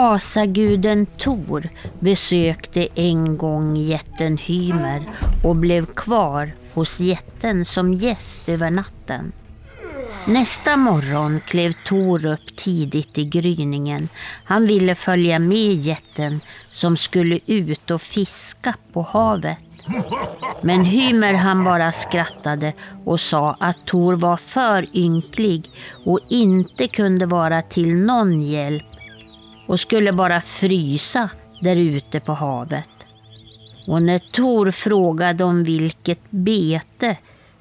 Asaguden Tor besökte en gång jätten Hymer och blev kvar hos jätten som gäst över natten. Nästa morgon klev Tor upp tidigt i gryningen. Han ville följa med jätten som skulle ut och fiska på havet. Men Hymer han bara skrattade och sa att Tor var för ynklig och inte kunde vara till någon hjälp och skulle bara frysa där ute på havet. Och när Tor frågade om vilket bete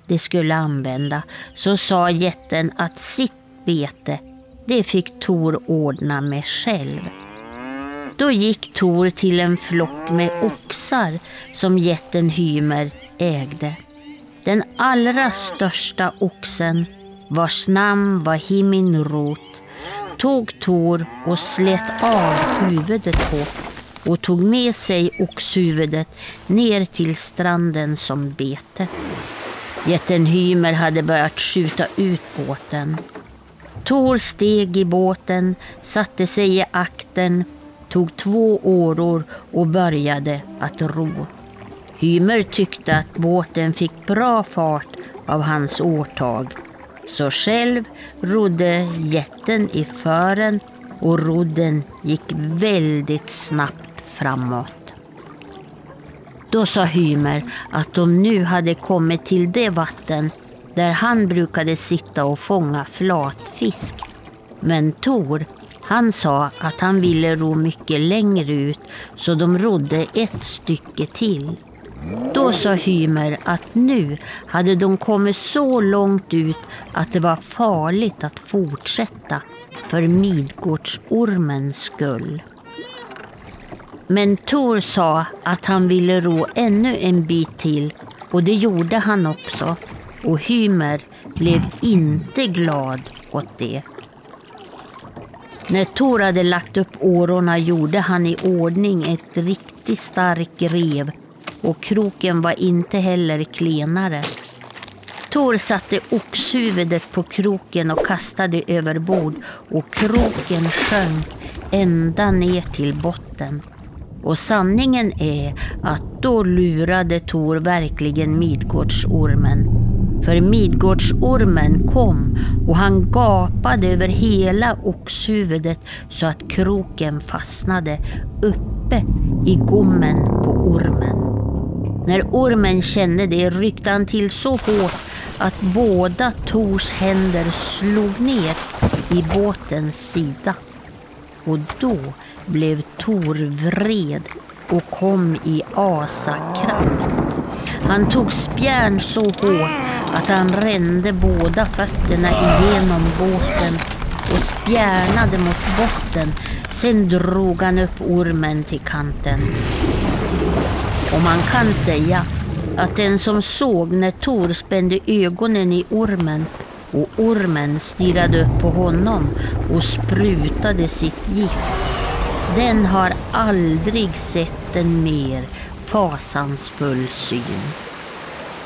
de skulle använda så sa jätten att sitt bete, det fick Tor ordna med själv. Då gick Tor till en flock med oxar som jätten Hymer ägde. Den allra största oxen, vars namn var Himinrot, tog Tor och slet av huvudet på och tog med sig oxhuvudet ner till stranden som bete. Jätten Hymer hade börjat skjuta ut båten. Tor steg i båten, satte sig i akten, tog två åror och började att ro. Hymer tyckte att båten fick bra fart av hans årtag. Så själv rodde jätten i fören och rodden gick väldigt snabbt framåt. Då sa Hymer att de nu hade kommit till det vatten där han brukade sitta och fånga flatfisk. Men Tor, han sa att han ville ro mycket längre ut så de rodde ett stycke till. Då sa Hymer att nu hade de kommit så långt ut att det var farligt att fortsätta för Midgårdsormens skull. Men Tor sa att han ville ro ännu en bit till och det gjorde han också. Och Hymer blev inte glad åt det. När Tor hade lagt upp årorna gjorde han i ordning ett riktigt starkt rev och kroken var inte heller klenare. Tor satte oxhuvudet på kroken och kastade över bord och kroken sjönk ända ner till botten. Och sanningen är att då lurade Tor verkligen Midgårdsormen. För Midgårdsormen kom och han gapade över hela oxhuvudet så att kroken fastnade uppe i gommen på ormen. När ormen kände det ryckte han till så hårt att båda Tors händer slog ner i båtens sida. Och då blev Tor vred och kom i asakraft. Han tog spjärn så hårt att han rände båda fötterna igenom båten och spjärnade mot botten. Sen drog han upp ormen till kanten. Och man kan säga att den som såg när Tor spände ögonen i ormen och ormen stirrade upp på honom och sprutade sitt gift den har aldrig sett en mer fasansfull syn.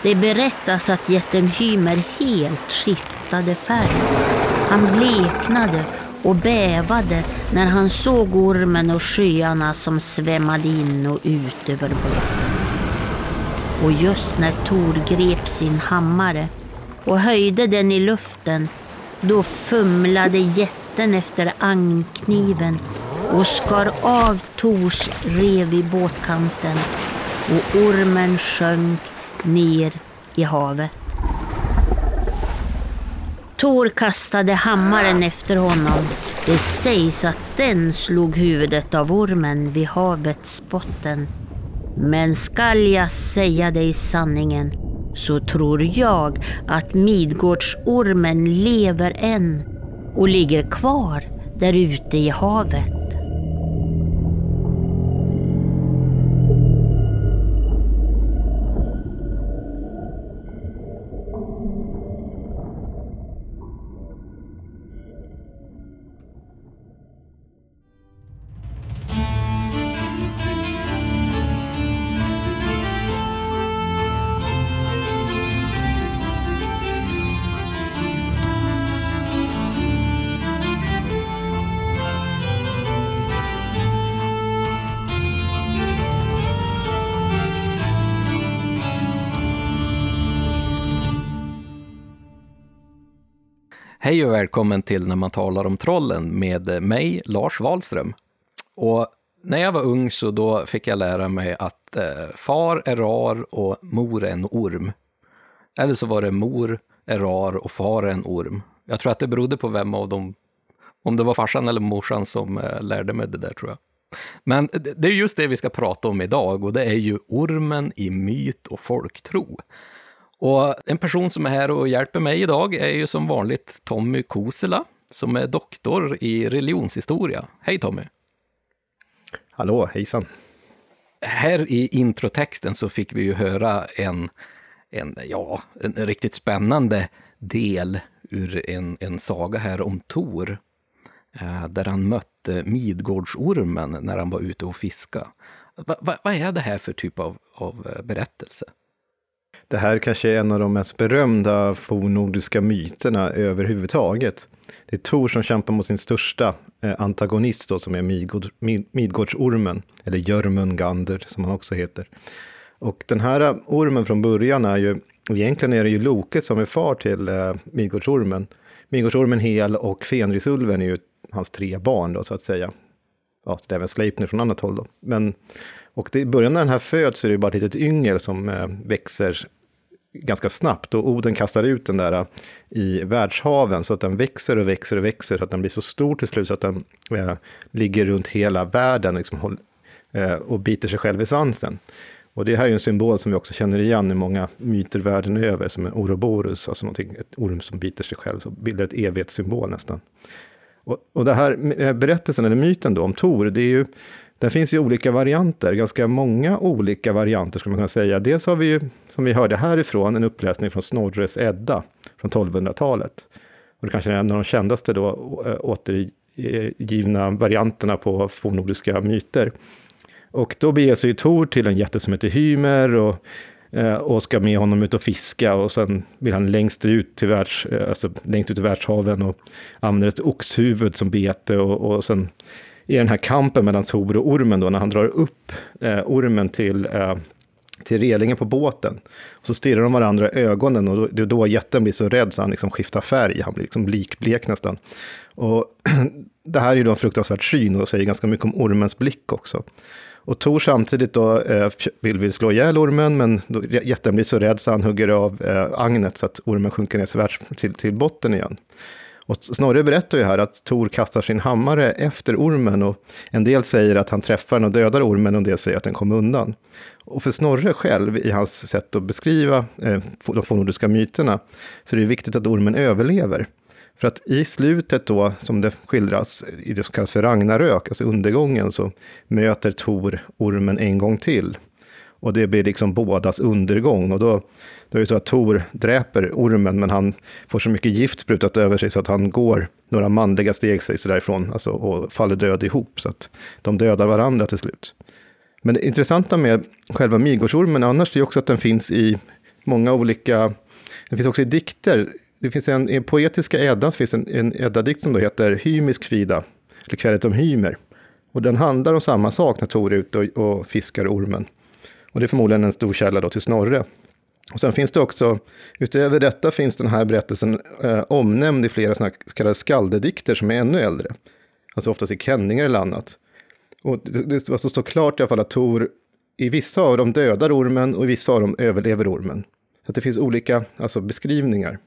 Det berättas att jätten Hymer helt skiftade färg. Han bleknade och bävade när han såg ormen och sjöarna som svämmade in och ut över båten. Och just när Tor grep sin hammare och höjde den i luften, då fumlade jätten efter ankniven och skar av Tors rev i båtkanten och ormen sjönk ner i havet. Tor kastade hammaren efter honom. Det sägs att den slog huvudet av ormen vid havets botten. Men skall jag säga dig sanningen så tror jag att Midgårdsormen lever än och ligger kvar där ute i havet. Hej och välkommen till När man talar om trollen med mig, Lars Wahlström. Och när jag var ung så då fick jag lära mig att eh, far är rar och mor är en orm. Eller så var det mor är rar och far är en orm. Jag tror att det berodde på vem av dem, om det var farsan eller morsan som eh, lärde mig det där tror jag. Men det är just det vi ska prata om idag och det är ju ormen i myt och folktro. Och en person som är här och hjälper mig idag är ju som vanligt Tommy Kosela, som är doktor i religionshistoria. Hej Tommy! Hallå, hejsan! Här i introtexten så fick vi ju höra en, en, ja, en riktigt spännande del ur en, en saga här om Tor, eh, där han mötte Midgårdsormen när han var ute och fiska. Va, va, vad är det här för typ av, av eh, berättelse? Det här kanske är en av de mest berömda fornnordiska myterna överhuvudtaget. Det är Tor som kämpar mot sin största eh, antagonist då, som är Midgård, Midgårdsormen, eller Jörmungander som han också heter. Och den här eh, ormen från början är ju, egentligen är det ju Loke som är far till eh, Midgårdsormen. Midgårdsormen Hel och Fenrisulven är ju hans tre barn då, så att säga. Ja, det är även Sleipner från annat håll då. Men, och det, i början när den här föds så är det bara ett litet yngel som eh, växer ganska snabbt och Oden kastar ut den där äh, i världshaven så att den växer och växer och växer så att den blir så stor till slut så att den eh, ligger runt hela världen liksom, eh, och biter sig själv i svansen. Och det här är en symbol som vi också känner igen i många myter världen över, som en Ouroboros, alltså någonting, ett orm som biter sig själv, så bildar ett evighetssymbol nästan. Och, och det här berättelsen, eller myten då, om Tor, det är ju det finns ju olika varianter, ganska många olika varianter skulle man kunna säga. Dels har vi ju, som vi hörde härifrån, en uppläsning från Snorres Edda från 1200-talet. Och det kanske är en av de kändaste då, eh, återgivna varianterna på fornnordiska myter. Och då beger sig Tor till en jätte som heter Hymer och, eh, och ska med honom ut och fiska och sen vill han längst ut till, världs, eh, alltså längst ut i världshaven och använder ett oxhuvud som bete och, och sen i den här kampen mellan Tor och ormen då, när han drar upp eh, ormen till, eh, till relingen på båten. Och så stirrar de varandra i ögonen och då, det är då jätten blir så rädd så han liksom skiftar färg, han blir liksom likblek nästan. Och det här är ju då en fruktansvärd syn och säger ganska mycket om ormens blick också. Och Tor samtidigt då eh, vill, vill slå ihjäl ormen, men då, jätten blir så rädd så han hugger av eh, agnet så att ormen sjunker ner till, till, till botten igen. Och Snorre berättar ju här att Tor kastar sin hammare efter ormen och en del säger att han träffar den och dödar ormen och en del säger att den kom undan. Och för Snorre själv, i hans sätt att beskriva eh, de fornnordiska myterna, så är det viktigt att ormen överlever. För att i slutet då, som det skildras, i det som kallas för Ragnarök, alltså undergången, så möter Tor ormen en gång till. Och det blir liksom bådas undergång. Och då då är det så att Tor dräper ormen, men han får så mycket gift sprutat över sig så att han går några manliga steg sig därifrån alltså, och faller död ihop. Så att de dödar varandra till slut. Men det intressanta med själva Midgårdsormen annars är också att den finns i många olika... Den finns också i dikter. Det finns en, i poetiska Eddan finns en, en Edda-dikt som då heter Hymisk Kvida, eller Kvället om Hymer. Och den handlar om samma sak när Tor är ute och, och fiskar ormen. Och det är förmodligen en stor källa då till Snorre. Och sen finns det också, utöver detta finns den här berättelsen eh, omnämnd i flera såna så kallade skaldedikter som är ännu äldre. Alltså oftast i Kenningar eller annat. Och det, det alltså står klart i alla fall att Tor i vissa av dem dödar ormen och i vissa av dem överlever ormen. Så att det finns olika alltså, beskrivningar.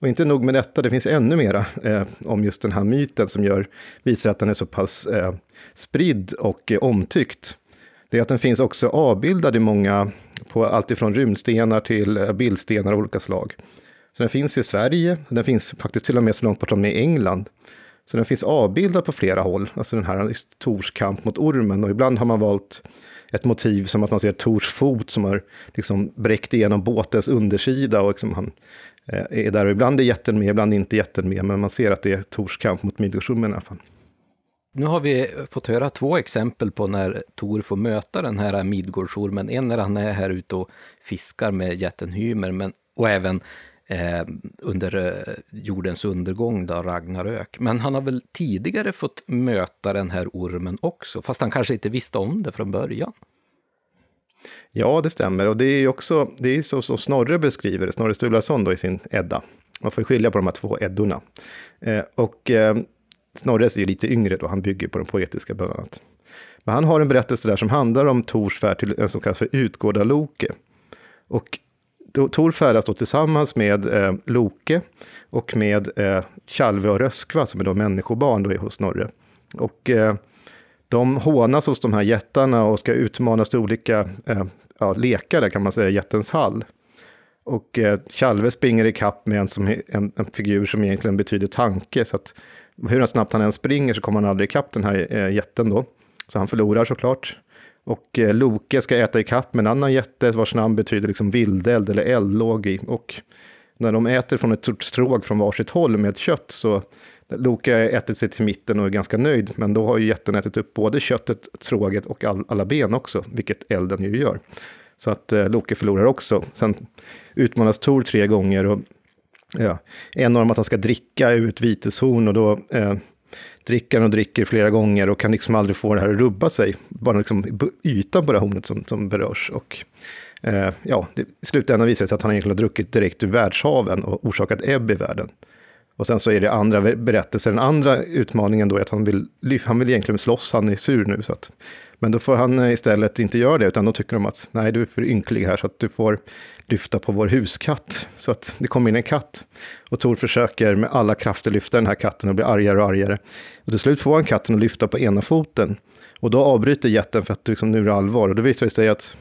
Och inte nog med detta, det finns ännu mera eh, om just den här myten som gör, visar att den är så pass eh, spridd och eh, omtyckt. Det är att den finns också avbildad i många på allt ifrån rymdstenar till eh, bildstenar av olika slag. Så den finns i Sverige, den finns faktiskt till och med så långt bort som i England. Så den finns avbildad på flera håll, alltså den här Tors kamp mot ormen. Och ibland har man valt ett motiv som att man ser Tors fot som har liksom bräckt igenom båtens undersida och liksom han eh, är där. Och ibland är jätten med, ibland inte jätten med, men man ser att det är Tors kamp mot Midgårdsormen i alla fall. Nu har vi fått höra två exempel på när Tor får möta den här Midgårdsormen. En när han är här ute och fiskar med jätten Hymer, men, och även eh, under eh, jordens undergång, då, Ragnarök. Men han har väl tidigare fått möta den här ormen också, fast han kanske inte visste om det från början. Ja, det stämmer. Och det är också, det är så som Snorre beskriver det, Snorre Sturlason då i sin Edda. Man får skilja på de här två Eddorna. Eh, och eh, Snorres är lite yngre då, han bygger på de poetiska bland annat. Men han har en berättelse där som handlar om Tors färd till en som kallas för Utgårda Loke. Och Tor färdas då tillsammans med eh, Loke och med eh, Tjalve och Röskva, som är då människobarn då är hos Snorre. Och eh, de hånas hos de här jättarna och ska utmanas till olika eh, ja, lekar, där kan man säga, jättens hall. Och eh, Tjalve springer i kapp med en, som, en, en, figur som egentligen betyder tanke, så att hur snabbt han än springer så kommer han aldrig ikapp den här eh, jätten då. Så han förlorar såklart. Och eh, Loke ska äta ikapp med en annan jätte vars namn betyder liksom vildeld eller eldlåg i. Och när de äter från ett stort stråg från varsitt håll med kött så Loke har ätit sig till mitten och är ganska nöjd, men då har ju jätten ätit upp både köttet, tråget och all, alla ben också, vilket elden ju gör. Så att eh, Loke förlorar också. Sen utmanas Tor tre gånger och ja, en av dem att han ska dricka ut viteshorn och då eh, dricker han och dricker flera gånger och kan liksom aldrig få det här att rubba sig. Bara liksom ytan på det här hornet som, som berörs. Och eh, ja, det, i slutändan visar det sig att han egentligen har druckit direkt ur världshaven och orsakat ebb i världen. Och sen så är det andra berättelser. Den andra utmaningen då är att han vill, han vill egentligen slåss, han är sur nu. Så att, men då får han eh, istället inte göra det, utan då tycker de att nej, du är för ynklig här, så att du får lyfta på vår huskatt. Så att det kommer in en katt. Och Tor försöker med alla krafter lyfta den här katten och blir argare och argare. Och till slut får han katten att lyfta på ena foten. Och då avbryter jätten för att liksom, nu är det allvar. Och då visar det sig att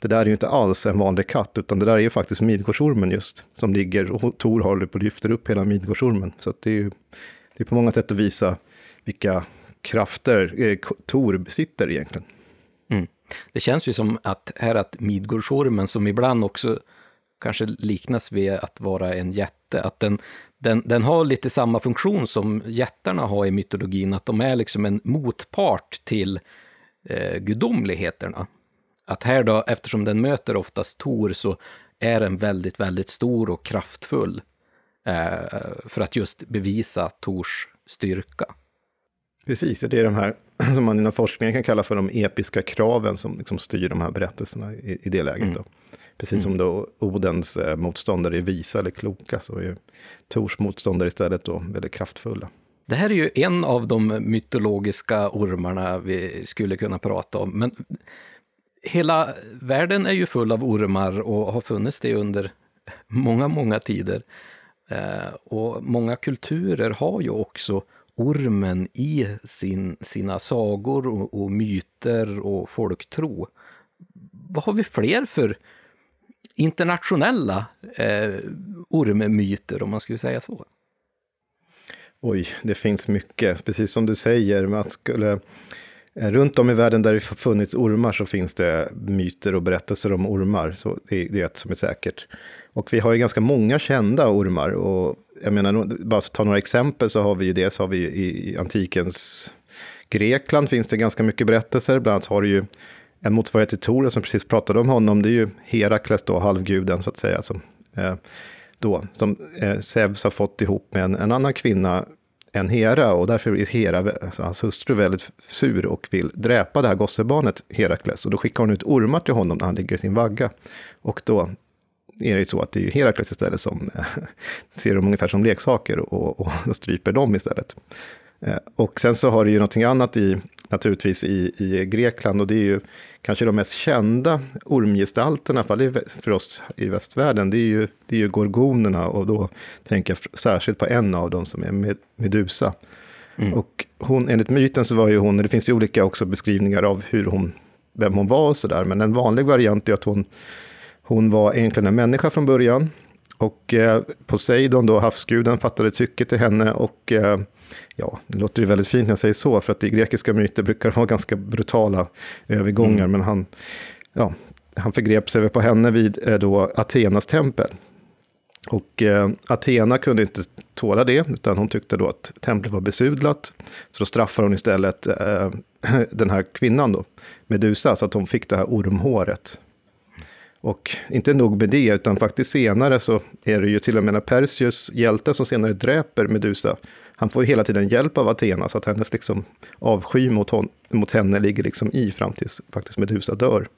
det där är ju inte alls en vanlig katt, utan det där är ju faktiskt Midgårdsormen just, som ligger och Tor håller på och lyfter upp hela Midgårdsormen. Så det är ju det är på många sätt att visa vilka krafter eh, Tor besitter egentligen. Det känns ju som att här att Midgårdsormen, som ibland också kanske liknas vid att vara en jätte, att den, den, den har lite samma funktion som jättarna har i mytologin, att de är liksom en motpart till eh, gudomligheterna. Att här då, eftersom den möter oftast Tor, så är den väldigt, väldigt stor och kraftfull. Eh, för att just bevisa Tors styrka. Precis, det är de här som man inom forskningen kan kalla för de episka kraven som liksom styr de här berättelserna i, i det läget. Mm. Precis mm. som då Odens eh, motståndare är visa eller kloka, så är Tors motståndare istället då väldigt kraftfulla. Det här är ju en av de mytologiska ormarna vi skulle kunna prata om, men hela världen är ju full av ormar och har funnits det under många, många tider. Eh, och många kulturer har ju också ormen i sin, sina sagor och, och myter och folktro. Vad har vi fler för internationella eh, ormmyter, om man skulle säga så? Oj, det finns mycket. Precis som du säger, att skulle eh, runt om i världen där det funnits ormar så finns det myter och berättelser om ormar. Så det, är ett som är säkert. Och vi har ju ganska många kända ormar. Och jag menar, bara att ta några exempel så har vi ju dels har vi i antikens Grekland finns det ganska mycket berättelser. Bland annat har du ju en motsvarighet till Tor, som precis pratade om honom. Det är ju Herakles då, halvguden så att säga. Som, eh, då, som eh, Zeus har fått ihop med en, en annan kvinna än Hera och därför är Hera, alltså hans hustru, väldigt sur och vill dräpa det här gossebarnet Herakles. Och då skickar hon ut ormar till honom när han ligger i sin vagga. Och då är det ju så att det är Herakles istället som ser dem ungefär som leksaker och, och stryper dem istället. Eh, och sen så har det ju någonting annat i, naturligtvis i, i Grekland och det är ju kanske de mest kända ormgestalterna, i för oss i västvärlden, det är, ju, det är ju gorgonerna och då tänker jag särskilt på en av dem som är Medusa. Mm. Och hon, enligt myten så var ju hon, det finns ju olika också beskrivningar av hur hon, vem hon var och sådär, men en vanlig variant är att hon, hon var egentligen en människa från början. Och eh, Poseidon, då havsguden, fattade tycke till henne och eh, ja, det låter ju väldigt fint när jag säger så, för att i grekiska myter brukar det vara ganska brutala övergångar, mm. men han, ja, han förgrep sig på henne vid eh, då Athenas tempel. Och eh, Athena kunde inte tåla det, utan hon tyckte då att templet var besudlat. Så då straffar hon istället eh, den här kvinnan då, Medusa, så att hon fick det här ormhåret. Och inte nog med det, utan faktiskt senare så är det ju till och med när Perseus, hjälte som senare dräper Medusa, han får ju hela tiden hjälp av Athena, så att hennes liksom avsky mot, hon, mot henne ligger liksom i fram tills faktiskt Medusa dör.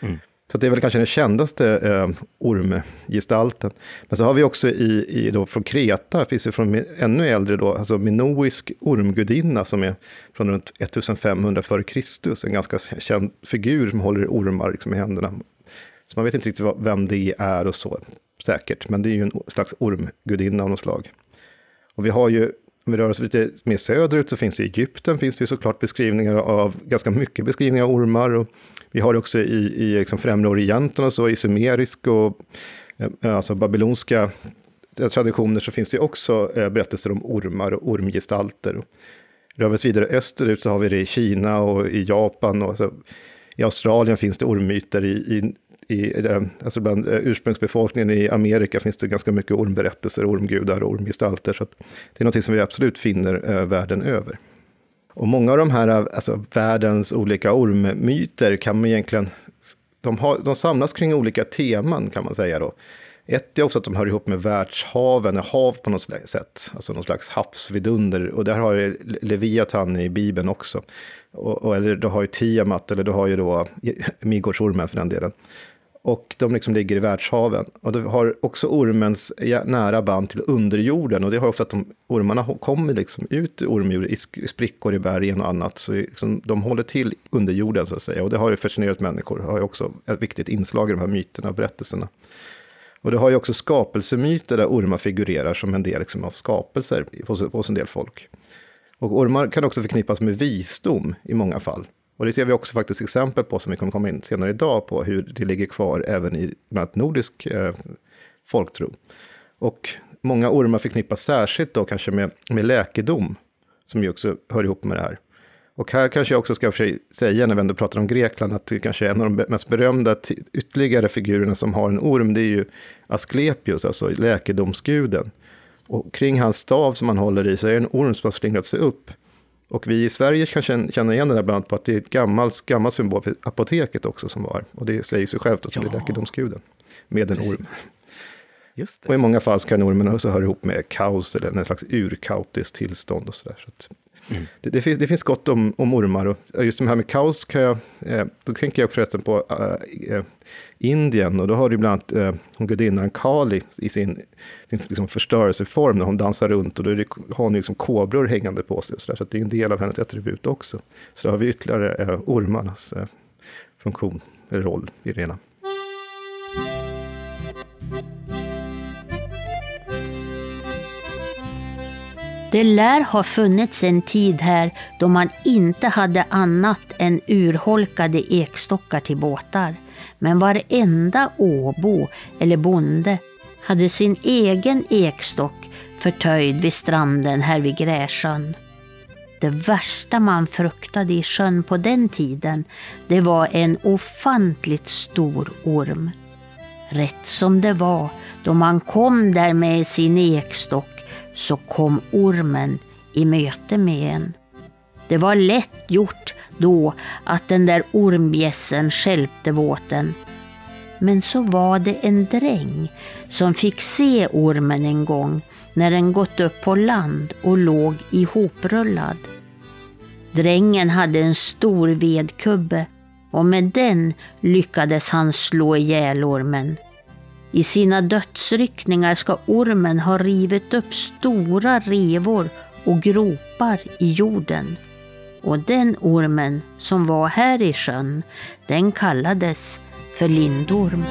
Mm. Så det är väl kanske den kändaste eh, ormgestalten. Men så har vi också i, i då, från Kreta, finns det från ännu äldre då, alltså minoisk ormgudinna som är från runt 1500 f.Kr. En ganska känd figur som håller ormar liksom, i händerna. Så man vet inte riktigt vem det är och så säkert, men det är ju en slags ormgudinna av något slag. Och vi har ju om vi rör oss lite mer söderut så finns det i Egypten finns det ju såklart beskrivningar av, ganska mycket beskrivningar av ormar. Och vi har det också i, i liksom främre Orienten och så, i sumerisk och eh, alltså babylonska eh, traditioner så finns det också eh, berättelser om ormar och ormgestalter. Rör vi oss vidare österut så har vi det i Kina och i Japan och i Australien finns det ormmyter, i, i i, eh, alltså bland eh, ursprungsbefolkningen i Amerika finns det ganska mycket ormberättelser, ormgudar och ormgestalter. Så det är något som vi absolut finner eh, världen över. Och många av de här, alltså världens olika ormmyter kan man egentligen, de, har, de samlas kring olika teman kan man säga då. Ett är också att de hör ihop med världshaven, hav på något sätt, alltså någon slags havsvidunder. Och där har ju Leviathan i Bibeln också. Och, och, eller du har ju Tiamat, eller du har ju då Midgårdsormen för den delen och de liksom ligger i världshaven. Och det har också ormens nära band till underjorden och det har också att de, ormarna kommer liksom ut ur ormjorden i sprickor i bergen och annat. Så liksom, de håller till under jorden så att säga. Och det har ju fascinerat människor, det har ju också ett viktigt inslag i de här myterna och berättelserna. Och det har ju också skapelsemyter där ormar figurerar som en del liksom av skapelser hos, hos en del folk. Och ormar kan också förknippas med visdom i många fall. Och det ser vi också faktiskt exempel på, som vi kommer komma in senare idag, på hur det ligger kvar även i bland annat nordisk eh, folktro. Och många ormar förknippas särskilt då kanske med, med läkedom, som ju också hör ihop med det här. Och här kanske jag också ska för säga, när vi ändå pratar om Grekland, att det kanske är en av de mest berömda ytterligare figurerna som har en orm, det är ju Asklepios, alltså läkedomsguden. Och kring hans stav som han håller i så är det en orm som har slingrat sig upp. Och vi i Sverige kan känna igen det där bland annat på att det är ett gammalt, gammalt symbol för apoteket också som var. Och det säger sig självt att ja. det är läkedomsguden med en orm. Och i många fall kan ormen också höra ihop med kaos eller en slags urkautiskt tillstånd och sådär. Så Mm. Det, det, finns, det finns gott om, om ormar. Och just det här med kaos kan jag, eh, då tänker jag förresten på eh, eh, Indien. Och då har du bland annat eh, gudinnan Kali i sin, sin liksom förstörelseform när hon dansar runt. Och då det, har hon liksom kobror hängande på sig. Och så, där, så det är en del av hennes attribut också. Så då har vi ytterligare eh, ormarnas eh, funktion, eller roll i det hela. Det lär ha funnits en tid här då man inte hade annat än urholkade ekstockar till båtar. Men varenda åbo eller bonde hade sin egen ekstock förtöjd vid stranden här vid Gräsjön. Det värsta man fruktade i sjön på den tiden, det var en ofantligt stor orm. Rätt som det var, då man kom där med sin ekstock, så kom ormen i möte med en. Det var lätt gjort då att den där ormbjässen skälpte båten. Men så var det en dräng som fick se ormen en gång när den gått upp på land och låg ihoprullad. Drängen hade en stor vedkubbe och med den lyckades han slå ihjäl ormen. I sina dödsryckningar ska ormen ha rivit upp stora revor och gropar i jorden. Och den ormen som var här i sjön, den kallades för lindorm.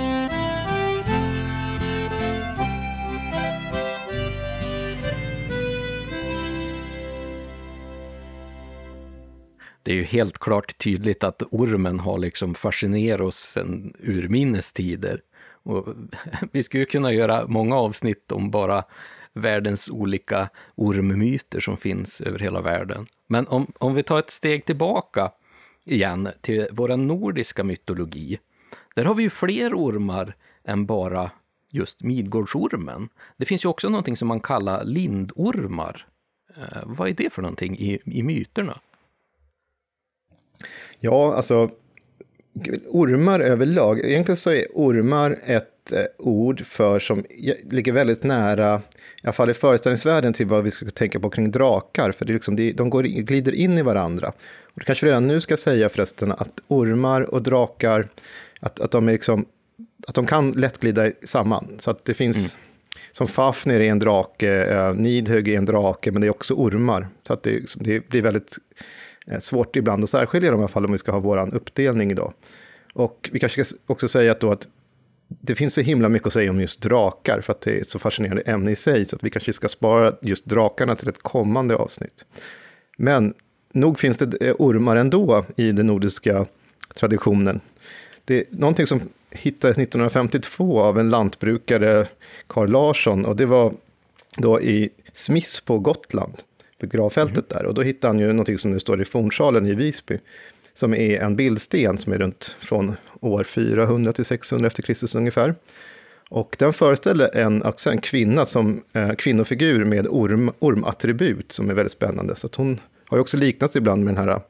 det är ju helt klart tydligt att ormen har liksom fascinerat oss sedan urminnes tider. Och vi skulle kunna göra många avsnitt om bara världens olika ormmyter som finns över hela världen. Men om, om vi tar ett steg tillbaka igen till vår nordiska mytologi. Där har vi ju fler ormar än bara just Midgårdsormen. Det finns ju också någonting som man kallar lindormar. Eh, vad är det för någonting i, i myterna? Ja, alltså ormar överlag, egentligen så är ormar ett eh, ord för som ligger väldigt nära, i alla fall i föreställningsvärlden, till vad vi ska tänka på kring drakar. För det är liksom, de går, glider in i varandra. Och det kanske redan nu ska säga förresten att ormar och drakar att, att, de är liksom, att de kan lätt glida samman. Så att det finns, mm. som Fafnir är en drake, eh, Nidhögg är en drake, men det är också ormar. Så att det, det blir väldigt eh, svårt ibland att särskilja de här fall om vi ska ha vår uppdelning idag. Och vi kanske ska också säga att, då att det finns så himla mycket att säga om just drakar, för att det är ett så fascinerande ämne i sig, så att vi kanske ska spara just drakarna till ett kommande avsnitt. Men nog finns det eh, ormar ändå i den nordiska traditionen. Det är någonting som hittades 1952 av en lantbrukare, Carl Larsson, och det var då i Smiss på Gotland, på gravfältet mm. där. Och då hittade han ju någonting som nu står i fornsalen i Visby, som är en bildsten som är runt från år 400 till 600 efter Kristus ungefär. Och den föreställer en, också en kvinna som eh, kvinnofigur med orm, ormattribut som är väldigt spännande. Så hon har ju också liknats ibland med den här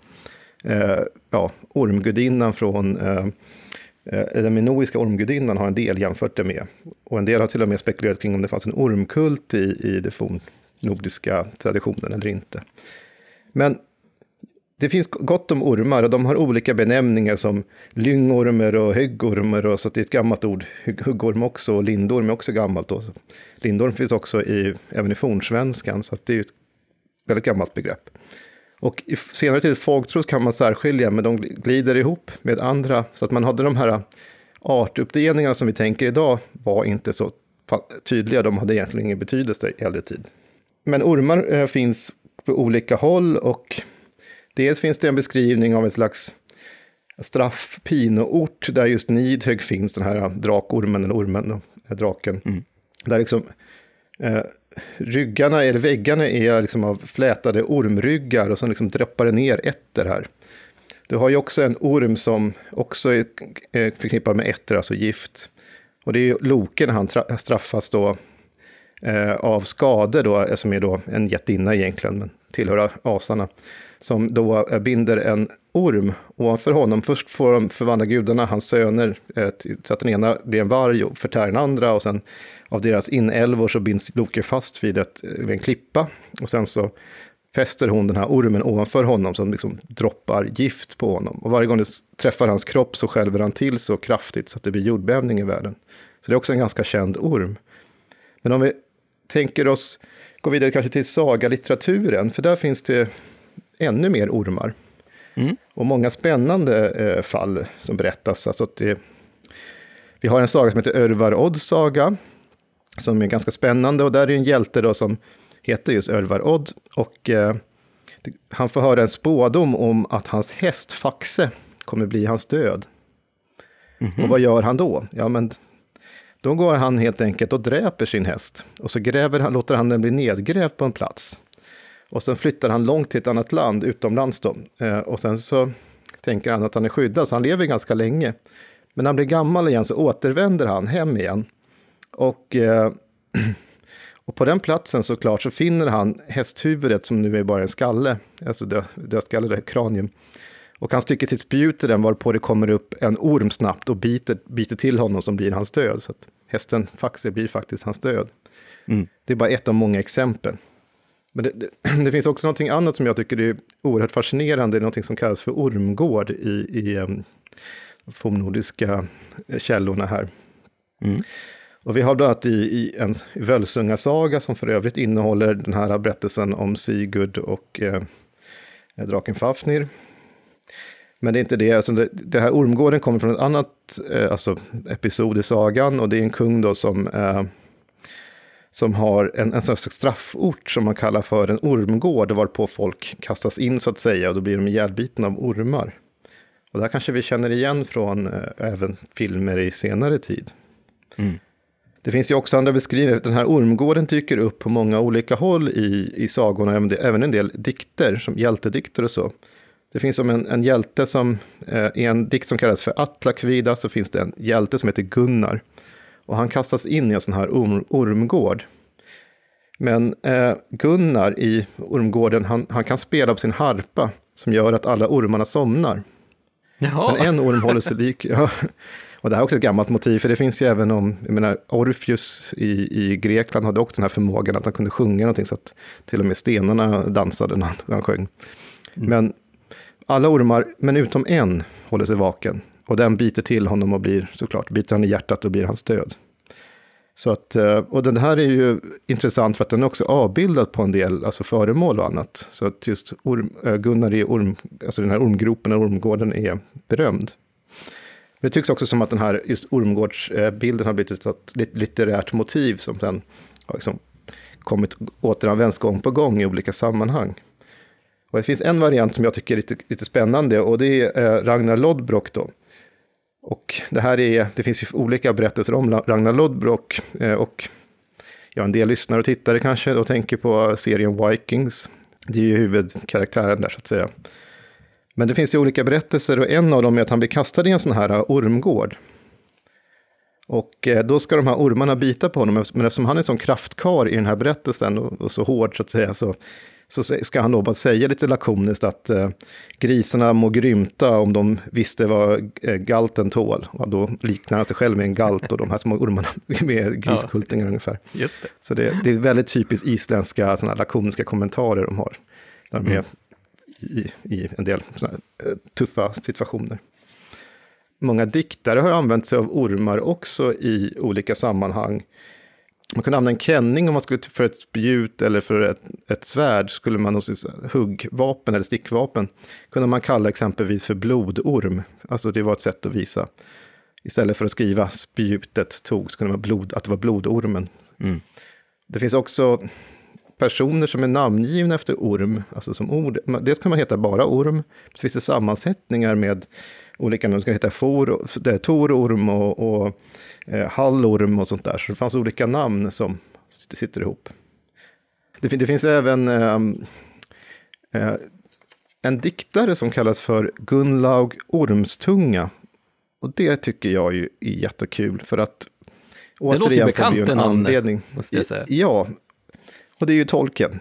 eh, ja, ormgudinnan från eh, eh, den minoiska ormgudinnan har en del jämfört det med. Och en del har till och med spekulerat kring om det fanns en ormkult i, i den fornnordiska traditionen eller inte. Men det finns gott om ormar och de har olika benämningar som lyngormer och höggormer och så det är ett gammalt ord. Huggorm också och lindorm är också gammalt. Då. Lindorm finns också i, även i fornsvenskan så att det är ett väldigt gammalt begrepp. Och i senare tid folktros kan man särskilja, men de glider ihop med andra. Så att man hade de här artuppdelningarna som vi tänker idag var inte så tydliga. De hade egentligen ingen betydelse i äldre tid. Men ormar eh, finns på olika håll och dels finns det en beskrivning av en slags straffpinoort där just Nidhög finns, den här drakormen eller ormen, draken. Mm. Där liksom eh, ryggarna, eller väggarna är liksom av flätade ormryggar och sen liksom droppar det ner ätter här. Du har ju också en orm som också är förknippad med ätter, alltså gift. Och det är ju Loken han straffas då eh, av skador då, som är då en jättinna egentligen, men tillhör asarna. Som då eh, binder en orm ovanför honom. Först får de förvandla gudarna, hans söner, eh, så att den ena blir en varg och förtär den andra. Och sen av deras inälvor så binds Loke fast vid, ett, eh, vid en klippa. Och sen så fäster hon den här ormen ovanför honom som liksom droppar gift på honom. Och varje gång det träffar hans kropp så skälver han till så kraftigt så att det blir jordbävning i världen. Så det är också en ganska känd orm. Men om vi tänker oss, gå vidare kanske till sagalitteraturen, för där finns det ännu mer ormar. Mm. Och många spännande eh, fall som berättas. Alltså det, vi har en saga som heter Örvar Odds saga, som är ganska spännande. Och där är en hjälte då som heter just Örvar Odd. Och eh, han får höra en spådom om att hans häst Faxe kommer bli hans död. Mm -hmm. Och vad gör han då? Ja, men då går han helt enkelt och dräper sin häst. Och så gräver han, låter han den bli nedgrävd på en plats. Och sen flyttar han långt till ett annat land, utomlands då. Eh, och sen så tänker han att han är skyddad, så han lever ganska länge. Men när han blir gammal igen så återvänder han hem igen. Och, eh, och på den platsen såklart så finner han hästhuvudet som nu är bara en skalle, alltså dö, dödskalle, det kranium. Och han sticker sitt spjut i den varpå det kommer upp en orm snabbt och biter, biter till honom som blir hans död. Så att hästen Faxe blir faktiskt hans död. Mm. Det är bara ett av många exempel. Men det, det, det, finns också någonting annat som jag tycker är oerhört fascinerande, någonting som kallas för ormgård i, i um, fornnordiska källorna här. Mm. Och vi har bland annat i, i en Völsunga-saga som för övrigt innehåller den här berättelsen om Sigurd och eh, draken Fafnir. Men det är inte det, alltså det, det här ormgården kommer från ett annat eh, alltså, episod i sagan och det är en kung då som, eh, som har en, en slags straffort som man kallar för en ormgård, varpå folk kastas in så att säga och då blir de ihjälbitna av ormar. Och det här kanske vi känner igen från eh, även filmer i senare tid. Mm. Det finns ju också andra beskrivningar. Den här ormgården dyker upp på många olika håll i, i sagorna, även, även en del dikter, som hjältedikter och så. Det finns som en, en hjälte som, eh, i en dikt som kallas för Atlakvida, så finns det en hjälte som heter Gunnar. Och han kastas in i en sån här orm, ormgård. Men eh, Gunnar i ormgården, han, han kan spela på sin harpa, som gör att alla ormarna somnar. Jaha. Men en orm håller sig lik. Ja. Och det här är också ett gammalt motiv, för det finns ju även om, jag menar, Orpheus i, i Grekland hade också den här förmågan att han kunde sjunga någonting så att till och med stenarna dansade när han, sjöng. Mm. Men alla ormar, men utom en, håller sig vaken och den biter till honom och blir såklart, biter han i hjärtat och blir hans död. Så att, eh, och den här är ju intressant för att den är också avbildad på en del alltså föremål och annat. Så att just orm, eh, Gunnar i orm, alltså den här ormgropen och ormgården är berömd. Det tycks också som att den här just ormgårdsbilden eh, har blivit ett litterärt motiv som sen har liksom kommit återanvänds gång på gång i olika sammanhang. Och det finns en variant som jag tycker är lite, lite spännande och det är Ragnar Lodbrok då. Och det här är, det finns ju olika berättelser om Ragnar Lodbrok eh, och ja, en del lyssnare och tittare kanske och tänker på serien Vikings. Det är ju huvudkaraktären där så att säga. Men det finns ju olika berättelser och en av dem är att han blir kastad i en sån här eh, ormgård. Och eh, då ska de här ormarna bita på honom, men eftersom han är en sån kraftkar i den här berättelsen och, och så hård så att säga, så så ska han då bara säga lite lakoniskt att eh, grisarna må grymta om de visste vad eh, galten tål. Och då liknar han sig själv med en galt och de här små ormarna med griskultingar ja. ungefär. Det. Så det, det, är väldigt typiskt isländska såna lakoniska kommentarer de har. Där de är mm. i, i en del såna, eh, tuffa situationer. Många diktare har använt sig av ormar också i olika sammanhang. Man kunde använda en kenning om man skulle för ett spjut eller för ett, ett svärd. Skulle man hos huggvapen eller stickvapen kunde man kalla exempelvis för blodorm. Alltså det var ett sätt att visa. Istället för att skriva spjutet tog så kunde man blod, att det var blodormen. Mm. Det finns också personer som är namngivna efter orm, alltså som ord. Dels kan man heta bara orm, så finns det sammansättningar med olika, de ska heta for, det Tororm och, och eh, Hallorm och sånt där. Så det fanns olika namn som sitter ihop. Det, det finns även eh, eh, en diktare som kallas för Gunlaug Ormstunga. Och det tycker jag ju är jättekul för att det låter ju bekant en anledning. Måste jag säga. Ja, och det är ju tolken.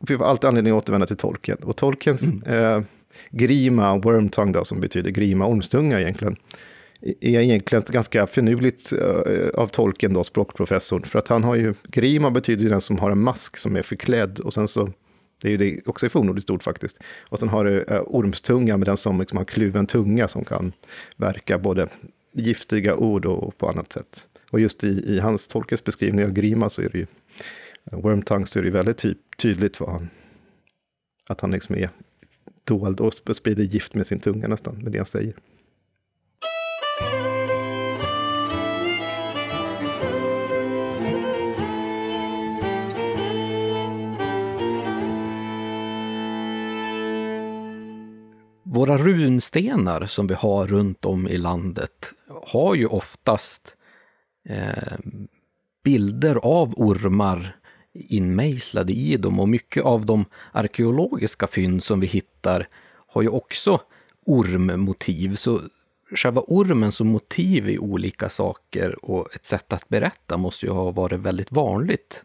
Vi har alltid anledning att återvända till tolken. Och tolkens mm. eh, grima, wormtongue då, som betyder grima ormstunga egentligen, är egentligen ganska finurligt eh, av tolken då, språkprofessorn. För att han har ju, grima betyder den som har en mask som är förklädd och sen så, det är ju det också i fornordiskt ord faktiskt. Och sen har du eh, ormstunga med den som liksom har kluven tunga som kan verka både giftiga ord och på annat sätt. Och just i, i hans tolkens beskrivning av grima så är det ju, eh, wormtongue så är det väldigt ty tydligt vad han, att han liksom är dold och sprider gift med sin tunga nästan, med det han säger. Våra runstenar som vi har runt om i landet har ju oftast eh, bilder av ormar inmejslade i dem och mycket av de arkeologiska fynd som vi hittar har ju också ormmotiv. Så själva ormen som motiv i olika saker och ett sätt att berätta måste ju ha varit väldigt vanligt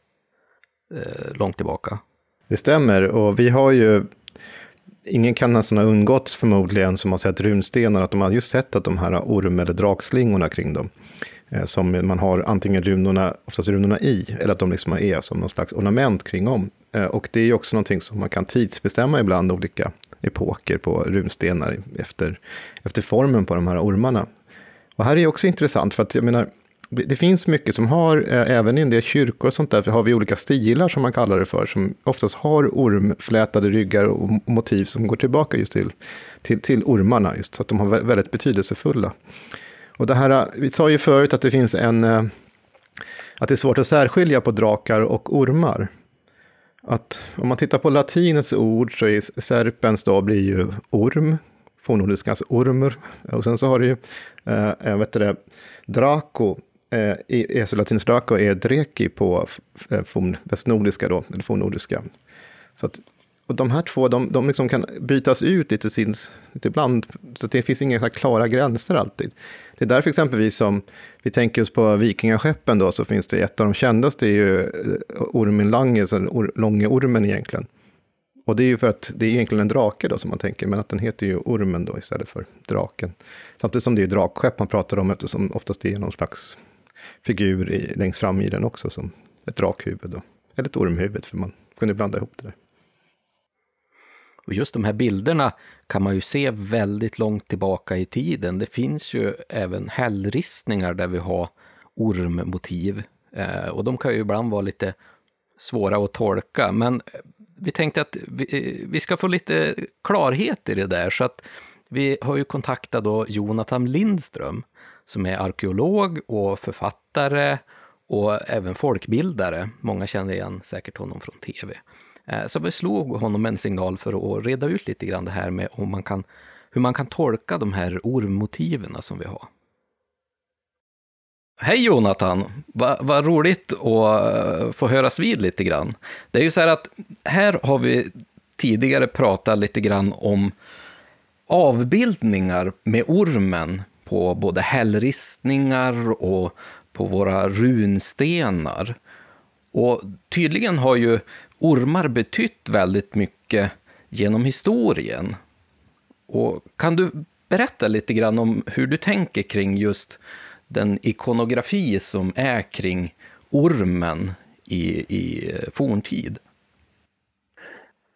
eh, långt tillbaka. Det stämmer och vi har ju Ingen kan nästan ha undgått förmodligen som har sett runstenar att de har just sett att de här orm eller drakslingorna kring dem Eh, som man har antingen runorna, oftast runorna i, eller att de liksom är som någon slags ornament kring om. Eh, och det är ju också någonting som man kan tidsbestämma ibland, olika epoker på runstenar efter, efter formen på de här ormarna. Och här är också intressant, för att jag menar, det, det finns mycket som har, eh, även i en del kyrkor och sånt där, har vi olika stilar som man kallar det för, som oftast har ormflätade ryggar och motiv som går tillbaka just till, till, till ormarna, just så att de har väldigt betydelsefulla. Och det här, vi sa ju förut att det finns en, eh, att det är svårt att särskilja på drakar och ormar. Att om man tittar på latinets ord så är serpens då blir ju orm, fornnordiskans alltså ormur. Och sen så har du ju, eh, eh, äh, vet det, draco, äh, alltså latinets draco är dreki på forn, västnordiska då, eller fornnordiska. Så att och de här två, de, de liksom kan bytas ut lite, sins, lite ibland, så det finns inga så klara gränser alltid. Det är därför exempelvis som vi tänker oss på vikingaskeppen då, så finns det ett av de kändaste, är ju eh, ormen Lange, så or, Långe Ormen egentligen. Och det är ju för att det är egentligen en drake då som man tänker, men att den heter ju Ormen då istället för draken. Samtidigt som det är drakskepp man pratar om, eftersom oftast det är någon slags figur i, längst fram i den också, som ett drakhuvud då. Eller ett ormhuvud, för man kunde blanda ihop det där. Och just de här bilderna kan man ju se väldigt långt tillbaka i tiden. Det finns ju även hällristningar där vi har ormmotiv. Eh, och de kan ju ibland vara lite svåra att tolka, men vi tänkte att vi, eh, vi ska få lite klarhet i det där, så att vi har ju kontaktat då Jonathan Lindström, som är arkeolog och författare och även folkbildare. Många känner igen säkert honom från tv. Eh, så vi slog honom en signal för att reda ut lite grann det här med om man kan, hur man kan tolka de här ormmotiven som vi har. Hej Jonathan! Vad va roligt att eh, få höras vid lite grann. Det är ju så här att här har vi tidigare pratat lite grann om avbildningar med ormen på både hällristningar och på våra runstenar. Och tydligen har ju ormar betytt väldigt mycket genom historien. Och kan du berätta lite grann om hur du tänker kring just den ikonografi som är kring ormen i, i forntid?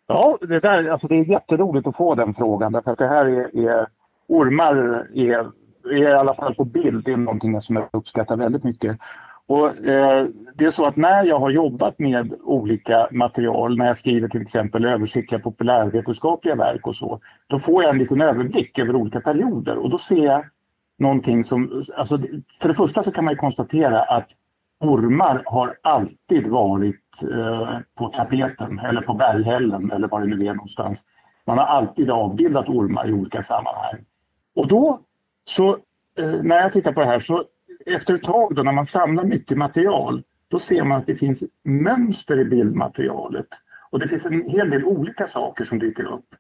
Ja, det, där, alltså det är jätteroligt att få den frågan därför att det här är, är ormar är, är i alla fall på bild, det är någonting som jag uppskattar väldigt mycket. Och, eh, det är så att när jag har jobbat med olika material, när jag skriver till exempel översiktliga populärvetenskapliga verk och så, då får jag en liten överblick över olika perioder och då ser jag någonting som, alltså, för det första så kan man konstatera att ormar har alltid varit eh, på tapeten eller på berghällen eller var det nu är någonstans. Man har alltid avbildat ormar i olika sammanhang. Och då, så eh, när jag tittar på det här så efter ett tag då när man samlar mycket material, då ser man att det finns mönster i bildmaterialet. Och det finns en hel del olika saker som dyker upp.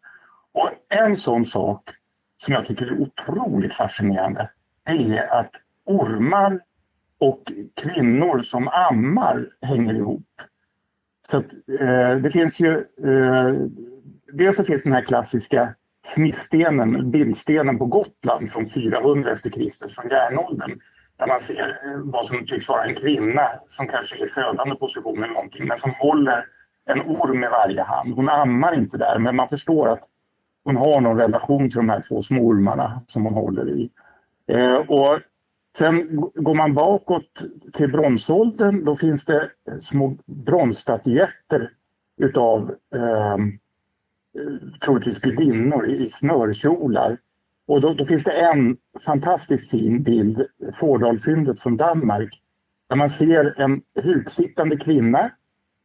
Och en sån sak som jag tycker är otroligt fascinerande, det är att ormar och kvinnor som ammar hänger ihop. Så att, eh, det finns ju, eh, dels så finns den här klassiska smittstenen, bildstenen på Gotland från 400 efter Kristus, från järnåldern. Där man ser eh, vad som tycks vara en kvinna som kanske är i födande position eller någonting, men som håller en orm i varje hand. Hon ammar inte där, men man förstår att hon har någon relation till de här två små ormarna som hon håller i. Eh, och sen går man bakåt till bronsåldern, då finns det små bronsstatyetter utav ehm, eh, troligtvis gudinnor i snörkjolar. Och då, då, finns det en fantastiskt fin bild, Fårdalsfyndet från Danmark, där man ser en huksittande kvinna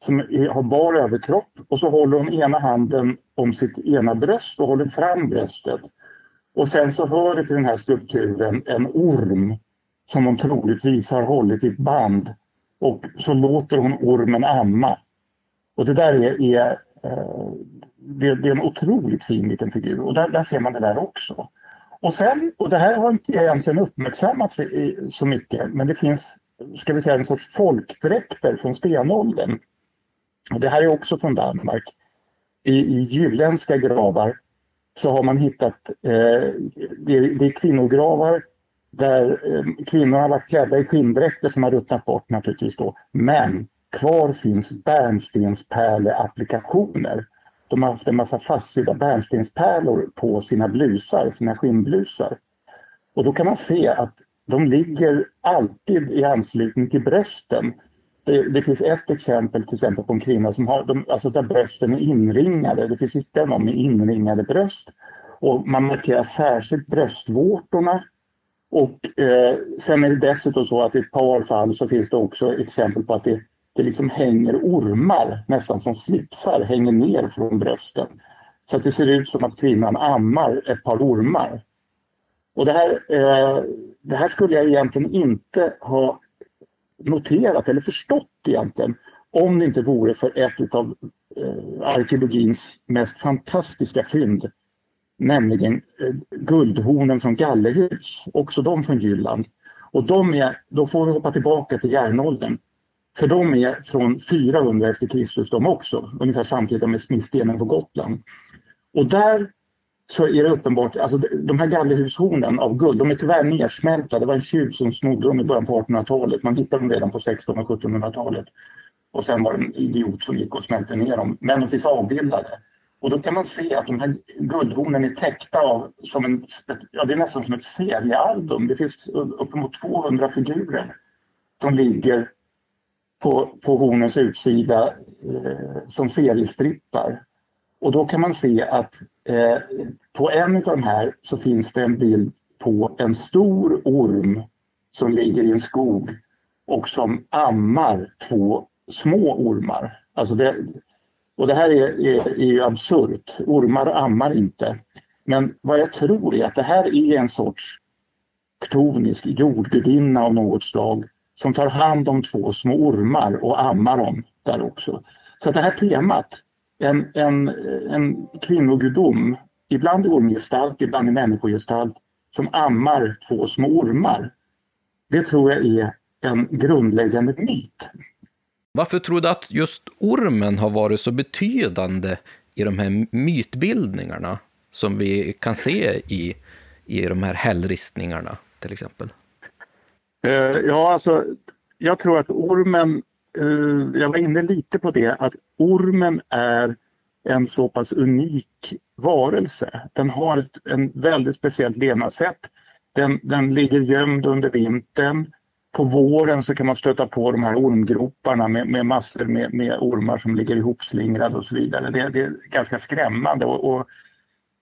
som har bar överkropp och så håller hon ena handen om sitt ena bröst och håller fram bröstet. Och sen så hör det till den här strukturen en orm som hon troligtvis har hållit i ett band och så låter hon ormen amma. Och det där är, är eh, det, det, är en otroligt fin liten figur och där, där, ser man det där också. Och sen, och det här har inte egentligen uppmärksammats så mycket, men det finns ska vi säga, en sorts folkdräkter från stenåldern och det här är också från Danmark. I, i jylländska gravar så har man hittat, eh, det, det, är kvinnogravar där eh, kvinnor har varit klädda i skinndräkter som har ruttnat bort naturligtvis då. Men kvar finns bärnstenspärleapplikationer. De har haft en massa fastsydda bärnstenspärlor på sina blusar, sina skinnblusar. Och då kan man se att de ligger alltid i anslutning till brösten det, det, finns ett exempel till exempel på en kvinna som har, de, alltså där brösten är inringade. Det finns ytterligare någon med inringade bröst. Och man markerar särskilt bröstvårtorna. Och eh, sen är det dessutom så att i ett par fall så finns det också exempel på att det, det liksom hänger ormar, nästan som slipsar, hänger ner från brösten. Så att det ser ut som att kvinnan ammar ett par ormar. Och det här, eh, det här skulle jag egentligen inte ha noterat eller förstått egentligen om det inte vore för ett av eh, arkeologins mest fantastiska fynd, nämligen eh, guldhornen från Gallehus, också de från Jylland. Och de är, då får vi hoppa tillbaka till järnåldern. För de är från 400 efter Kristus de också, ungefär samtidigt med smittstenen på Gotland. Och där så är det uppenbart, alltså de här gallerhushornen av guld, de är tyvärr nedsmälta. Det var en tjuv som snodde dem i början på 1800-talet. Man hittade dem redan på 1600 och 1700-talet. Och sen var det en idiot som gick och smälte ner dem. Men de finns avbildade. Och då kan man se att de här guldhornen är täckta av, som en, ja, det är nästan som ett seriealbum. Det finns uppemot 200 figurer som ligger på, på hornens utsida eh, som seriestrippar. Och då kan man se att eh, på en av de här så finns det en bild på en stor orm som ligger i en skog och som ammar två små ormar. Alltså det, och det här är, är, är ju absurt. Ormar ammar inte. Men vad jag tror är att det här är en sorts ktonisk jordgudinna av något slag som tar hand om två små ormar och ammar dem där också. Så det här temat, en, en, en kvinnogudom, ibland i ormgestalt, ibland i människogestalt, som ammar två små ormar. Det tror jag är en grundläggande myt. Varför tror du att just ormen har varit så betydande i de här mytbildningarna som vi kan se i, i de här hällristningarna till exempel? Uh, ja, alltså, jag tror att ormen, uh, jag var inne lite på det, att ormen är en så pass unik varelse. Den har ett en väldigt speciellt levnadssätt. Den, den ligger gömd under vintern på våren så kan man stöta på de här ormgroparna med, med massor med, med ormar som ligger ihopslingrade och så vidare. Det, det är ganska skrämmande och, och,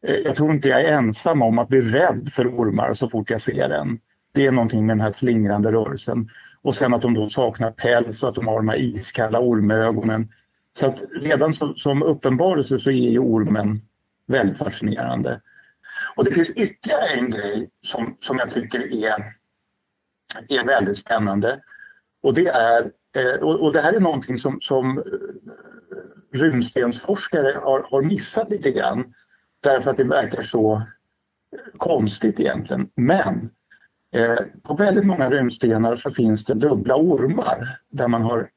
eh, jag tror inte jag är ensam om att bli rädd för ormar så fort jag ser en. Det är någonting med den här slingrande rörelsen. Och sen att de då saknar päls och att de har de här iskalla ormögonen. Så att redan som, som uppenbarelse så är ju ormen väldigt fascinerande. Och det finns ytterligare en grej som, som jag tycker är är väldigt spännande. Och det, är, eh, och det här är någonting som, som eh, runstensforskare har, har missat lite grann därför att det verkar så eh, konstigt egentligen. Men Eh, på väldigt många runstenar så finns det dubbla ormar där man har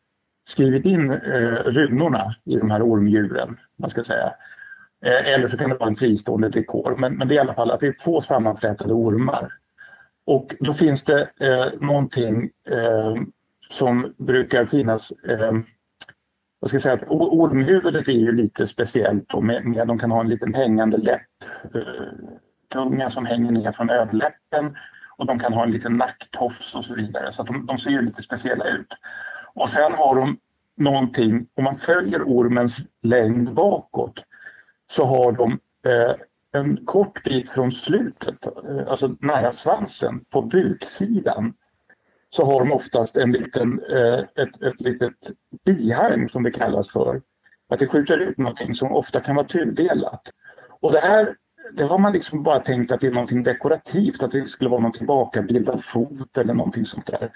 skrivit in eh, runorna i de här ormdjuren. Man ska säga. Eh, eller så kan det vara en fristående dekor men, men det är i alla fall att det är två sammanflätade ormar. Och då finns det eh, någonting eh, som brukar finnas eh, jag ska säga att ormhuvudet är ju lite speciellt då med, med de kan ha en liten hängande läpp, eh, tunga som hänger ner från överläppen och de kan ha en liten nacktofs och så vidare så de, de ser ju lite speciella ut. Och sen har de någonting, om man följer ormens längd bakåt så har de eh, en kort bit från slutet, eh, alltså nära svansen, på buksidan så har de oftast en liten, eh, ett, ett litet bihang som det kallas för. Att det skjuter ut någonting som ofta kan vara tudelat. Och det här det har man liksom bara tänkt att det är någonting dekorativt, att det skulle vara någon tillbakabildad fot eller någonting sånt där.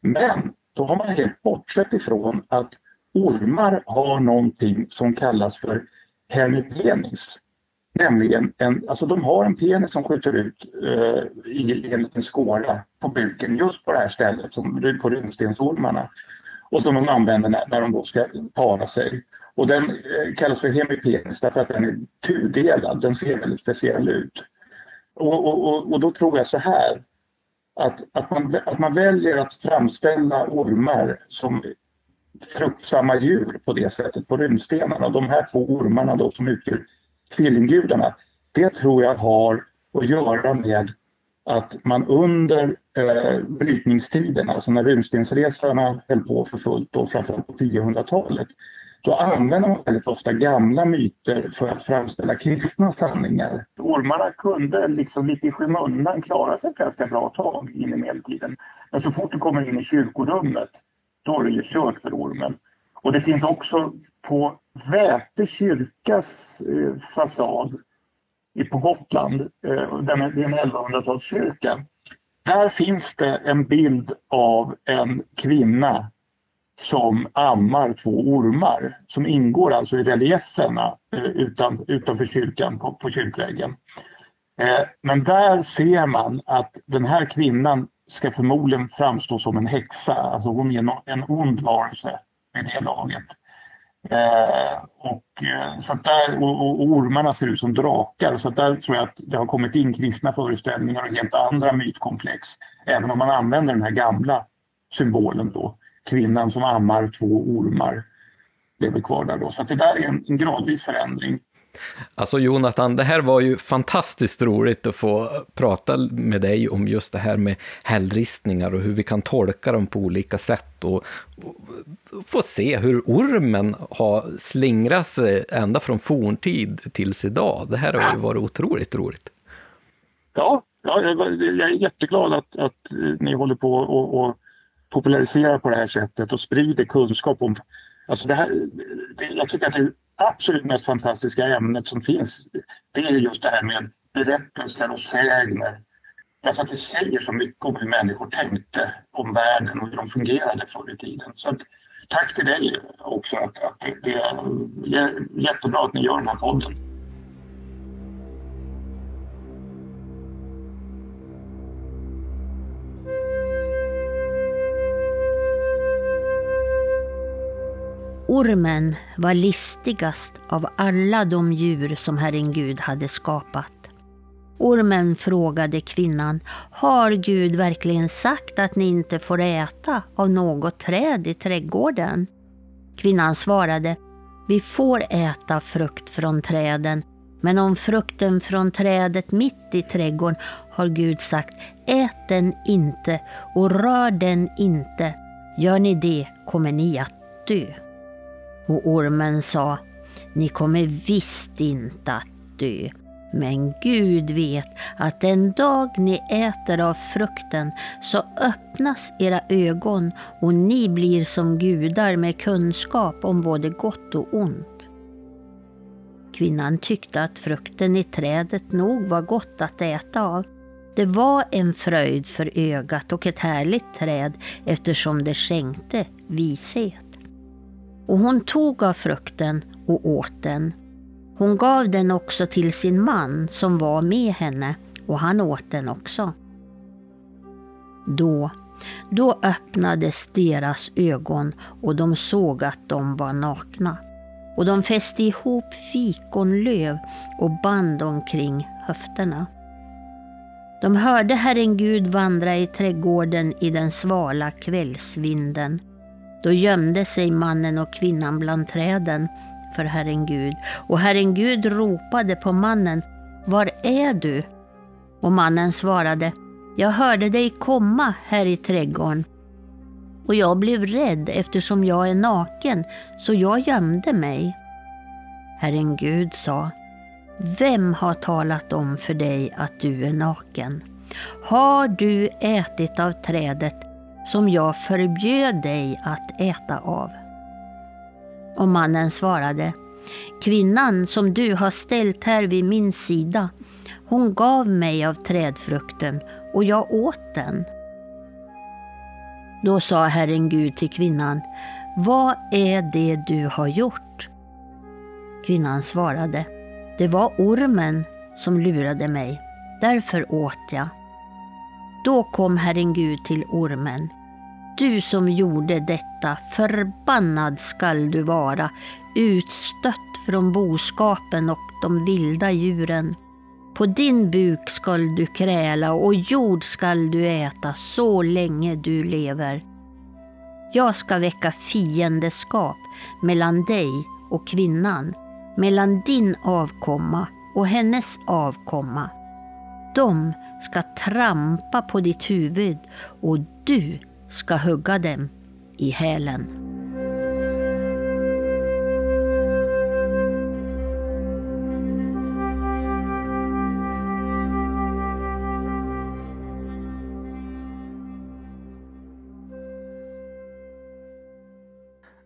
Men då har man helt bortsett ifrån att ormar har någonting som kallas för hemipenis. Nämligen, en, alltså de har en penis som skjuter ut eh, i, en liten skåra på buken just på det här stället, som, på runstensormarna. Och som de använder när, när de då ska para sig. Och den eh, kallas för hemipenis därför att den är tudelad, den ser väldigt speciell ut. Och, och, och, och då tror jag så här, att, att, man, att man väljer att framställa ormar som fruktsamma djur på det sättet på runstenarna. De här två ormarna då som utgör tvillinggudarna, det tror jag har att göra med att man under eh, brytningstiden, alltså när runstensresarna höll på för fullt, då, framförallt på 1000-talet, då använder man väldigt ofta gamla myter för att framställa kristna sanningar. Ormarna kunde liksom lite i skymundan klara sig ett ganska bra tag in i medeltiden. Men så fort du kommer in i kyrkorummet, då är det ju kört för ormen. Och det finns också på Väte kyrkas eh, fasad på Gotland, eh, det är en 1100-talskyrka. Där finns det en bild av en kvinna som ammar två ormar som ingår alltså i relieferna eh, utan, utanför kyrkan på, på kyrkväggen. Eh, men där ser man att den här kvinnan ska förmodligen framstå som en häxa, alltså hon är en ond varelse vid det laget. Eh, och, eh, så där, och, och, ormarna ser ut som drakar, så där tror jag att det har kommit in kristna föreställningar och helt andra mytkomplex. Även om man använder den här gamla symbolen då, kvinnan som ammar två ormar lever kvar där då. Så det där är en, en gradvis förändring. Alltså Jonathan, det här var ju fantastiskt roligt att få prata med dig om just det här med hällristningar och hur vi kan tolka dem på olika sätt och, och få se hur ormen har slingrat sig ända från forntid tills idag. Det här har ju varit otroligt roligt. Ja, ja jag, jag är jätteglad att, att ni håller på och, och populariserar på det här sättet och sprider kunskap om Alltså det här, jag tycker att det absolut mest fantastiska ämnet som finns, det är just det här med berättelser och sägner. Därför att det säger så mycket om hur människor tänkte om världen och hur de fungerade förr i tiden. Så att, tack till dig också, att, att det, det är jättebra att ni gör den här podden. Ormen var listigast av alla de djur som Herren Gud hade skapat. Ormen frågade kvinnan, har Gud verkligen sagt att ni inte får äta av något träd i trädgården? Kvinnan svarade, vi får äta frukt från träden, men om frukten från trädet mitt i trädgården har Gud sagt, ät den inte och rör den inte. Gör ni det kommer ni att dö. Och ormen sa, ni kommer visst inte att dö. Men Gud vet att den dag ni äter av frukten så öppnas era ögon och ni blir som gudar med kunskap om både gott och ont. Kvinnan tyckte att frukten i trädet nog var gott att äta av. Det var en fröjd för ögat och ett härligt träd eftersom det skänkte vishet. Och hon tog av frukten och åt den. Hon gav den också till sin man som var med henne och han åt den också. Då, då öppnades deras ögon och de såg att de var nakna. Och de fäste ihop fikonlöv och band omkring höfterna. De hörde Herren Gud vandra i trädgården i den svala kvällsvinden då gömde sig mannen och kvinnan bland träden för Herren Gud. Och Herren Gud ropade på mannen, Var är du? Och mannen svarade, Jag hörde dig komma här i trädgården. Och jag blev rädd eftersom jag är naken, så jag gömde mig. Herren Gud sa, Vem har talat om för dig att du är naken? Har du ätit av trädet som jag förbjöd dig att äta av. Och mannen svarade, kvinnan som du har ställt här vid min sida, hon gav mig av trädfrukten och jag åt den. Då sa Herren Gud till kvinnan, vad är det du har gjort? Kvinnan svarade, det var ormen som lurade mig, därför åt jag. Då kom Herren Gud till ormen. Du som gjorde detta, förbannad skall du vara, utstött från boskapen och de vilda djuren. På din buk skall du kräla och jord skall du äta så länge du lever. Jag ska väcka fiendeskap mellan dig och kvinnan, mellan din avkomma och hennes avkomma. De ska trampa på ditt huvud och du ska hugga dem i hälen.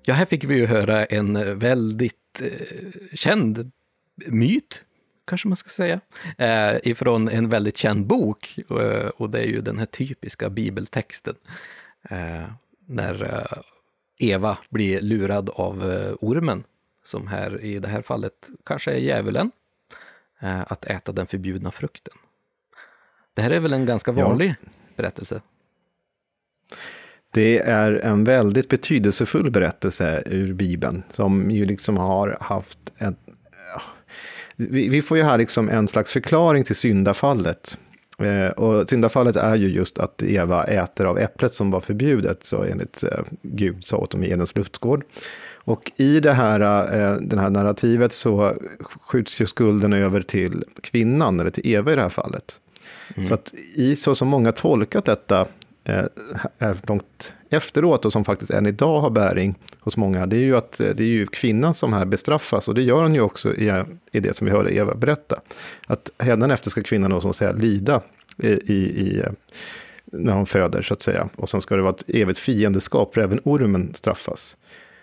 Ja, här fick vi ju höra en väldigt eh, känd myt kanske man ska säga, eh, ifrån en väldigt känd bok. Eh, och det är ju den här typiska bibeltexten. Eh, när eh, Eva blir lurad av eh, ormen, som här i det här fallet kanske är djävulen, att äta den förbjudna frukten. Det här är väl en ganska vanlig ja. berättelse? Det är en väldigt betydelsefull berättelse ur Bibeln, som ju liksom har haft en vi, vi får ju här liksom en slags förklaring till syndafallet. Eh, och syndafallet är ju just att Eva äter av äpplet som var förbjudet, så enligt eh, Gud sa åt dem i Edens luftgård. Och i det här, eh, den här narrativet så skjuts ju skulden över till kvinnan, eller till Eva i det här fallet. Mm. Så att i så som många tolkat detta eh, långt efteråt och som faktiskt än idag har bäring hos många, det är ju att det är ju kvinnan som här bestraffas och det gör hon ju också i, i det som vi hörde Eva berätta. Att efter ska kvinnan då som säger lida i, i, när hon föder så att säga. Och sen ska det vara ett evigt fiendeskap för även ormen straffas.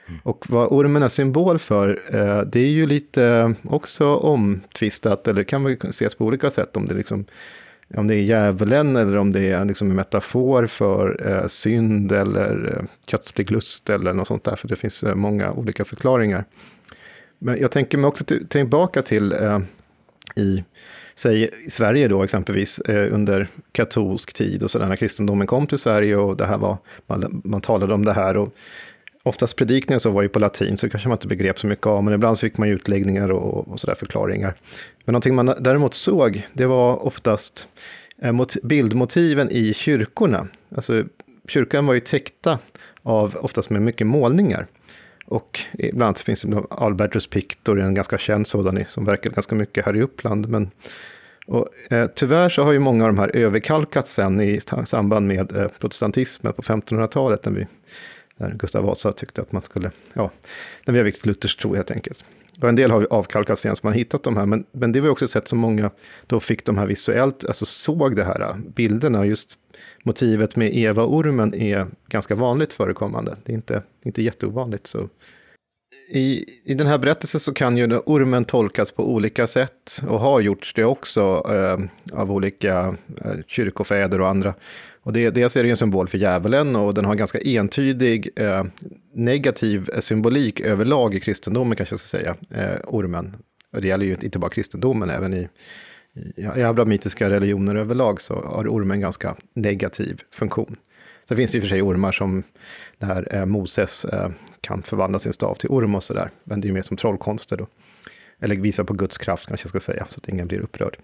Mm. Och vad ormen är symbol för, eh, det är ju lite också omtvistat, eller kan man ses på olika sätt, om det liksom om det är djävulen eller om det är liksom en metafor för eh, synd eller eh, kötslig lust eller något sånt där, för det finns eh, många olika förklaringar. Men jag tänker mig också tillbaka till eh, i, säg, i Sverige då exempelvis eh, under katolsk tid och sådär, när kristendomen kom till Sverige och det här var, man, man talade om det här och oftast predikningar så var ju på latin, så kanske man inte begrep så mycket av, men ibland fick man ju utläggningar och, och sådär förklaringar. Men någonting man däremot såg, det var oftast eh, mot bildmotiven i kyrkorna. Alltså, kyrkan var ju täckta av, oftast med mycket målningar. Och ibland finns det Albertus Pictor, en ganska känd sådan, som verkar ganska mycket här i Uppland. Men, och, eh, tyvärr så har ju många av de här överkalkats sen i samband med eh, protestantismen på 1500-talet, när vi när Gustav Vasa tyckte att man skulle, ja, när vi har viktigt Luthers tro helt enkelt. Och en del har ju avkalkat sen som har hittat de här, men, men det var också sett som många då fick de här visuellt, alltså såg det här bilderna, just motivet med Eva-ormen är ganska vanligt förekommande. Det är inte, inte jätteovanligt. Så. I, I den här berättelsen så kan ju ormen tolkas på olika sätt och har gjorts det också eh, av olika eh, kyrkofäder och andra. Och det, dels är det en symbol för djävulen och den har ganska entydig eh, negativ symbolik överlag i kristendomen, kanske jag ska säga, eh, ormen. Och det gäller ju inte bara kristendomen, även i, i, abrahamitiska religioner överlag så har ormen ganska negativ funktion. Sen finns det i och för sig ormar som där eh, Moses eh, kan förvandla sin stav till orm och sådär, men det är ju mer som trollkonster då. Eller visa på Guds kraft kanske jag ska säga, så att ingen blir upprörd.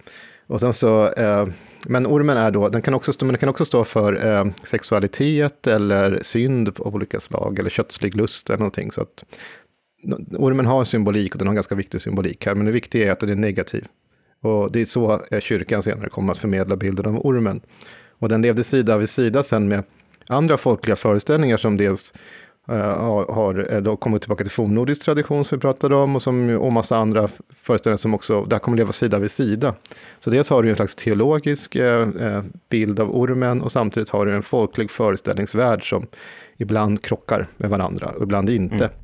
Och sen så, eh, men ormen är då, den kan också stå, men den kan också stå för eh, sexualitet eller synd av olika slag, eller kötslig lust eller någonting. Så att, ormen har symbolik och den har en ganska viktig symbolik här, men det viktiga är att den är negativ. Och det är så eh, kyrkan senare kommer att förmedla bilden av ormen. Och den levde sida vid sida sen med andra folkliga föreställningar som dels Eh, har eh, då kommit tillbaka till fornnordisk tradition som vi pratade om och, som, och massa andra föreställningar som också, där kommer leva sida vid sida. Så dels har du en slags teologisk eh, bild av ormen och samtidigt har du en folklig föreställningsvärld som ibland krockar med varandra och ibland inte. Mm.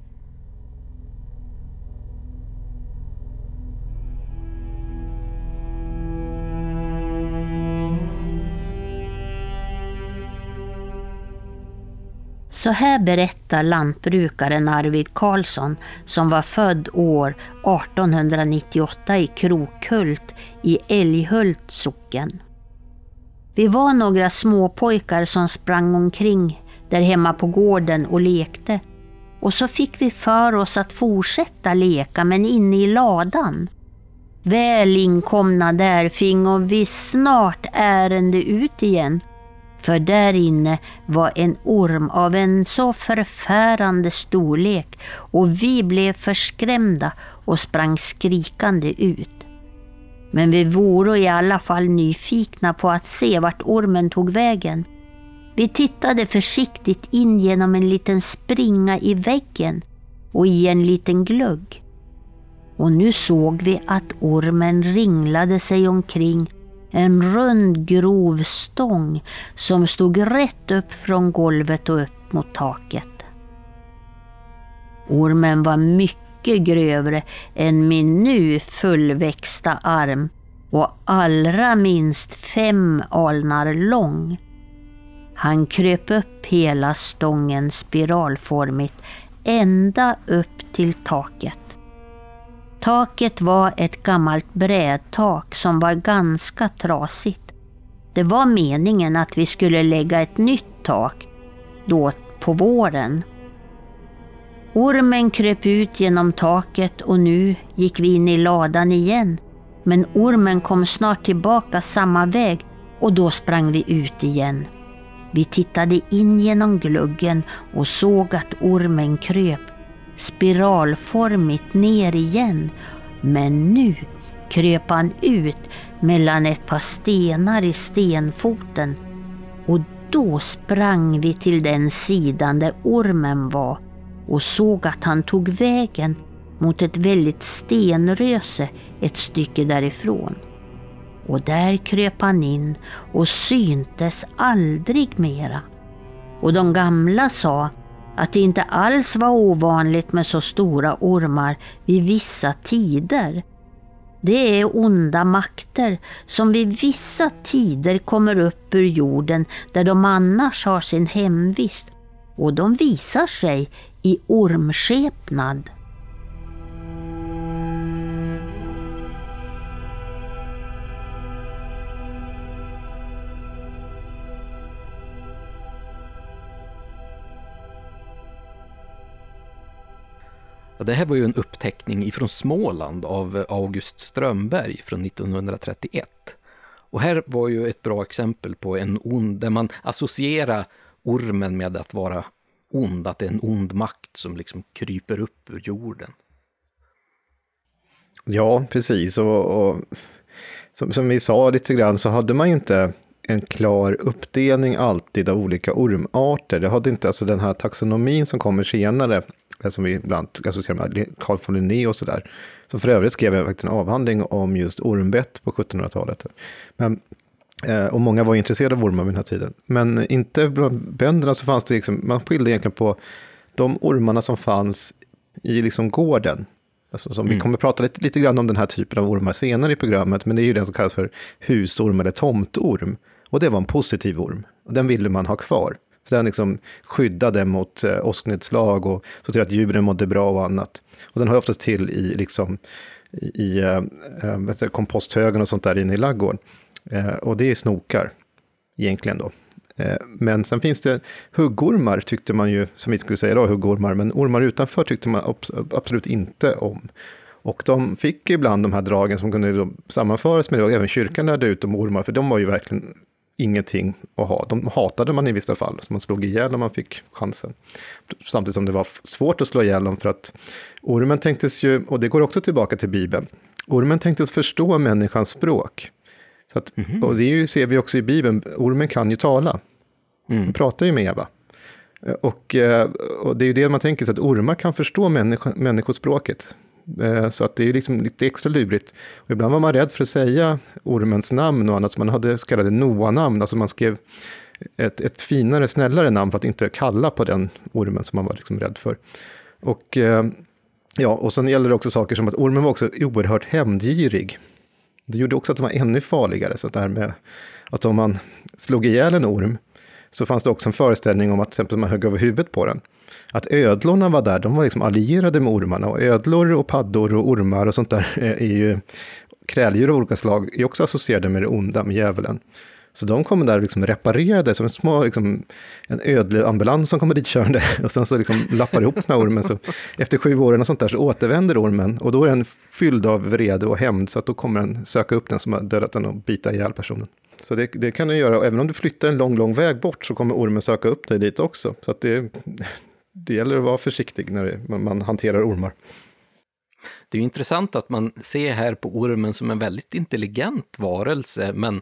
Så här berättar lantbrukaren Arvid Karlsson som var född år 1898 i Krokhult i Älghult socken. Vi var några småpojkar som sprang omkring där hemma på gården och lekte. Och så fick vi för oss att fortsätta leka men inne i ladan. Väl inkomna där fingo vi snart ärende ut igen för där inne var en orm av en så förfärande storlek och vi blev förskrämda och sprang skrikande ut. Men vi vore i alla fall nyfikna på att se vart ormen tog vägen. Vi tittade försiktigt in genom en liten springa i väggen och i en liten glugg. Och nu såg vi att ormen ringlade sig omkring en rund grov stång som stod rätt upp från golvet och upp mot taket. Ormen var mycket grövre än min nu fullväxta arm och allra minst fem alnar lång. Han kröp upp hela stången spiralformigt ända upp till taket. Taket var ett gammalt brädtak som var ganska trasigt. Det var meningen att vi skulle lägga ett nytt tak då på våren. Ormen kröp ut genom taket och nu gick vi in i ladan igen. Men ormen kom snart tillbaka samma väg och då sprang vi ut igen. Vi tittade in genom gluggen och såg att ormen kröp spiralformigt ner igen. Men nu kröp han ut mellan ett par stenar i stenfoten och då sprang vi till den sidan där ormen var och såg att han tog vägen mot ett väldigt stenröse ett stycke därifrån. Och där kröp han in och syntes aldrig mera. Och de gamla sa att det inte alls var ovanligt med så stora ormar vid vissa tider. Det är onda makter som vid vissa tider kommer upp ur jorden där de annars har sin hemvist och de visar sig i ormskepnad. Det här var ju en uppteckning ifrån Småland av August Strömberg från 1931. Och här var ju ett bra exempel på en ond, där man associerar ormen med att vara ond, att det är en ond makt som liksom kryper upp ur jorden. Ja, precis. Och, och som, som, vi sa lite grann så hade man ju inte en klar uppdelning alltid av olika ormarter. Det hade inte, alltså den här taxonomin som kommer senare, som vi ibland associerar med Carl von Linné och sådär. Så för övrigt skrev jag faktiskt en avhandling om just ormbett på 1700-talet. Men, eh, och många var intresserade av ormar vid den här tiden. Men inte bland bönderna så fanns det, liksom, man skilde egentligen på de ormarna som fanns i liksom gården. Alltså som mm. Vi kommer prata lite, lite grann om den här typen av ormar senare i programmet, men det är ju den som kallas för husorm eller tomtorm. Och det var en positiv orm, och den ville man ha kvar. För den liksom skyddade mot eh, åsknedslag och såg till att djuren mådde bra och annat. Och den har oftast till i, liksom, i, i eh, eh komposthögen och sånt där inne i laggården. Eh, och det är snokar, egentligen då. Eh, men sen finns det huggormar, tyckte man ju, som vi skulle säga då, huggormar, men ormar utanför tyckte man absolut inte om. Och de fick ibland de här dragen som kunde sammanföras med det, och även kyrkan lärde ut om ormar, för de var ju verkligen ingenting att ha. De hatade man i vissa fall, så man slog ihjäl om man fick chansen. Samtidigt som det var svårt att slå ihjäl dem, för att ormen tänktes ju, och det går också tillbaka till Bibeln, ormen tänktes förstå människans språk. Så att, mm -hmm. Och det ju, ser vi också i Bibeln, ormen kan ju tala. Mm. Den pratar ju med Eva. Och, eh, och det är ju det man tänker sig, att ormar kan förstå människo, människospråket. Eh, så att det är liksom lite extra lurigt. Och ibland var man rädd för att säga ormens namn och annat, så man hade så kallade Noa-namn, alltså man skrev ett, ett finare, snällare namn för att inte kalla på den ormen som man var liksom rädd för. Och, eh, ja, och sen gäller det också saker som att ormen var också oerhört hämndgirig. Det gjorde också att den var ännu farligare, så att det här med att om man slog ihjäl en orm, så fanns det också en föreställning om att till exempel man högg över huvudet på den. Att ödlorna var där, de var liksom allierade med ormarna. Och ödlor och paddor och ormar och sånt där är ju kräldjur av olika slag, är också associerade med det onda, med djävulen. Så de kommer där och liksom reparerade, som en små, liksom, en ödleambulans som kommer dit körande. Och sen så liksom lappar ihop den här ormen. Så efter sju år och sånt där så återvänder ormen. Och då är den fylld av vrede och hämnd, så att då kommer den söka upp den som har dödat den och bita ihjäl personen. Så det, det, kan du göra, och även om du flyttar en lång, lång väg bort så kommer ormen söka upp dig dit också. Så det, det gäller att vara försiktig när det, man, hanterar ormar. Det är intressant att man ser här på ormen som en väldigt intelligent varelse, men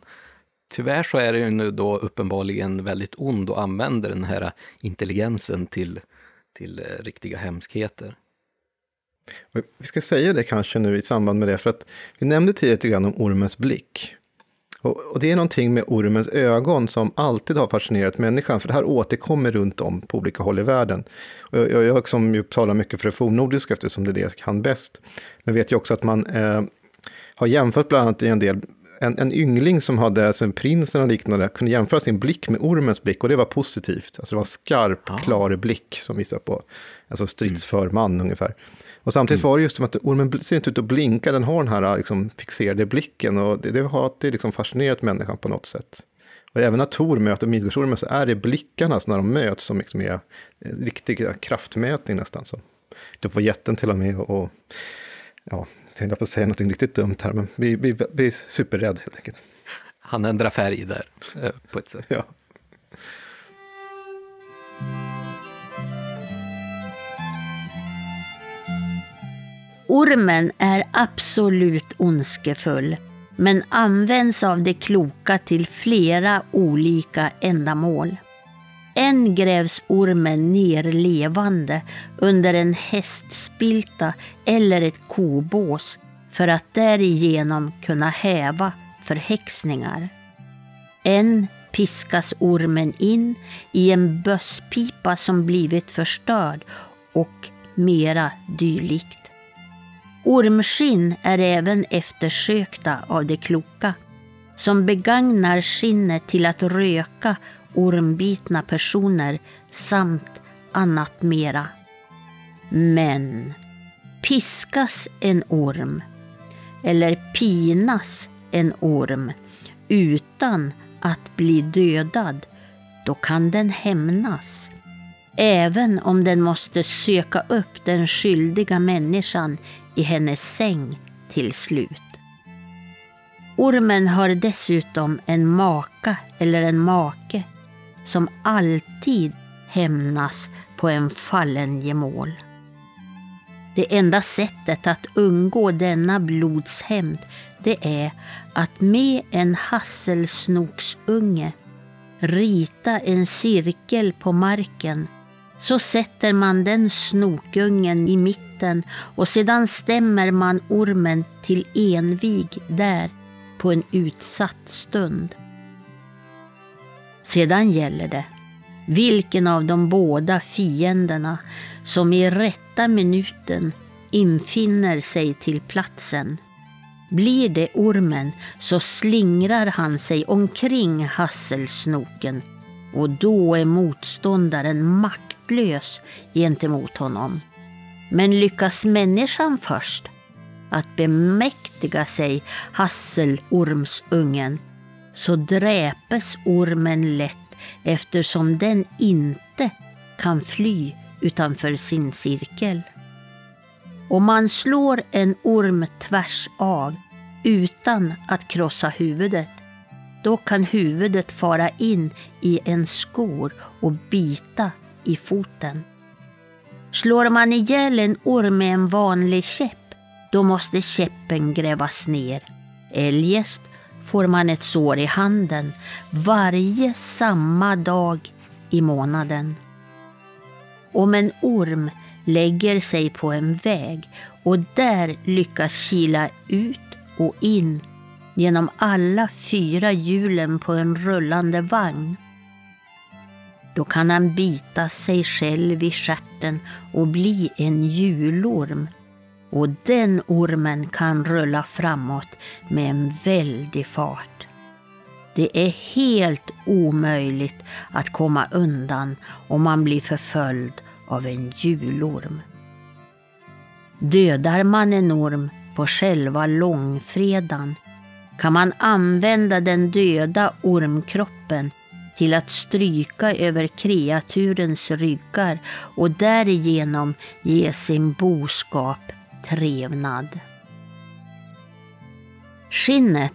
tyvärr så är det ju nu då uppenbarligen väldigt ond och använder den här intelligensen till, till eh, riktiga hemskheter. Vi ska säga det kanske nu i samband med det, för att vi nämnde tidigare lite grann om ormens blick. Och, och, det är någonting med ormens ögon som alltid har fascinerat människan, för det här återkommer runt om på olika håll i världen. Och jag, jag som ju talar mycket för det fornnordiska, eftersom det är det jag kan bäst, men vet ju också att man eh, har jämfört bland annat i en del en, en yngling som hade, alltså en prins eller liknande, kunde jämföra sin blick med ormens blick och det var positivt. Alltså det var skarp, ah. klar blick som visar på alltså stridsför man mm. ungefär. Och samtidigt mm. var det just som att ormen ser inte ut att blinka, den har den här liksom, fixerade blicken och det, det har alltid liksom fascinerat människan på något sätt. Och även när Tor möter Midgårdsormen så är det blickarna när de möts som liksom är riktig kraftmätning nästan. Så. Du får jätten till och med och, ja, jag tänkte på att säga något riktigt dumt här, men vi, vi, vi är superrädd helt enkelt. Han ändrar färg där, eh, på ett sätt. Ja. Ormen är absolut ondskefull men används av de kloka till flera olika ändamål. Än grävs ormen ner levande under en hästspilta eller ett kobås för att därigenom kunna häva förhäxningar. Än piskas ormen in i en bösspipa som blivit förstörd och mera dylikt. Ormskinn är även eftersökta av de kloka som begagnar skinnet till att röka ormbitna personer samt annat mera. Men piskas en orm eller pinas en orm utan att bli dödad, då kan den hämnas. Även om den måste söka upp den skyldiga människan i hennes säng till slut. Ormen har dessutom en maka eller en make som alltid hämnas på en fallen gemål. Det enda sättet att undgå denna blodshämnd det är att med en hasselsnoksunge rita en cirkel på marken. Så sätter man den snokungen i mitten och sedan stämmer man ormen till envig där på en utsatt stund. Sedan gäller det vilken av de båda fienderna som i rätta minuten infinner sig till platsen. Blir det ormen så slingrar han sig omkring hasselsnoken och då är motståndaren maktlös gentemot honom. Men lyckas människan först att bemäktiga sig hasselormsungen så dräpes ormen lätt eftersom den inte kan fly utanför sin cirkel. Om man slår en orm tvärs av utan att krossa huvudet, då kan huvudet fara in i en skor och bita i foten. Slår man ihjäl en orm med en vanlig käpp, då måste käppen grävas ner. Eljest får man ett sår i handen varje samma dag i månaden. Om en orm lägger sig på en väg och där lyckas kila ut och in genom alla fyra hjulen på en rullande vagn. Då kan han bita sig själv i stjärten och bli en julorm. Och den ormen kan rulla framåt med en väldig fart. Det är helt omöjligt att komma undan om man blir förföljd av en julorm. Dödar man en orm på själva långfredagen kan man använda den döda ormkroppen till att stryka över kreaturens ryggar och därigenom ge sin boskap trevnad. Skinnet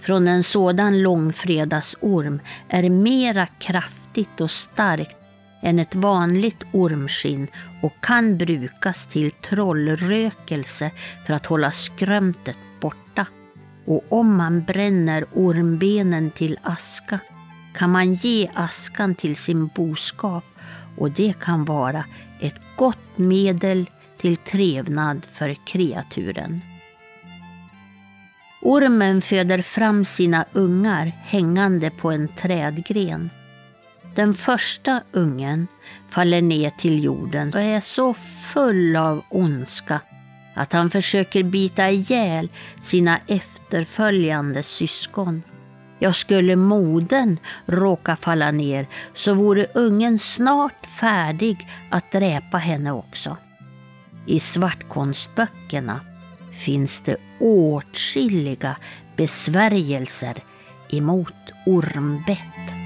från en sådan långfredagsorm är mera kraftigt och starkt än ett vanligt ormskinn och kan brukas till trollrökelse för att hålla skrömtet borta. Och om man bränner ormbenen till aska kan man ge askan till sin boskap och det kan vara ett gott medel till trevnad för kreaturen. Ormen föder fram sina ungar hängande på en trädgren. Den första ungen faller ner till jorden och är så full av ondska att han försöker bita ihjäl sina efterföljande syskon. Ja, skulle modern råka falla ner så vore ungen snart färdig att dräpa henne också. I svartkonstböckerna finns det åtskilliga besvärjelser emot ormbett.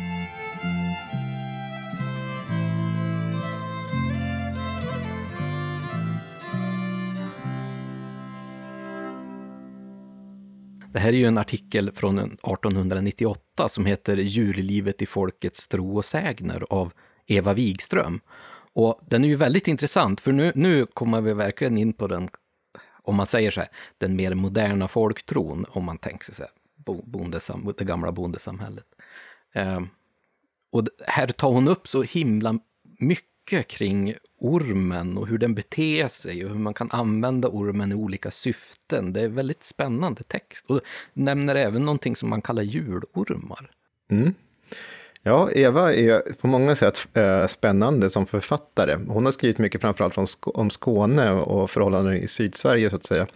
Det här är ju en artikel från 1898 som heter Djurlivet i folkets tro och sägner av Eva Wigström. Och den är ju väldigt intressant, för nu, nu kommer vi verkligen in på den om man säger så här, den mer moderna folktron, om man tänker sig så här, bondesam, det gamla bondesamhället. Eh, och här tar hon upp så himla mycket kring ormen och hur den beter sig och hur man kan använda ormen i olika syften. Det är väldigt spännande text. Och nämner även någonting som man kallar julormar. Mm. Ja, Eva är på många sätt eh, spännande som författare. Hon har skrivit mycket framförallt om Skåne och förhållanden i Sydsverige så att säga.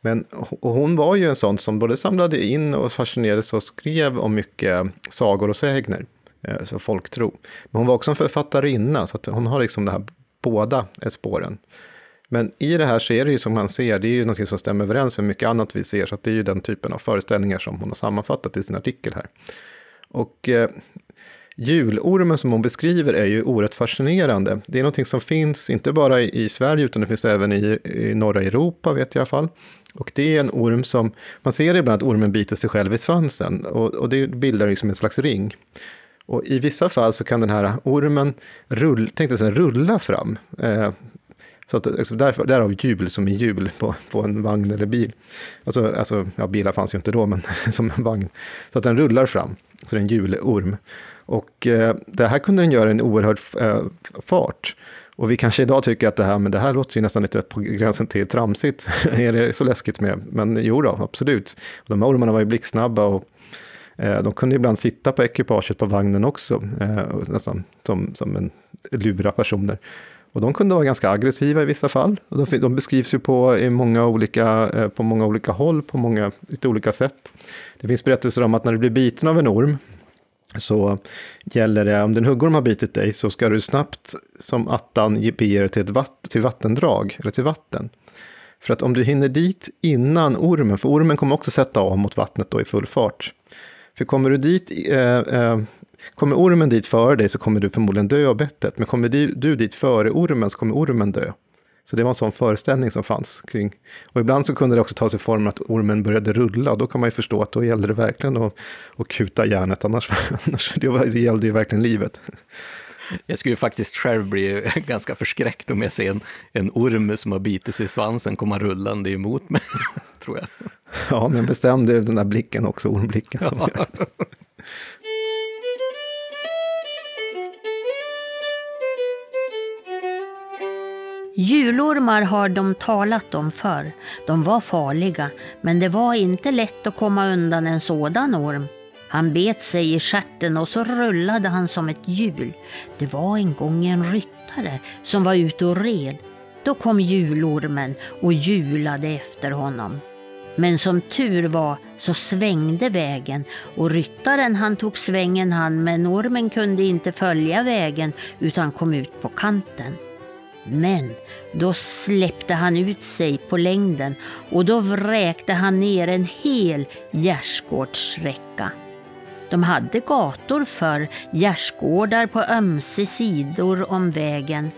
Men hon var ju en sån som både samlade in och fascinerades och skrev om mycket sagor och sägner, Eh, så folktro. Men hon var också en författarinna, så att hon har liksom det här båda spåren. Men i det här så är det ju som man ser, det är ju något som stämmer överens med mycket annat vi ser, så det är ju den typen av föreställningar som hon har sammanfattat i sin artikel här. Och eh, julormen som hon beskriver är ju oerhört fascinerande. Det är någonting som finns, inte bara i, i Sverige, utan det finns även i, i norra Europa, vet jag i alla fall. Och det är en orm som, man ser ibland att ormen biter sig själv i svansen, och, och det bildar liksom en slags ring. Och i vissa fall så kan den här ormen rull, tänkte sig, rulla fram. Eh, så att, alltså därför, därav hjul som i hjul på, på en vagn eller bil. Alltså, alltså, ja, bilar fanns ju inte då, men som en vagn. Så att den rullar fram, så det är en hjulorm. Och eh, det här kunde den göra i en oerhörd eh, fart. Och vi kanske idag tycker att det här, men det här låter ju nästan lite på gränsen till tramsigt. är det så läskigt med? Men jo då, absolut. De här ormarna var ju blixtsnabba och Eh, de kunde ibland sitta på ekipaget på vagnen också, eh, nästan som, som en lura personer. Och de kunde vara ganska aggressiva i vissa fall. Och de, de beskrivs ju på, i många olika, eh, på många olika håll, på många lite olika sätt. Det finns berättelser om att när du blir biten av en orm, så gäller det, om den huggorm har bitit dig, så ska du snabbt som attan bege dig till ett vatt, till vattendrag, eller till vatten. För att om du hinner dit innan ormen, för ormen kommer också sätta av mot vattnet då i full fart. För kommer du dit, eh, eh, kommer ormen dit före dig så kommer du förmodligen dö av bettet. Men kommer du, du dit före ormen så kommer ormen dö. Så det var en sån föreställning som fanns kring. Och ibland så kunde det också ta sig form att ormen började rulla. Och då kan man ju förstå att då gällde det verkligen att, att kuta järnet. Annars, annars det, var, det gällde ju verkligen livet. Jag skulle faktiskt själv bli ganska förskräckt om jag ser en, en orm som har bitit sig i svansen komma rullande emot mig, tror jag. Ja, men bestäm du den där blicken också, ormblicken. Som ja. Julormar har de talat om förr. De var farliga, men det var inte lätt att komma undan en sådan orm. Han bet sig i skärten och så rullade han som ett hjul. Det var en gång en ryttare som var ute och red. Då kom julormen och julade efter honom. Men som tur var så svängde vägen och ryttaren han tog svängen han men ormen kunde inte följa vägen utan kom ut på kanten. Men då släppte han ut sig på längden och då vräkte han ner en hel gärdsgårdsräcka. De hade gator för gärdsgårdar på ömse sidor om vägen.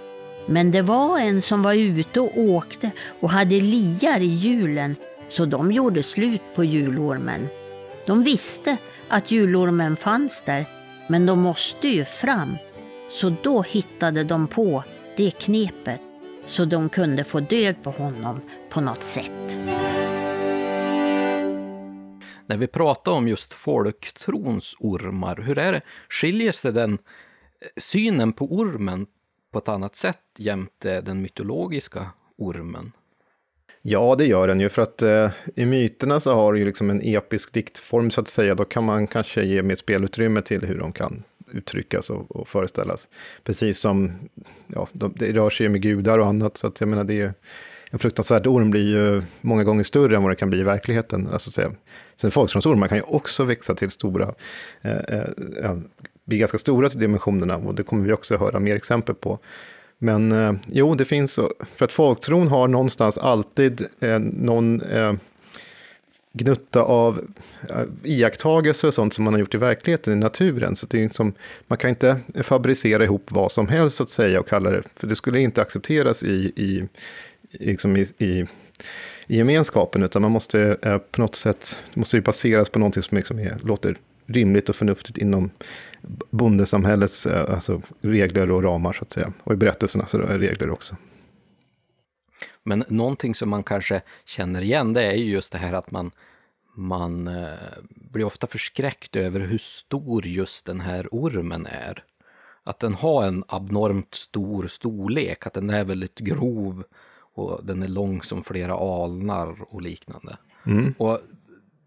Men det var en som var ute och åkte och hade liar i hjulen så de gjorde slut på julormen. De visste att julormen fanns där, men de måste ju fram. Så då hittade de på det knepet så de kunde få död på honom på något sätt. När vi pratar om just folktrons ormar, hur är det? Skiljer sig den eh, synen på ormen på ett annat sätt jämte den mytologiska ormen? Ja, det gör den ju, för att eh, i myterna så har du ju liksom en episk diktform så att säga. Då kan man kanske ge mer spelutrymme till hur de kan uttryckas och, och föreställas. Precis som, ja, det rör sig ju med gudar och annat, så att jag menar det är ju en fruktansvärd orm blir ju många gånger större än vad det kan bli i verkligheten. Alltså, säga. Sen folkströmsormar kan ju också växa till stora, eh, eh, bli ganska stora till dimensionerna och det kommer vi också höra mer exempel på. Men eh, jo, det finns, för att folktron har någonstans alltid eh, någon eh, gnutta av eh, iakttagelser och sånt som man har gjort i verkligheten, i naturen. Så det är liksom, man kan inte fabricera ihop vad som helst, så att säga, och kalla det, för det skulle inte accepteras i, i, liksom i, i, i gemenskapen, utan man måste eh, på något sätt, måste ju baseras på någonting som liksom är, låter rimligt och förnuftigt inom bondesamhällets eh, alltså, regler och ramar, så att säga. Och i berättelserna så är regler också. Men någonting som man kanske känner igen det är ju just det här att man, man eh, blir ofta förskräckt över hur stor just den här ormen är. Att den har en abnormt stor storlek, att den är väldigt grov och den är lång som flera alnar och liknande. Mm. Och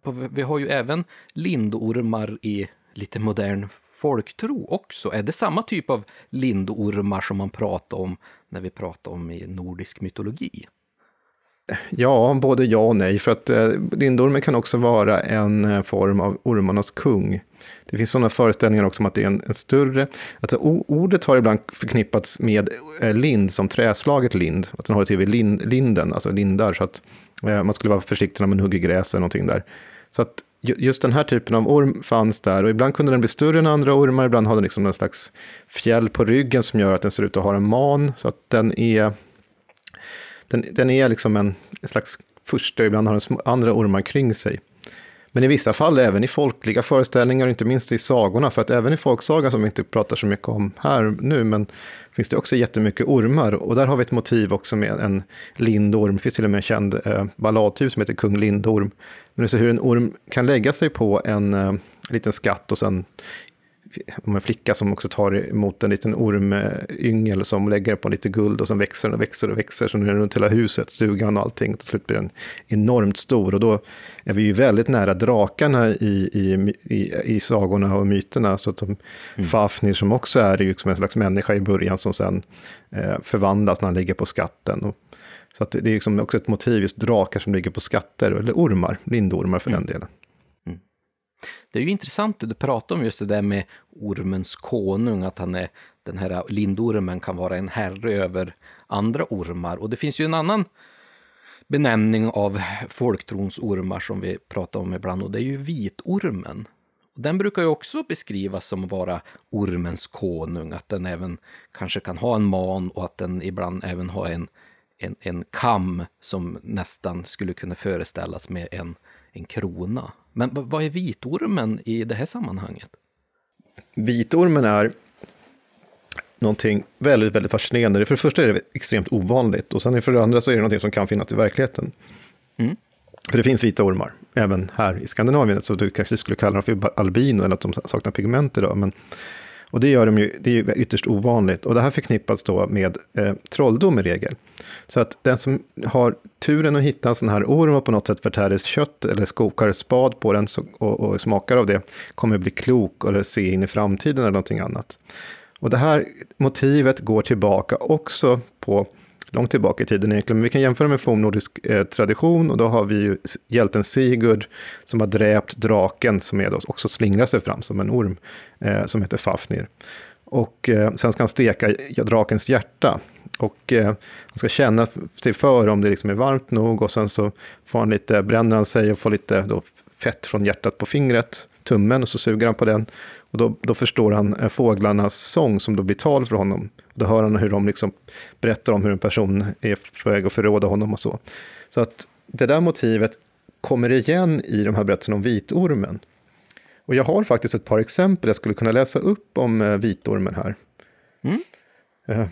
på, vi har ju även lindormar i lite modern folktro också. Är det samma typ av lindormar som man pratar om när vi pratar om i nordisk mytologi? Ja, både ja och nej, för att eh, lindormen kan också vara en eh, form av ormarnas kung. Det finns sådana föreställningar också om att det är en, en större... Alltså, o- ordet har ibland förknippats med eh, lind som träslaget lind, att den har till vid lin, linden, alltså lindar, så att eh, man skulle vara försiktig när man hugger gräs eller någonting där. Så att just den här typen av orm fanns där och ibland kunde den bli större än andra ormar, ibland har den liksom en slags fjäll på ryggen som gör att den ser ut att ha en man, så att den är den, den är liksom en, en slags första, ibland har den andra ormar kring sig. Men i vissa fall även i folkliga föreställningar, inte minst i sagorna, för att även i folksagan som vi inte pratar så mycket om här nu, men finns det också jättemycket ormar. Och där har vi ett motiv också med en lindorm. Det finns till och med en känd eh, balladtyp som heter Kung Lindorm. Men du ser hur en orm kan lägga sig på en eh, liten skatt och sen om en flicka som också tar emot en liten ormyngel som lägger på lite guld och sen växer och växer och växer. Så nu är den runt hela huset, stugan och allting. Till slut blir den enormt stor och då är vi ju väldigt nära drakarna i, i, i, i sagorna och myterna. Så att de, Fafnir som också är ju liksom en slags människa i början som sen eh, förvandlas när han ligger på skatten. Och, så att det är liksom också ett motiv, just drakar som ligger på skatter, eller ormar, lindormar för den delen. Det är ju intressant att du pratar om just det där med ormens konung, att han är den här lindormen kan vara en herre över andra ormar. Och det finns ju en annan benämning av folktrons ormar som vi pratar om ibland och det är ju vitormen. Den brukar ju också beskrivas som att vara ormens konung, att den även kanske kan ha en man och att den ibland även har en, en, en kam som nästan skulle kunna föreställas med en, en krona. Men vad är vitormen i det här sammanhanget? Vitormen är någonting väldigt, väldigt fascinerande. För det första är det extremt ovanligt och sen för det andra så är det någonting som kan finnas i verkligheten. Mm. För det finns vita ormar, även här i Skandinavien, så du kanske skulle kalla dem för albino eller att de saknar pigment idag. Men, och det, gör de ju, det är ju ytterst ovanligt. Och det här förknippas då med eh, trolldom i regel. Så att den som har turen att hitta en sån här orm och på något sätt förtär kött eller skokar spad på den så, och, och smakar av det kommer bli klok eller se in i framtiden eller någonting annat. Och det här motivet går tillbaka också på långt tillbaka i tiden egentligen, men vi kan jämföra med fornnordisk eh, tradition och då har vi ju hjälten Sigurd som har dräpt draken som är då också slingrar sig fram som en orm eh, som heter Fafnir. Och eh, sen ska han steka drakens hjärta och eh, han ska känna sig för om det liksom är varmt nog och sen så får han lite, bränner han sig och får lite då fett från hjärtat på fingret, tummen och så suger han på den och då, då förstår han eh, fåglarnas sång som då blir tal för honom. Då hör han hur de liksom berättar om hur en person är på väg att förråda honom och så. Så att det där motivet kommer igen i de här berättelserna om vitormen. Och jag har faktiskt ett par exempel jag skulle kunna läsa upp om eh, vitormen här. Mm. Eh,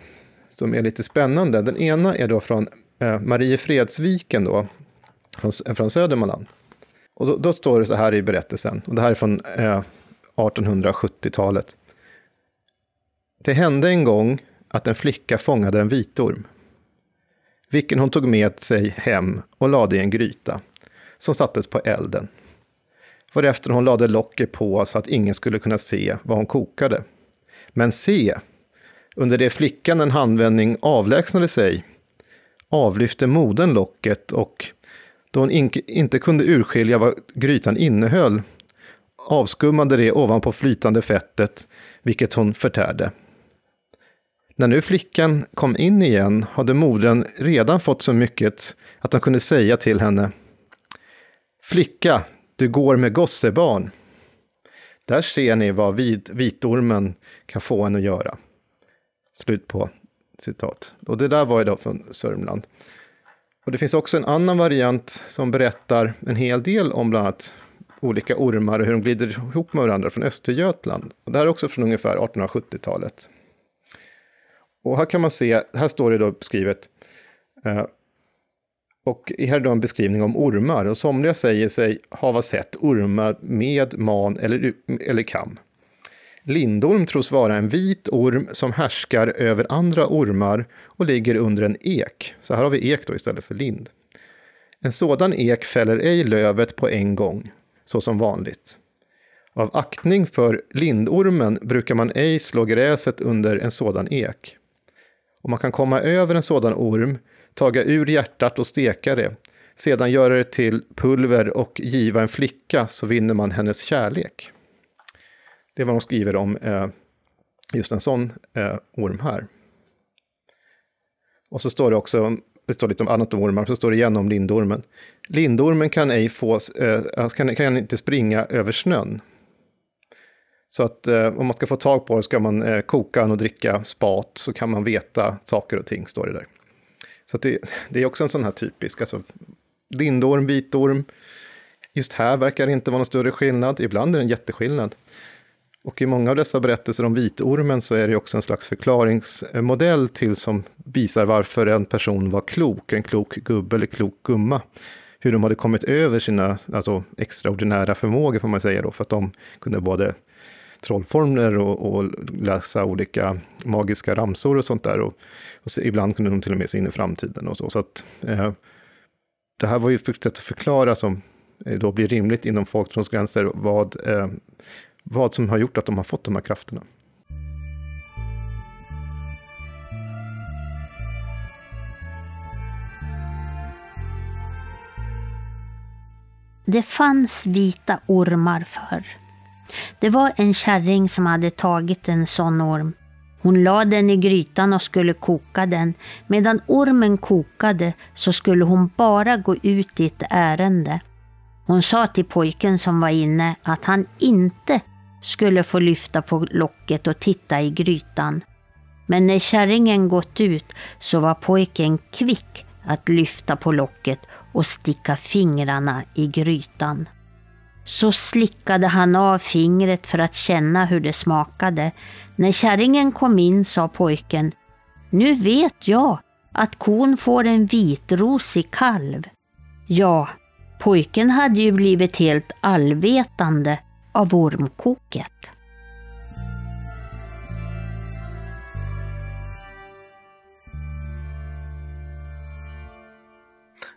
som är lite spännande. Den ena är då från eh, Mariefredsviken då, från, från Södermanland. Och då, då står det så här i berättelsen, och det här är från eh, 1870-talet. Det hände en gång att en flicka fångade en vitorm, vilken hon tog med sig hem och lade i en gryta, som sattes på elden. Varefter hon lade locket på så att ingen skulle kunna se vad hon kokade. Men se, under det flickan en handvändning avlägsnade sig, avlyfte modern locket och då hon inte kunde urskilja vad grytan innehöll avskummade det ovanpå flytande fettet, vilket hon förtärde. När nu flickan kom in igen hade modern redan fått så mycket att de kunde säga till henne Flicka, du går med gossebarn. Där ser ni vad vid, vitormen kan få en att göra. Slut på citat. Och det där var ju då från Sörmland. Och det finns också en annan variant som berättar en hel del om bland annat olika ormar och hur de glider ihop med varandra från Östergötland. Och det här är också från ungefär 1870-talet. Och här kan man se, här står det då skrivet, eh, Och här är då en beskrivning om ormar. Och somliga säger sig hava sett ormar med man eller, eller kam. Lindorm tros vara en vit orm som härskar över andra ormar och ligger under en ek. Så här har vi ek då istället för lind. En sådan ek fäller ej lövet på en gång, så som vanligt. Av aktning för lindormen brukar man ej slå gräset under en sådan ek. Om man kan komma över en sådan orm, taga ur hjärtat och steka det, sedan göra det till pulver och giva en flicka så vinner man hennes kärlek. Det är vad de skriver om eh, just en sån eh, orm här. Och så står det också, det står lite om annat om ormar, så står det igen om lindormen. Lindormen kan, ej få, eh, kan, kan inte springa över snön. Så att eh, om man ska få tag på det ska man eh, koka den och dricka spat så kan man veta saker och ting, står det där. Så det, det, är också en sån här typisk, alltså lindorm, vitorm. Just här verkar det inte vara någon större skillnad, ibland är det en jätteskillnad. Och i många av dessa berättelser om vitormen så är det också en slags förklaringsmodell till som visar varför en person var klok, en klok gubbe eller klok gumma. Hur de hade kommit över sina alltså, extraordinära förmågor får man säga då, för att de kunde både trollformler och, och, läsa olika magiska ramsor och sånt där. Och, och så, ibland kunde de till och med se in i framtiden och så. så att, eh, det här var ju ett sätt att förklara som eh, då blir rimligt inom folktronsgränser vad, eh, vad som har gjort att de har fått de här krafterna. Det fanns vita ormar förr. Det var en kärring som hade tagit en sån orm. Hon lade den i grytan och skulle koka den. Medan ormen kokade så skulle hon bara gå ut i ett ärende. Hon sa till pojken som var inne att han inte skulle få lyfta på locket och titta i grytan. Men när kärringen gått ut så var pojken kvick att lyfta på locket och sticka fingrarna i grytan. Så slickade han av fingret för att känna hur det smakade. När kärringen kom in sa pojken Nu vet jag att kon får en vitrosig kalv. Ja, pojken hade ju blivit helt allvetande av ormkoket.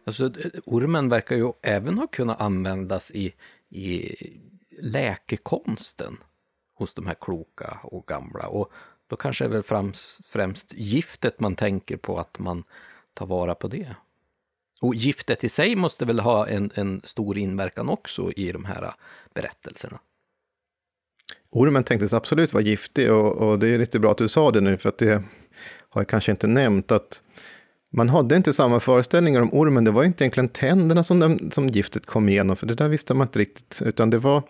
Alltså, eh, ormen verkar ju även ha kunnat användas i i läkekonsten hos de här kloka och gamla. Och då kanske är väl främst, främst giftet man tänker på att man tar vara på det. Och giftet i sig måste väl ha en, en stor inverkan också i de här berättelserna. Ormen tänktes absolut vara giftig och, och, det är lite bra att du sa det nu för att det har jag kanske inte nämnt att man hade inte samma föreställningar om ormen. Det var inte egentligen tänderna som, den, som giftet kom igenom, för det där visste man inte riktigt. Utan det var,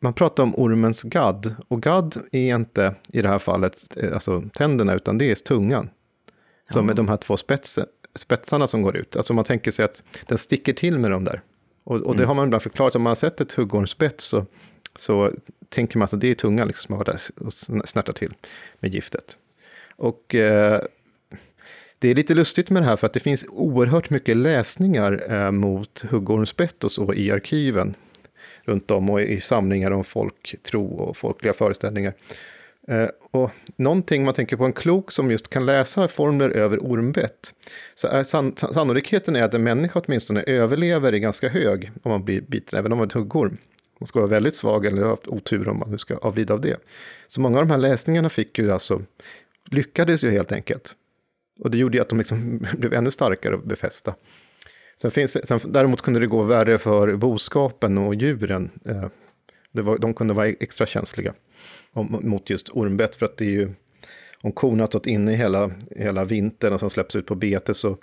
man pratade om ormens gadd. Och gadd är inte i det här fallet eh, alltså tänderna, utan det är tungan. Ja. Så med de här två spetsen, spetsarna som går ut. Alltså man tänker sig att den sticker till med dem där. Och, och det mm. har man ibland förklarat, om man har sett ett huggormsspett så, så tänker man att det är tungan liksom som har där och snärtar till med giftet. Och eh, det är lite lustigt med det här för att det finns oerhört mycket läsningar eh, mot huggormsbett och så i arkiven runt om och i samlingar om folktro och folkliga föreställningar. Eh, och någonting man tänker på en klok som just kan läsa formler över ormbett, så är san sannolikheten är att en människa åtminstone överlever är ganska hög om man blir biten, även om man är ett huggorm. Man ska vara väldigt svag eller ha haft otur om man nu ska avlida av det. Så många av de här läsningarna fick ju alltså, lyckades ju helt enkelt. Och det gjorde ju att de liksom blev ännu starkare och befästa. Sen finns, sen, däremot kunde det gå värre för boskapen och djuren. Eh, det var, de kunde vara extra känsliga mot just ormbett, för att det är ju, om korna har stått inne hela, hela vintern och sen släpps ut på bete så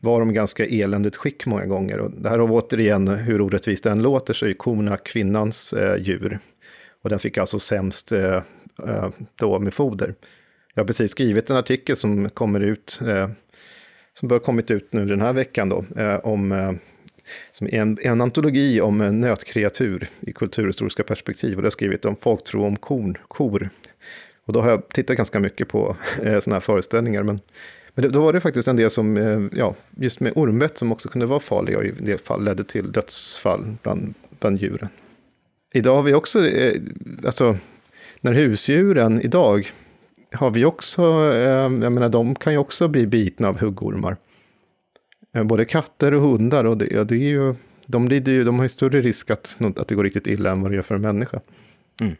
var de ganska eländigt skick många gånger. Och det här har återigen, hur orättvist den låter, så är korna kvinnans eh, djur. Och den fick alltså sämst eh, eh då med foder. Jag har precis skrivit en artikel som kommer ut, eh, som bör kommit ut nu den här veckan då, eh, om eh, som är en, en antologi om eh, nötkreatur i kulturhistoriska perspektiv. Och det har skrivit om folktro om korn, kor. Och då har jag tittat ganska mycket på eh, sådana här föreställningar. Men Men då var det faktiskt en del som, eh, ja, just med ormbett som också kunde vara farliga och i en del fall ledde till dödsfall bland, bland djuren. Idag har vi också, eh, alltså, när husdjuren idag har vi också, eh, jag menar de kan ju också bli bitna av huggormar. Eh, både katter och hundar och det, ja, det är ju, de, lider ju, de har ju större risk att, att det går riktigt illa än vad det gör för en människa. Mm.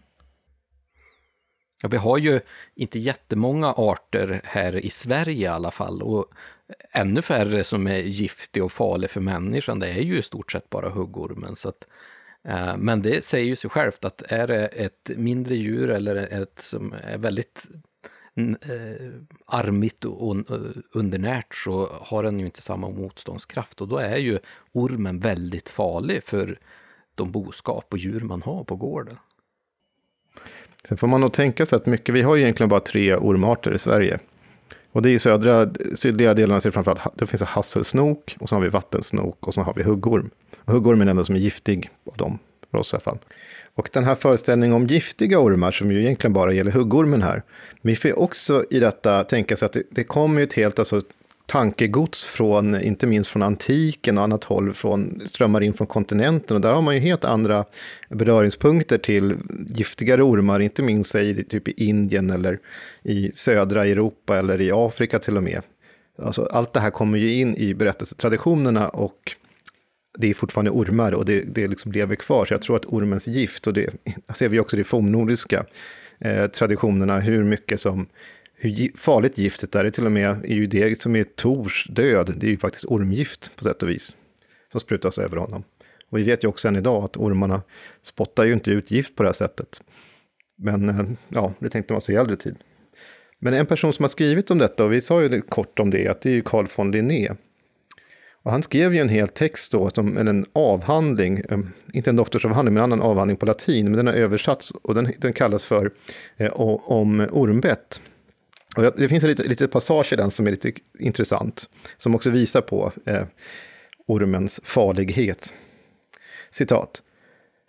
Ja, vi har ju inte jättemånga arter här i Sverige i alla fall och ännu färre som är giftig och farlig för människan. Det är ju i stort sett bara huggormen. Så att, eh, men det säger ju sig självt att är det ett mindre djur eller ett som är väldigt Eh, armigt och eh, undernärt så har den ju inte samma motståndskraft och då är ju ormen väldigt farlig för de boskap och djur man har på gården. Sen får man nog tänka sig att mycket, vi har ju egentligen bara tre ormarter i Sverige. Och det är i södra, sydliga delarna så det framförallt, det finns hasselsnok och så har vi vattensnok och så har vi huggorm. Och huggorm är den enda som är giftig av dem, för oss i alla fall. Och den här föreställningen om giftiga ormar, som ju egentligen bara gäller huggormen här, men vi får också i detta tänka sig att det, det kommer ju ett helt, alltså tankegods från, inte minst från antiken och annat håll, från, strömmar in från kontinenten. Och där har man ju helt andra beröringspunkter till giftigare ormar, inte minst i, typ i Indien eller i södra Europa eller i Afrika till och med. Alltså, allt det här kommer ju in i berättelsetraditionerna och det är fortfarande ormar och det, det liksom lever kvar. Så jag tror att ormens gift, och det ser vi också i de fornnordiska eh, traditionerna, hur mycket som hur farligt giftet är. Det till och med är ju det som är Tors död. Det är ju faktiskt ormgift på sätt och vis. Som sprutas över honom. Och vi vet ju också än idag att ormarna spottar ju inte ut gift på det här sättet. Men eh, ja, det tänkte man sig i äldre tid. Men en person som har skrivit om detta, och vi sa ju kort om det, att det är ju Carl von Linné. Och han skrev ju en hel text då, som en avhandling, eh, inte en doktorsavhandling, men en annan avhandling på latin, men den har översatts och den, den kallas för eh, om ormbett. Och det finns en liten, lite passage i den som är lite intressant, som också visar på eh, ormens farlighet. Citat.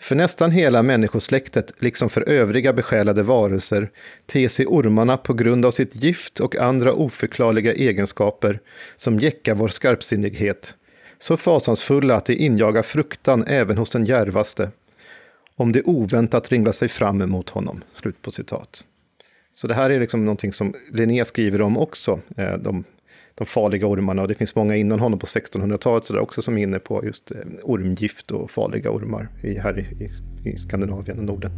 För nästan hela människosläktet, liksom för övriga besjälade varelser, ter sig ormarna på grund av sitt gift och andra oförklarliga egenskaper som jäckar vår skarpsinnighet, så fasansfulla att de injagar fruktan även hos den järvaste, om det oväntat ringlar sig fram emot honom. Slut på citat. Så det här är liksom någonting som Linné skriver om också, eh, de, de farliga ormarna. Och det finns många innan honom på 1600-talet så också som är inne på just eh, ormgift och farliga ormar här i, i Skandinavien och Norden.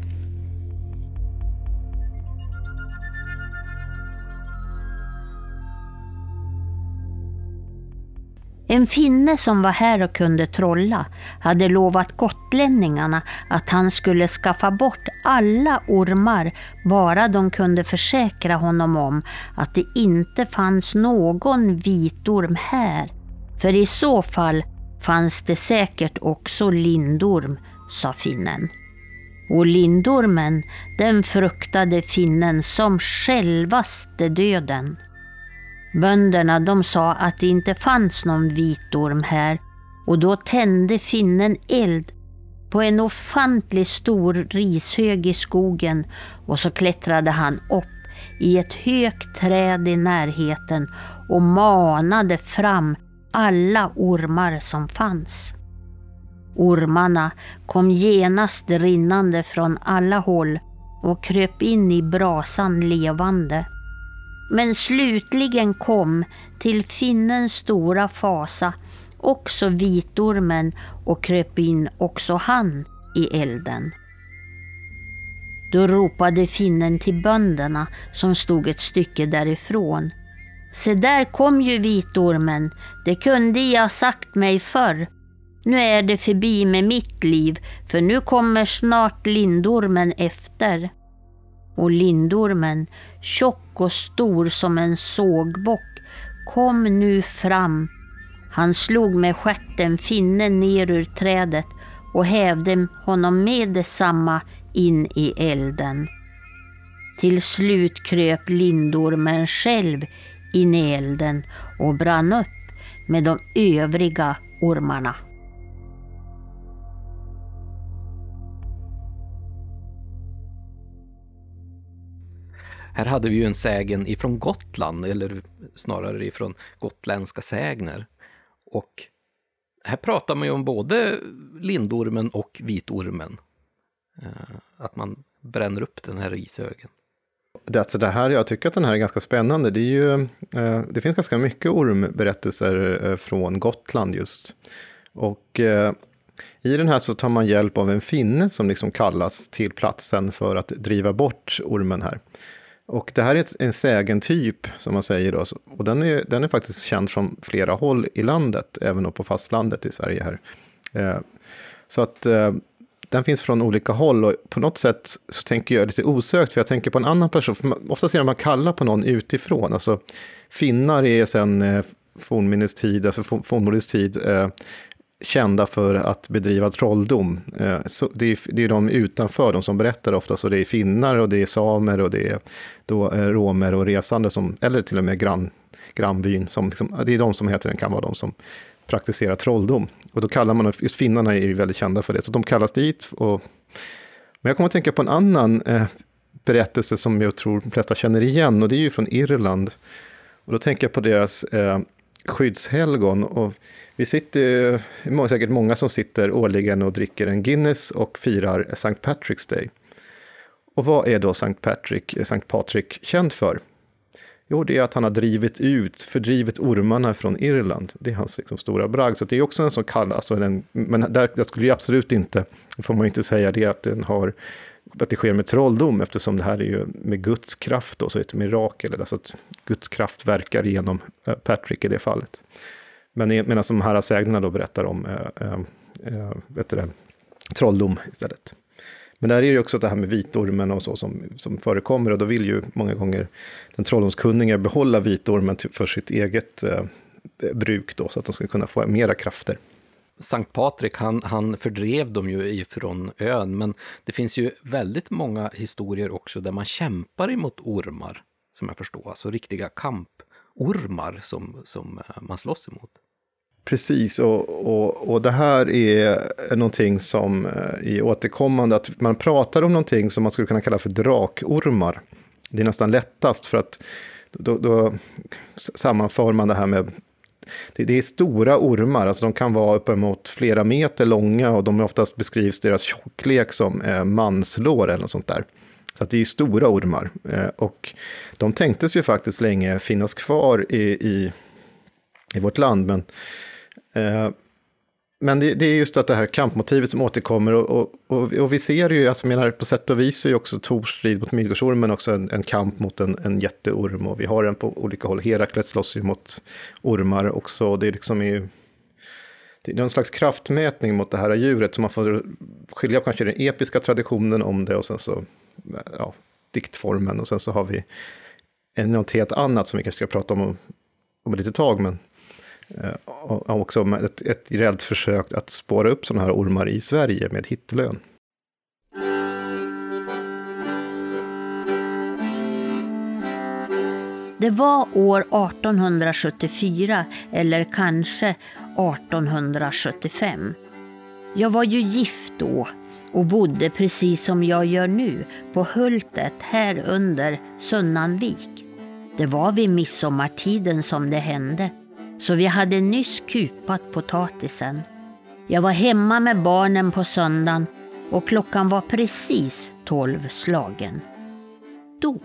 En finne som var här och kunde trolla hade lovat gotlänningarna att han skulle skaffa bort alla ormar bara de kunde försäkra honom om att det inte fanns någon vitorm här. För i så fall fanns det säkert också lindorm, sa finnen. Och lindormen, den fruktade finnen som självaste döden. Bönderna de sa att det inte fanns någon vitorm här och då tände finnen eld på en ofantligt stor rishög i skogen och så klättrade han upp i ett högt träd i närheten och manade fram alla ormar som fanns. Ormarna kom genast rinnande från alla håll och kröp in i brasan levande. Men slutligen kom, till finnens stora fasa, också vitormen och kröp in också han i elden. Då ropade finnen till bönderna som stod ett stycke därifrån. Se där kom ju vitormen, det kunde jag sagt mig förr. Nu är det förbi med mitt liv, för nu kommer snart lindormen efter. Och lindormen, tjock och stor som en sågbock, kom nu fram. Han slog med stjärten finnen ner ur trädet och hävde honom med detsamma in i elden. Till slut kröp lindormen själv in i elden och brann upp med de övriga ormarna. Här hade vi ju en sägen ifrån Gotland, eller snarare ifrån gotländska sägner. Och här pratar man ju om både lindormen och vitormen. Eh, att man bränner upp den här ishögen. Det, alltså det här, jag tycker att den här är ganska spännande. Det, är ju, eh, det finns ganska mycket ormberättelser eh, från Gotland just. Och i den här så tar man hjälp av en finne som liksom kallas till platsen för att driva bort ormen här. Och det här är en sägentyp, som man säger då, och den är, den är faktiskt känd från flera håll i landet, även på fastlandet i Sverige här. Eh, så att eh, den finns från olika håll och på något sätt så tänker jag lite osökt, för jag tänker på en annan person, för ofta ser man kalla på någon utifrån, alltså finnar är sen eh, fornminnes alltså tid, alltså fornminnes tid, kända för att bedriva trolldom. Eh, så det, är, det är de utanför, de som berättar ofta, så det är finnar och det är samer och det är då eh, romer och resande, som, eller till och med grann, grannbyn. Som liksom, det är de som heter den, kan vara de som praktiserar trolldom. Och då kallar man, just finnarna är ju väldigt kända för det, så de kallas dit. Och, men jag kommer att tänka på en annan eh, berättelse som jag tror de flesta känner igen, och det är ju från Irland. Och då tänker jag på deras eh, skyddshelgon. Och vi sitter, ju, säkert många som sitter årligen och dricker en Guinness och firar St. Patrick's Day. Och vad är då St. Patrick, eh, St. Patrick känd för? Jo, det är att han har drivit ut, fördrivit ormarna från Irland. Det är hans liksom, stora bragd. Så det är också en så kallad, alltså en, men där, där skulle ju absolut inte, får man ju inte säga det, att den har att det sker med trolldom, eftersom det här är ju med Guds kraft, då, så ett mirakel, alltså att Guds kraft verkar genom eh, Patrick i det fallet. Men medan de här sägnerna då berättar om äh, äh, vet det, trolldom istället. Men där är det ju också det här med vitormen och så som, som förekommer och då vill ju många gånger den trolldomskunnige behålla vitormen för sitt eget äh, bruk då, så att de ska kunna få mera krafter. Sankt Patrik, han, han fördrev dem ju ifrån ön, men det finns ju väldigt många historier också där man kämpar emot ormar, som jag förstår, alltså riktiga kampormar som, som eh, man slåss emot. Precis, och, och, och det här är någonting som eh, är återkommande, att man pratar om någonting som man skulle kunna kalla för drakormar. Det är nästan lättast för att då, då sammanför man det här med det, det, är stora ormar, alltså de kan vara uppemot flera meter långa och de oftast beskrivs deras tjocklek som eh, manslår eller något sånt där. Så det är stora ormar. Eh, och de tänktes ju faktiskt länge finnas kvar i, i, i vårt land, men eh, men det, det, är just att det här kampmotivet som återkommer och, och, och, vi ser ju, alltså menar, på sätt och vis är ju också Tors strid mot Midgårdsormen också en, en, kamp mot en, en jätteorm och vi har den på olika håll. Herakles slåss ju mot ormar också. Det är liksom ju, det är någon slags kraftmätning mot det här djuret, så man får skilja på kanske den episka traditionen om det och sen så, ja, diktformen och sen så har vi något helt annat som vi kanske ska prata om om ett litet tag, men Eh, och också ett, ett reellt försök att spåra upp sådana här ormar i Sverige med hittelön. Det var år 1874 eller kanske 1875. Jag var ju gift då och bodde precis som jag gör nu på Hultet här under Sunnanvik. Det var vid midsommartiden som det hände så vi hade nyss kupat potatisen. Jag var hemma med barnen på söndagen och klockan var precis tolv slagen. Då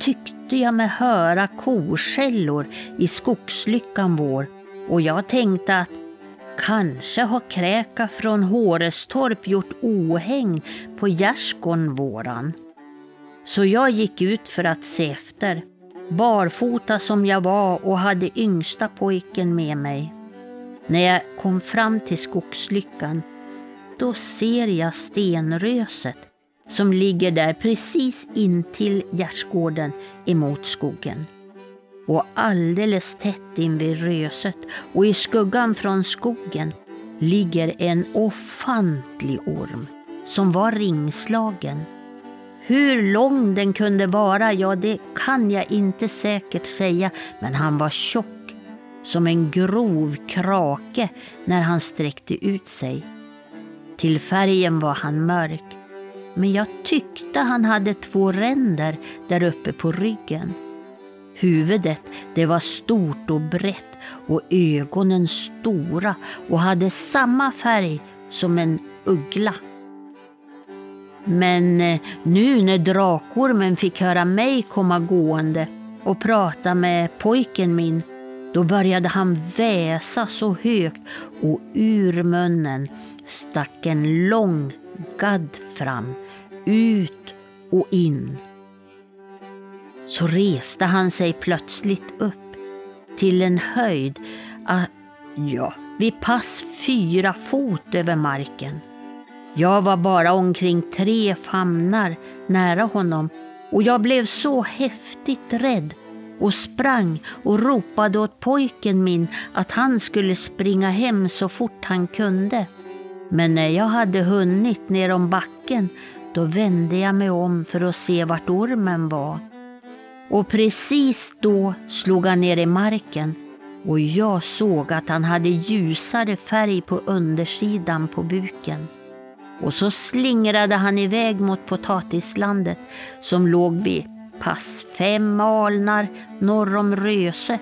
tyckte jag mig höra korskällor i skogslyckan vår och jag tänkte att kanske har Kräka från Hårestorp gjort ohäng på gärdsgården våran. Så jag gick ut för att se efter barfota som jag var och hade yngsta pojken med mig. När jag kom fram till skogslyckan, då ser jag stenröset som ligger där precis intill gärdsgården emot skogen. Och alldeles tätt invid röset och i skuggan från skogen ligger en ofantlig orm som var ringslagen hur lång den kunde vara, ja det kan jag inte säkert säga, men han var tjock som en grov krake när han sträckte ut sig. Till färgen var han mörk Men jag tyckte han hade två ränder där uppe på ryggen. Huvudet det var stort och brett och ögonen stora och hade samma färg som en uggla. Men eh, nu när drakormen fick höra mig komma gående och prata med pojken min, då började han väsa så högt och ur munnen stack en lång gadd fram, ut och in. Så reste han sig plötsligt upp till en höjd, ah, ja, vid pass fyra fot över marken. Jag var bara omkring tre famnar nära honom och jag blev så häftigt rädd och sprang och ropade åt pojken min att han skulle springa hem så fort han kunde. Men när jag hade hunnit ner om backen då vände jag mig om för att se vart ormen var. Och precis då slog han ner i marken och jag såg att han hade ljusare färg på undersidan på buken. Och så slingrade han iväg mot potatislandet som låg vid pass fem alnar norr om Röset.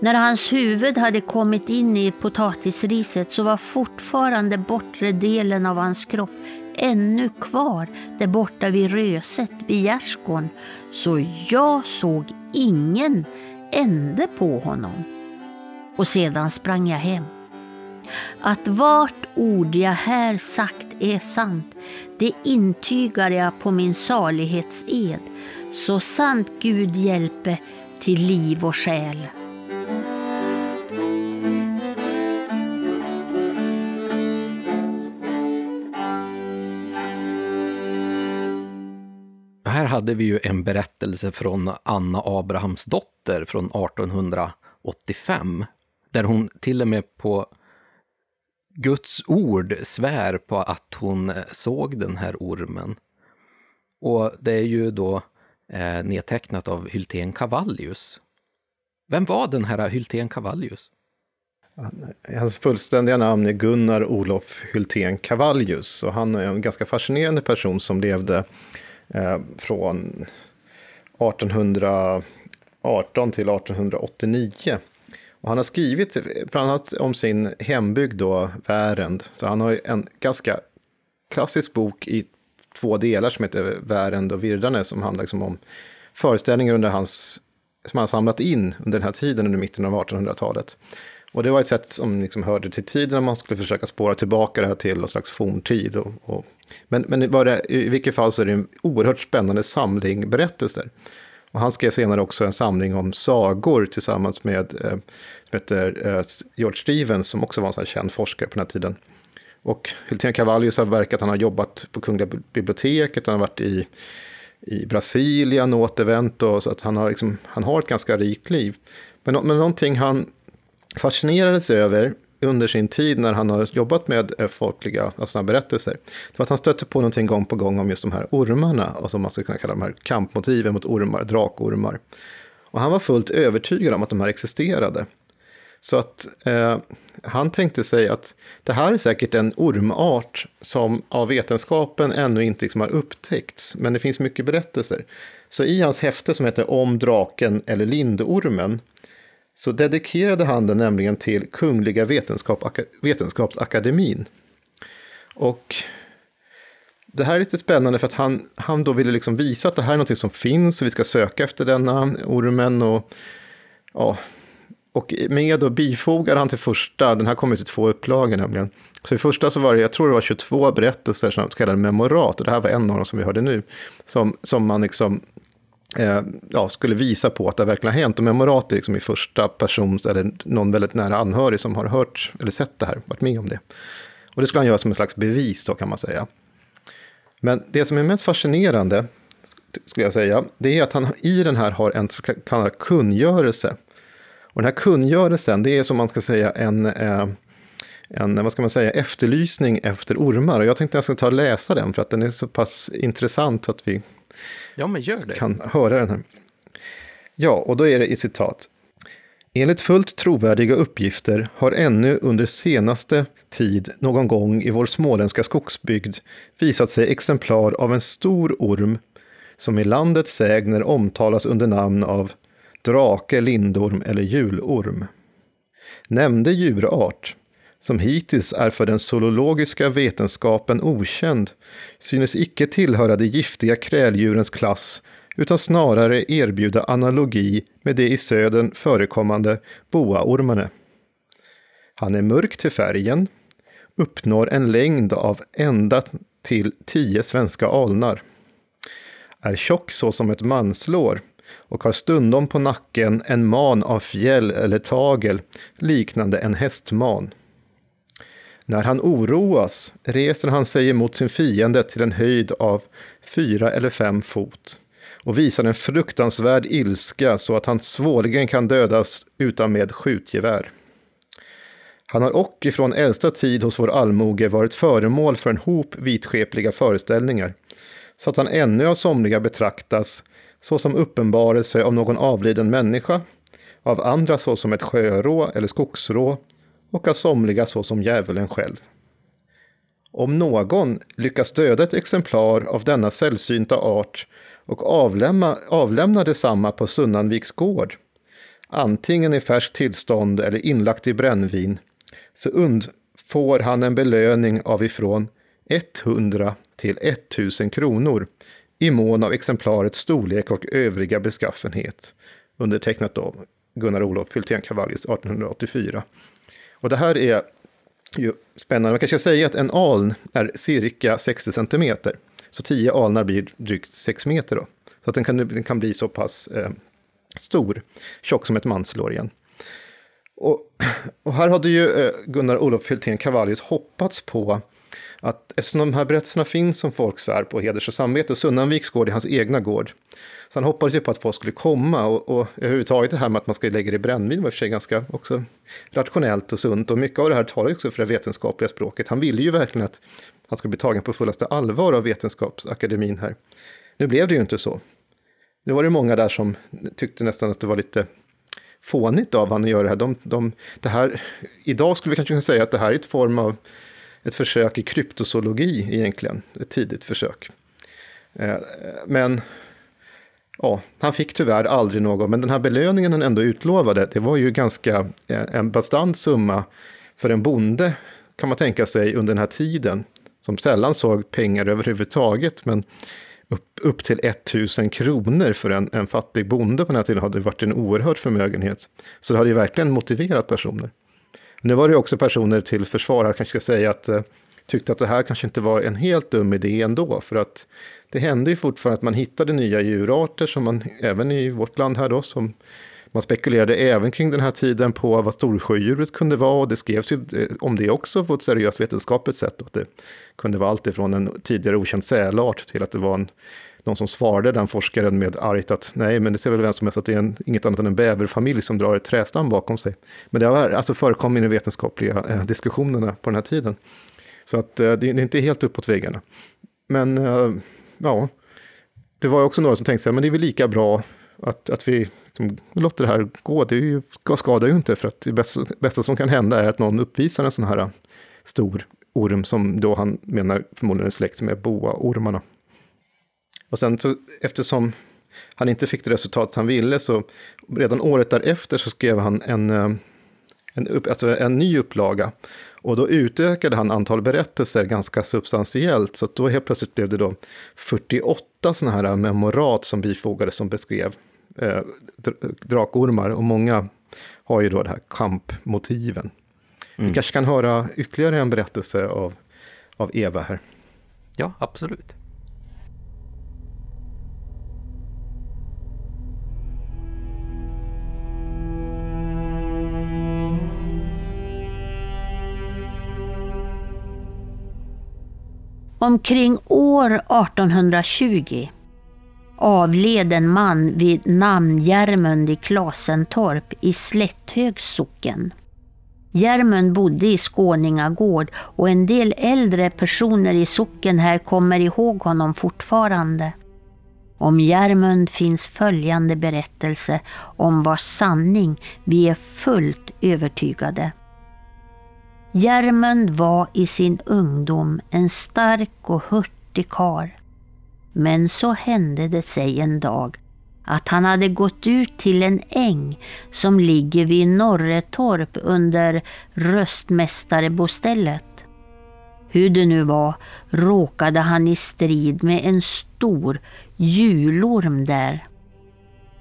När hans huvud hade kommit in i potatisriset så var fortfarande bortre delen av hans kropp ännu kvar där borta vid Röset, vid gärdsgården. Så jag såg ingen ände på honom. Och sedan sprang jag hem. Att vart ord jag här sagt är sant, det intygar jag på min salighetsed, så sant Gud hjälpe till liv och själ. Här hade vi ju en berättelse från Anna Abrahamsdotter från 1885, där hon till och med på Guds ord svär på att hon eh, såg den här ormen. Och det är ju då eh, nedtecknat av Hylten Cavallius. Vem var den här Hylten Cavallius? Hans fullständiga namn är Gunnar Olof Hylten Cavallius och han är en ganska fascinerande person som levde eh, från 1818 till 1889. Och han har skrivit bland annat om sin hembygd då, Värend. Så han har en ganska klassisk bok i två delar som heter Värend och Virdane som handlar liksom om föreställningar under hans, som han samlat in under den här tiden, under mitten av 1800-talet. Och det var ett sätt som liksom hörde till tiden när man skulle försöka spåra tillbaka det här till någon slags forntid. Och, och, men men det, i vilket fall så är det en oerhört spännande samling berättelser. Och han skrev senare också en samling om sagor tillsammans med eh, som heter eh, George Stevens, som också var en sån känd forskare på den här tiden. Och Hultén Cavallius har verkat, han har jobbat på Kungliga biblioteket, han har varit i, i Brasilien och återvänt, och, så att han har, liksom, han har ett ganska rikt liv. Men, men någonting han fascinerades över under sin tid när han har jobbat med eh, folkliga alltså berättelser, det var att han stötte på någonting gång på gång om just de här ormarna, alltså och som man skulle kunna kalla de här kampmotiven mot ormar, drakormar. Och han var fullt övertygad om att de här existerade. Så att eh, han tänkte sig att det här är säkert en ormart som av vetenskapen ännu inte liksom har upptäckts, men det finns mycket berättelser. Så i hans häfte som heter Om draken eller lindormen så dedikerade han den nämligen till Kungliga Vetenskap, Vetenskapsakademin. Och det här är lite spännande för att han, han då ville liksom visa att det här är något som finns och vi ska söka efter denna ormen. Och, ja, och med och bifogar han till första, den här kom ut i två upplagor nämligen. Så i första så var det, jag tror det var 22 berättelser som kallade memorat, och det här var en av dem som vi hörde nu, som, som man liksom eh, ja, skulle visa på att det verkligen har hänt. Och memorat är liksom i första persons, eller någon väldigt nära anhörig som har hört eller sett det här, varit med om det. Och det skulle han göra som en slags bevis då kan man säga. Men det som är mest fascinerande, skulle jag säga, det är att han i den här har en så kallad kungörelse. Och den här kungörelsen, det är som man ska säga en, eh, en vad ska man säga, efterlysning efter ormar. Och jag tänkte att jag ska ta och läsa den för att den är så pass intressant att vi ja, men gör det. kan höra den här. Ja, och då är det i citat. Enligt fullt trovärdiga uppgifter har ännu under senaste tid någon gång i vår småländska skogsbygd visat sig exemplar av en stor orm som i landets sägner omtalas under namn av drake, lindorm eller julorm. Nämnde djurart, som hittills är för den zoologiska vetenskapen okänd, synes icke tillhöra de giftiga kräldjurens klass utan snarare erbjuda analogi med de i södern förekommande boaormarna. Han är mörk till färgen, uppnår en längd av ända till tio svenska alnar. Är tjock såsom ett manslår och har stundom på nacken en man av fjäll eller tagel liknande en hästman. När han oroas reser han sig emot sin fiende till en höjd av fyra eller fem fot och visar en fruktansvärd ilska så att han svårligen kan dödas utan med skjutgevär. Han har och ifrån äldsta tid hos vår allmoge varit föremål för en hop vitskepliga föreställningar, så att han ännu av somliga betraktas såsom uppenbarelse av någon avliden människa, av andra såsom ett sjörå eller skogsrå och av somliga såsom djävulen själv. Om någon lyckas döda ett exemplar av denna sällsynta art och avlämna, avlämna detsamma på Sunnanviks gård, antingen i färskt tillstånd eller inlagt i brännvin, så undfår han en belöning av ifrån 100 till 1000 kronor i mån av exemplarets storlek och övriga beskaffenhet. Undertecknat av Gunnar Olof Hultén Cavallius 1884. Och det här är ju spännande. Man kanske ska säga att en aln är cirka 60 centimeter. Så 10 alnar blir drygt 6 meter då. Så att den kan, den kan bli så pass eh, stor, tjock som ett manslår igen. Och, och här hade ju eh, Gunnar Olof Hultén Cavallius hoppats på att eftersom de här berättelserna finns som folksvärd på heders och samvete, Sunnanviks gård är hans egna gård. Så han hoppades ju på att folk skulle komma och, och överhuvudtaget det här med att man ska lägga det i brännvin var i och för sig ganska också rationellt och sunt. Och mycket av det här talar ju också för det vetenskapliga språket. Han ville ju verkligen att han skulle bli tagen på fullaste allvar av Vetenskapsakademin här. Nu blev det ju inte så. Nu var det många där som tyckte nästan att det var lite fånigt av honom att göra det här. De, de, det här. Idag skulle vi kanske kunna säga att det här är ett form av ett försök i kryptozoologi egentligen, ett tidigt försök. Eh, men ja, han fick tyvärr aldrig något, men den här belöningen han ändå utlovade, det var ju ganska eh, en bastant summa för en bonde, kan man tänka sig, under den här tiden, som sällan såg pengar överhuvudtaget, men upp, upp till 1000 kronor för en, en fattig bonde på den här tiden hade varit en oerhörd förmögenhet. Så det hade ju verkligen motiverat personer. Nu var det också personer till försvar, här kanske ska säga att eh, tyckte att det här kanske inte var en helt dum idé ändå, för att det hände ju fortfarande att man hittade nya djurarter som man, även i vårt land här då, som man spekulerade även kring den här tiden på vad storsjödjuret kunde vara och det skrevs ju eh, om det också på ett seriöst vetenskapligt sätt. att det kunde vara allt ifrån en tidigare okänd sälart till att det var en, någon som svarade den forskaren med argt att nej, men det ser väl vem som helst att det är en, inget annat än en bäverfamilj som drar ett trästam bakom sig. Men det har alltså förekommit i de vetenskapliga eh, diskussionerna på den här tiden. Så att eh, det är inte helt uppåt väggarna. Men eh, ja, det var också några som tänkte sig, men det är väl lika bra att, att vi liksom, låter det här gå. Det är ju, skadar ju inte, för att det bästa, bästa som kan hända är att någon uppvisar en sån här eh, stor orm som då han menar förmodligen är släkt med boaormarna. Och sen så, eftersom han inte fick det resultat han ville, så redan året därefter så skrev han en, en, upp, alltså en ny upplaga. Och då utökade han antal berättelser ganska substantiellt, så då helt plötsligt blev det då 48 sådana här memorat som bifogades som beskrev eh, drakormar. Och många har ju då det här kampmotiven. Mm. Vi kanske kan höra ytterligare en berättelse av, av Eva här. Ja, absolut. Omkring år 1820 avled en man vid namn Järmund i Klasentorp i Slätthögs socken. Järmund bodde i Skåningagård och en del äldre personer i socken här kommer ihåg honom fortfarande. Om Järmund finns följande berättelse om vars sanning vi är fullt övertygade. Järmund var i sin ungdom en stark och hurtig kar. Men så hände det sig en dag att han hade gått ut till en äng som ligger vid Norretorp under röstmästarebostället. Hur det nu var råkade han i strid med en stor julorm där.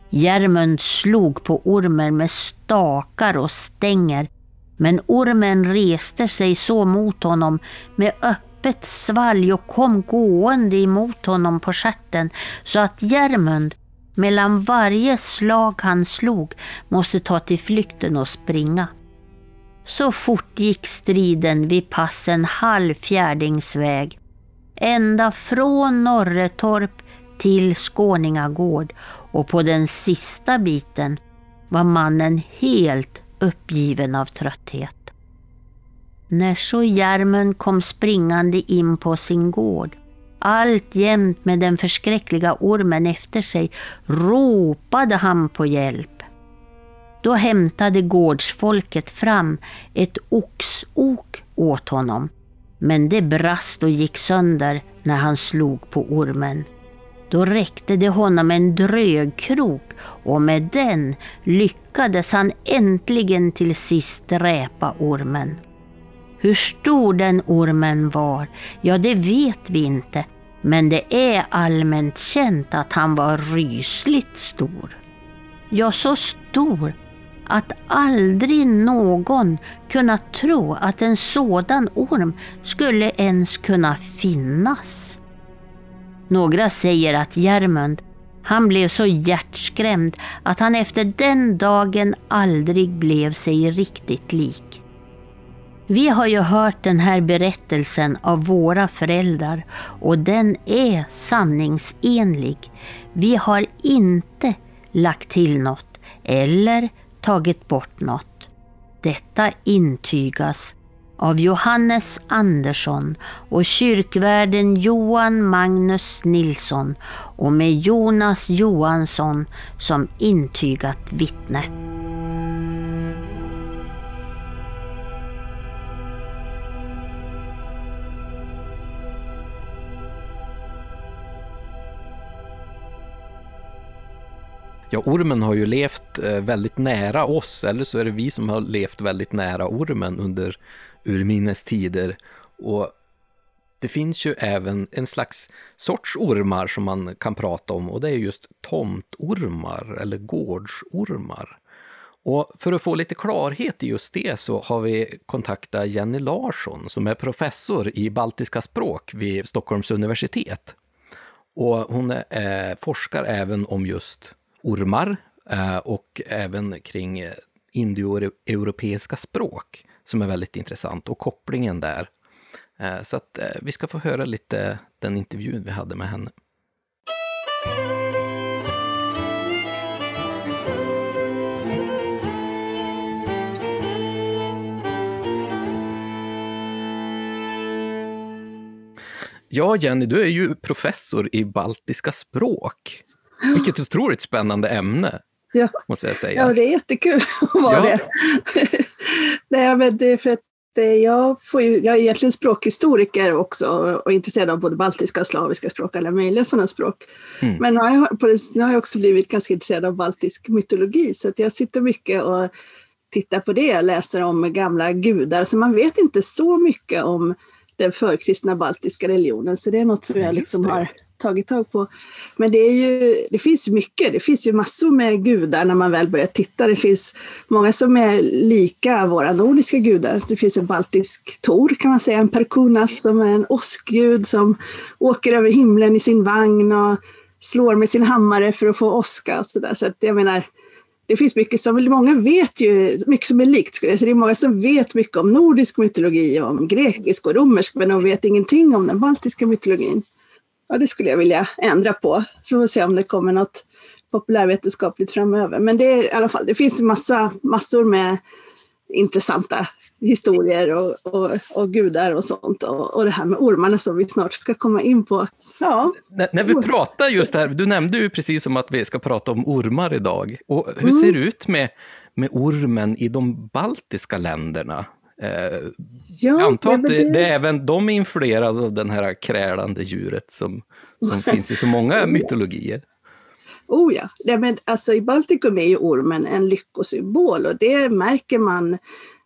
Järmund slog på ormen med stakar och stänger men ormen reste sig så mot honom med öppet svalg och kom gående emot honom på stjärten så att Järmund mellan varje slag han slog måste ta till flykten och springa. Så fort gick striden vid passen halvfjärdingsväg ända från Norretorp till Skåningagård och på den sista biten var mannen helt uppgiven av trötthet. När så Järmen kom springande in på sin gård, alltjämt med den förskräckliga ormen efter sig, ropade han på hjälp. Då hämtade gårdsfolket fram ett oxok åt honom, men det brast och gick sönder när han slog på ormen. Då räckte det honom en drögkrok och med den lyckades han äntligen till sist dräpa ormen. Hur stor den ormen var, ja det vet vi inte, men det är allmänt känt att han var rysligt stor. Ja, så stor att aldrig någon kunnat tro att en sådan orm skulle ens kunna finnas. Några säger att Järmund, han blev så hjärtskrämd att han efter den dagen aldrig blev sig riktigt lik. Vi har ju hört den här berättelsen av våra föräldrar och den är sanningsenlig. Vi har inte lagt till något eller tagit bort något. Detta intygas av Johannes Andersson och kyrkvärden Johan Magnus Nilsson och med Jonas Johansson som intygat vittne. Ja, ormen har ju levt eh, väldigt nära oss, eller så är det vi som har levt väldigt nära ormen under urminnes tider. Och det finns ju även en slags sorts ormar som man kan prata om och det är just tomtormar eller gårdsormar. Och för att få lite klarhet i just det så har vi kontaktat Jenny Larsson som är professor i baltiska språk vid Stockholms universitet. Och hon är, forskar även om just ormar eh, och även kring indoeuropeiska språk som är väldigt intressant och kopplingen där. Eh, så att eh, vi ska få höra lite den intervjun vi hade med henne. Ja, Jenny, du är ju professor i baltiska språk. Vilket otroligt spännande ämne, ja. måste jag säga. Ja, det är jättekul att vara ja. det. Nej, men det är för att eh, jag, får ju, jag är egentligen språkhistoriker också och intresserad av både baltiska och slaviska språk, alla möjliga sådana språk. Mm. Men nu har, jag, nu har jag också blivit ganska intresserad av baltisk mytologi, så att jag sitter mycket och tittar på det, läser om gamla gudar, så man vet inte så mycket om den förkristna baltiska religionen, så det är något som jag liksom har tagit tag på. Men det, är ju, det finns ju mycket, det finns ju massor med gudar när man väl börjar titta. Det finns många som är lika våra nordiska gudar. Det finns en baltisk Tor kan man säga, en Perkunas som är en åskgud som åker över himlen i sin vagn och slår med sin hammare för att få åska och sådär. Så att jag menar, det finns mycket som, många vet ju, mycket som är likt skulle jag säga. Det är många som vet mycket om nordisk mytologi, om grekisk och romersk, men de vet ingenting om den baltiska mytologin. Ja, det skulle jag vilja ändra på. Så får vi se om det kommer något populärvetenskapligt framöver. Men det är i alla fall, det finns massa, massor med intressanta historier och, och, och gudar och sånt. Och, och det här med ormarna som vi snart ska komma in på. Ja. När, när vi pratar just det här, du nämnde ju precis som att vi ska prata om ormar idag. Och hur ser det ut med, med ormen i de baltiska länderna? Eh, Ja, jag antar att det, det- det är även de är influerade av den här krälande djuret som, som finns i så många mytologier. Oh ja, Nej, men alltså i Baltikum är ju ormen en lyckosymbol och det märker man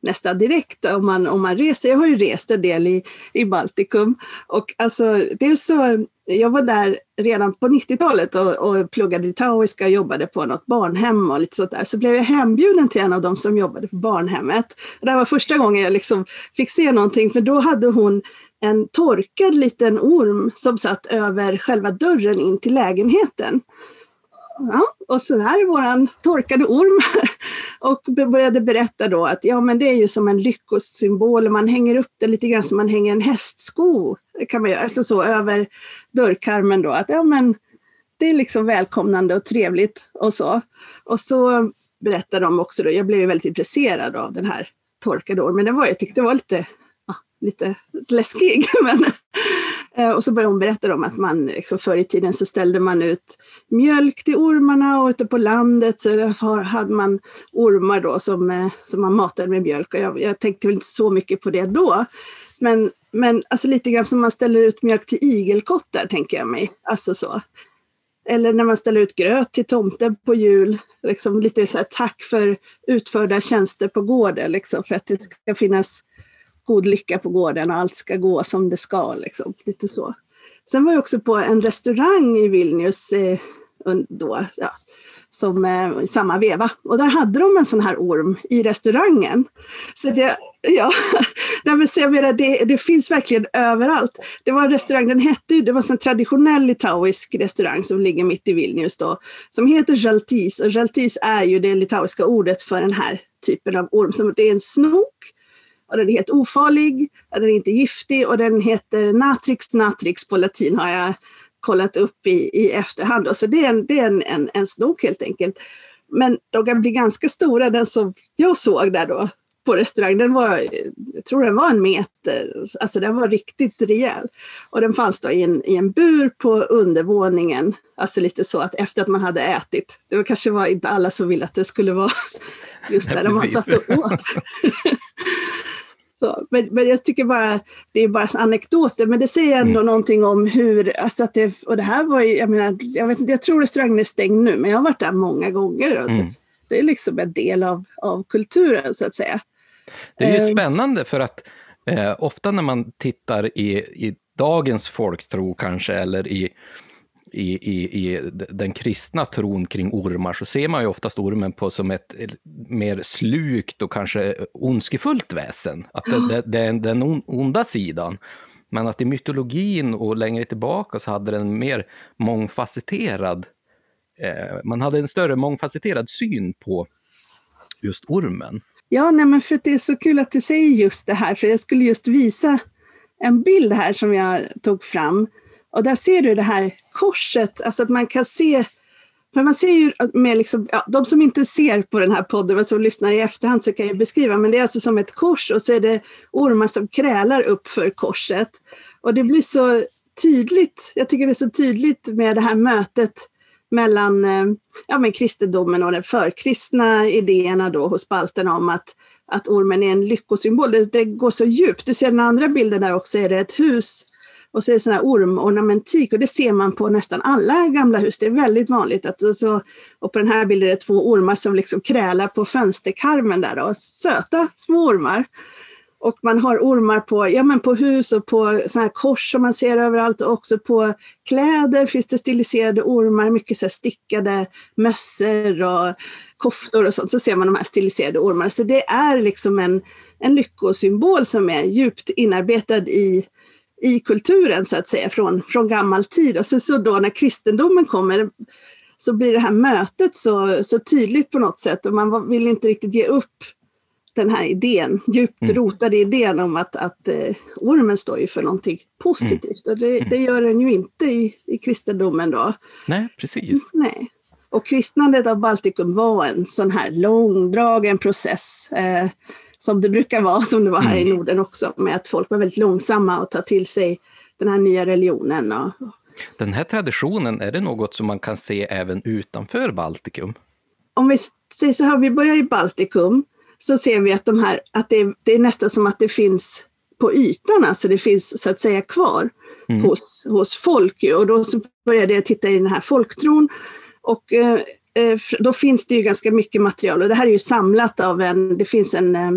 nästan direkt om man, om man reser. Jag har ju rest en del i, i Baltikum och alltså dels så, jag var där redan på 90-talet och, och pluggade litauiska och jobbade på något barnhem och lite sånt där. Så blev jag hembjuden till en av dem som jobbade på barnhemmet. Och det här var första gången jag liksom fick se någonting för då hade hon en torkad liten orm som satt över själva dörren in till lägenheten. Ja, och så här är våran torkade orm. Och började berätta då att ja, men det är ju som en lyckosymbol. Man hänger upp den lite grann som man hänger en hästsko kan man göra, alltså så över dörrkarmen då. Att ja, men det är liksom välkomnande och trevligt och så. Och så berättade de också då, jag blev ju väldigt intresserad av den här torkade ormen. Den var, jag tyckte var lite, ja, lite läskig. Men, eh, Och så började hon berätta om att man liksom, förr i tiden så ställde man ut mjölk till ormarna och ute på landet så hade man ormar då som, eh, som man matade med mjölk. Och jag, jag tänkte väl inte så mycket på det då. Men, men alltså lite grann som man ställer ut mjölk till igelkottar tänker jag mig. Alltså så. Eller när man ställer ut gröt till tomten på jul. Liksom lite så här tack för utförda tjänster på gården. Liksom, för att det ska finnas god lycka på gården och allt ska gå som det ska. Liksom. Lite så. Sen var jag också på en restaurang i Vilnius eh, då, ja, som eh, i samma veva. Och där hade de en sån här orm i restaurangen. Så det, ja, nej, men så jag menar, det, det finns verkligen överallt. Det var en restaurang, den hette ju, det var en traditionell litauisk restaurang som ligger mitt i Vilnius då, som heter Jaltis. Och Jaltis är ju det litauiska ordet för den här typen av orm. Som, det är en snok och den är helt ofarlig, och den är inte giftig och den heter Natrix natrix på latin har jag kollat upp i, i efterhand. då. Så det är, en, det är en, en, en snok helt enkelt. Men de kan bli ganska stora, den som jag såg där då på restaurang, den var, jag tror den var en meter, alltså den var riktigt rejäl. Och den fanns då i en, i en bur på undervåningen, alltså lite så att efter att man hade ätit. Det var kanske var inte alla som ville att det skulle vara just där Nej, man satt och åt. Så, men, men jag tycker bara, det är bara anekdoter, men det säger ändå Mm. någonting om hur, alltså att det, och det här var ju, jag menar, jag, vet, jag tror restaurangen är stängd nu, men jag har varit där många gånger. Och Mm. det, det är liksom en del av, av kulturen så att säga. Det är ju Eh. spännande för att eh, ofta när man tittar i, i dagens folktro kanske, eller i, i, i, i den kristna tron kring ormar, så ser man ju oftast ormen på som ett mer slukt och kanske ondskefullt väsen. Att det, det, det är den on- onda sidan. Men att i mytologin och längre tillbaka så hade den mer mångfacetterad, eh, man hade en större mångfacetterad syn på just ormen. Ja, nej, men för att det är så kul att du säger just det här, för jag skulle just visa en bild här som jag tog fram. Och där ser du det här korset, alltså att man kan se, för man ser ju med liksom, ja, de som inte ser på den här podden, men som lyssnar i efterhand så kan jag beskriva, men det är alltså som ett kors och så är det ormar som krälar upp för korset. Och det blir så tydligt, jag tycker det är så tydligt med det här mötet mellan eh, ja, men kristendomen och de förkristna idéerna då hos balterna om att, att ormen är en lyckosymbol. Det, det går så djupt. Du ser den andra bilden där också, är det ett hus och så är det sån här ormornamentik och det ser man på nästan alla gamla hus. Det är väldigt vanligt. Att, så, och på den här bilden är det två ormar som liksom krälar på fönsterkarmen där. Då. Söta små ormar. Och man har ormar på, ja, men på hus och på såna här kors som man ser överallt och också på kläder finns det stiliserade ormar, mycket så här stickade mössor och koftor och sånt. Så ser man de här stiliserade ormarna. Så det är liksom en, en lyckosymbol som är djupt inarbetad i, i kulturen så att säga från, från gammal tid. Och sen så då när kristendomen kommer så blir det här mötet så, så tydligt på något sätt och man vill inte riktigt ge upp den här idén, djupt Mm. rotade idén om att, att eh, ormen står ju för någonting positivt. Och det, det gör den ju inte i, i kristendomen då. Nej, precis. Nej. Och kristnandet av Baltikum var en sån här långdragen process. Eh, som det brukar vara, som det var här i Norden också, med att folk var väldigt långsamma att ta till sig den här nya religionen. Och, Den här traditionen, är det något som man kan se även utanför Baltikum? om vi säger så här, vi börjar i Baltikum, så ser vi att, de här, att det, det är nästan som att det finns på ytan, alltså det finns så att säga kvar hos, hos folk. Och då började jag titta i den här folktron och eh, eh, då finns det ju ganska mycket material och det här är ju samlat av en, det finns en, eh,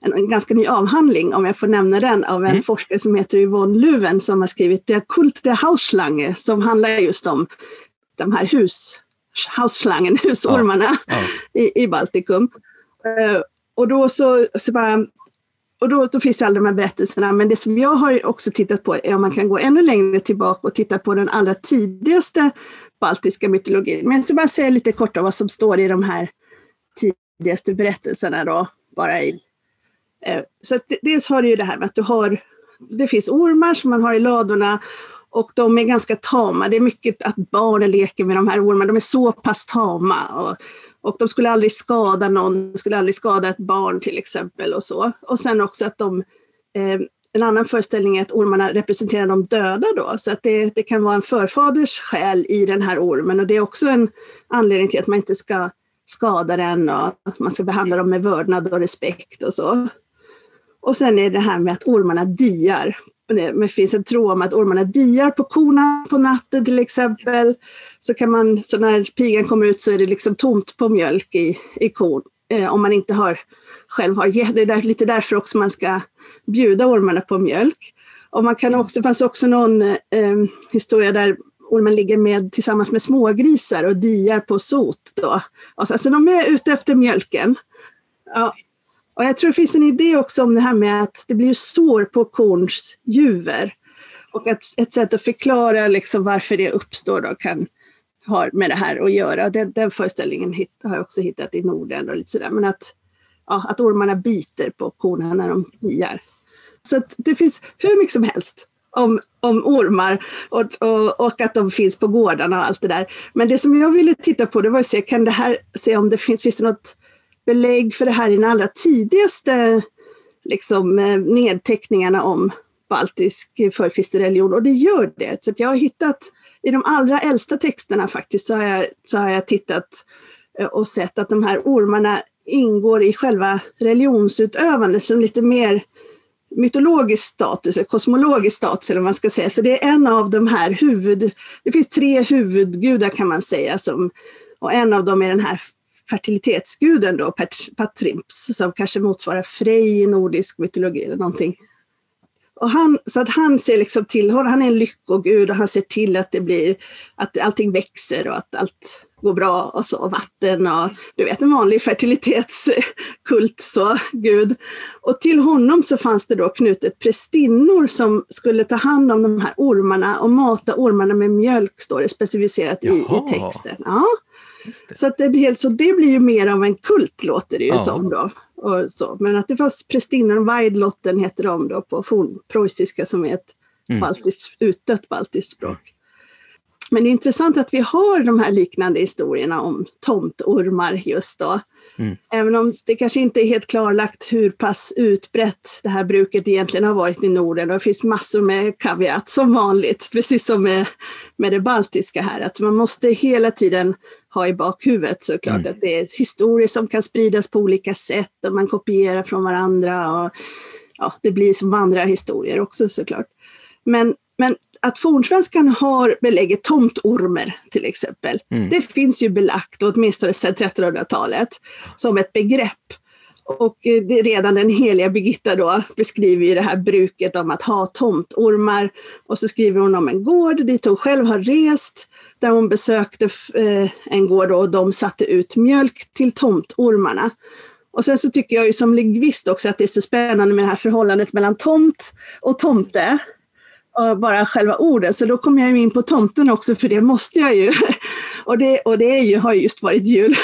en, en ganska ny avhandling, om jag får nämna den, av en forskare som heter Yvonne Luven som har skrivit Der Kult der Hausschlange som handlar just om de här hus, Hausschlangen, husormarna Ja. i, i Baltikum. Och då så, så bara, och då, då finns det alla de här berättelserna, men det som jag har också tittat på är om man kan gå ännu längre tillbaka och titta på den allra tidigaste baltiska mytologin. Men jag ska bara säga lite kort om vad som står i de här tidigaste berättelserna då, bara i. Eh, så att dels har du ju det här med att du har, det finns ormar som man har i ladorna och de är ganska tama. Det är mycket att barnen leker med de här ormarna. De är så pass tama. Och, och de skulle aldrig skada någon, de skulle aldrig skada ett barn till exempel. Och så. Och sen också att de, eh, en annan föreställning är att ormarna representerar de döda då. Så att det, det kan vara en förfaders själ i den här ormen. Och det är också en anledning till att man inte ska skada den och att man ska behandla dem med vördnad och respekt och så. Och sen är det här med att ormarna diar. Eh, det finns en tro om att ormarna diar på korna på natten till exempel. Så kan man, så när pigan kommer ut så är det liksom tomt på mjölk i, i kon. Eh, om man inte har, själv har gett. Det är där, lite därför också man ska bjuda ormarna på mjölk. Och man kan också, det fanns också någon eh, historia där ormen ligger med, tillsammans med smågrisar och diar på sot. Då. Alltså de är ute efter mjölken. Ja, och jag tror det finns en idé också om det här med att det blir sår på korns juver. Och att ett sätt att förklara liksom varför det uppstår då kan ha med det här att göra. Den, den föreställningen hit, har jag också hittat i Norden och lite sådär. Men att, ja, att ormarna biter på korna när de diar. Så att det finns hur mycket som helst om, om ormar och, och, och att de finns på gårdarna och allt det där. Men det som jag ville titta på det var att se, kan det här, se om det finns, finns det något belägg för det här i den allra tidigaste liksom, eh, nedteckningarna om baltisk eh, förkristlig religion och det gör det. Så att jag har hittat i de allra äldsta texterna faktiskt så har jag, så har jag tittat eh, och sett att de här ormarna ingår i själva religionsutövandet som lite mer mytologisk status, kosmologisk status eller vad man ska säga. Så det är en av de här huvud... Det finns tre huvudgudar kan man säga som, och en av dem är den här fertilitetsguden då, Pat- Patrimps, som kanske motsvarar Frej i nordisk mytologi eller någonting. Och han, så att han ser liksom till, han är en lyckogud och han ser till att det blir, att allting växer och att allt går bra och så, och vatten och du vet en vanlig fertilitetskult så, gud. Och till honom så fanns det då knutet prästinnor som skulle ta hand om de här ormarna och mata ormarna med mjölk, står det specificerat i, i texten. Ja. Det. Så, det, blir så det blir ju mer av en kult låter det ju Ja. som då. Och så. Men att det fanns prästinnor, Weidlotten heter de då på fornpreussiska som är ett Mm. baltiskt, utdött baltiskt språk. Men det är intressant att vi har de här liknande historierna om tomtormar just då. Mm. Även om det kanske inte är helt klarlagt hur pass utbrett det här bruket egentligen har varit i Norden. Och det finns massor med kaviat som vanligt, precis som med, med det baltiska här. Att man måste hela tiden ha i bakhuvudet såklart Mm. att det är historier som kan spridas på olika sätt och man kopierar från varandra. Och, ja, det blir som andra historier också såklart. Men, men att fornsvenskan har belägget tomtormer till exempel, Mm. det finns ju belagt, åtminstone sedan 1300-talet, som ett begrepp. Och eh, redan den heliga Birgitta då beskriver ju det här bruket om att ha tomtormar. Och så skriver hon om en gård dit hon själv har rest, där hon besökte eh, en gård och de satte ut mjölk till tomtormarna. Och sen så tycker jag ju som lingvist också att det är så spännande med det här förhållandet mellan tomt och tomte. Eh, bara själva orden, så då kommer jag ju in på tomten också, för det måste jag ju. Och det, och det är ju, har just varit jul.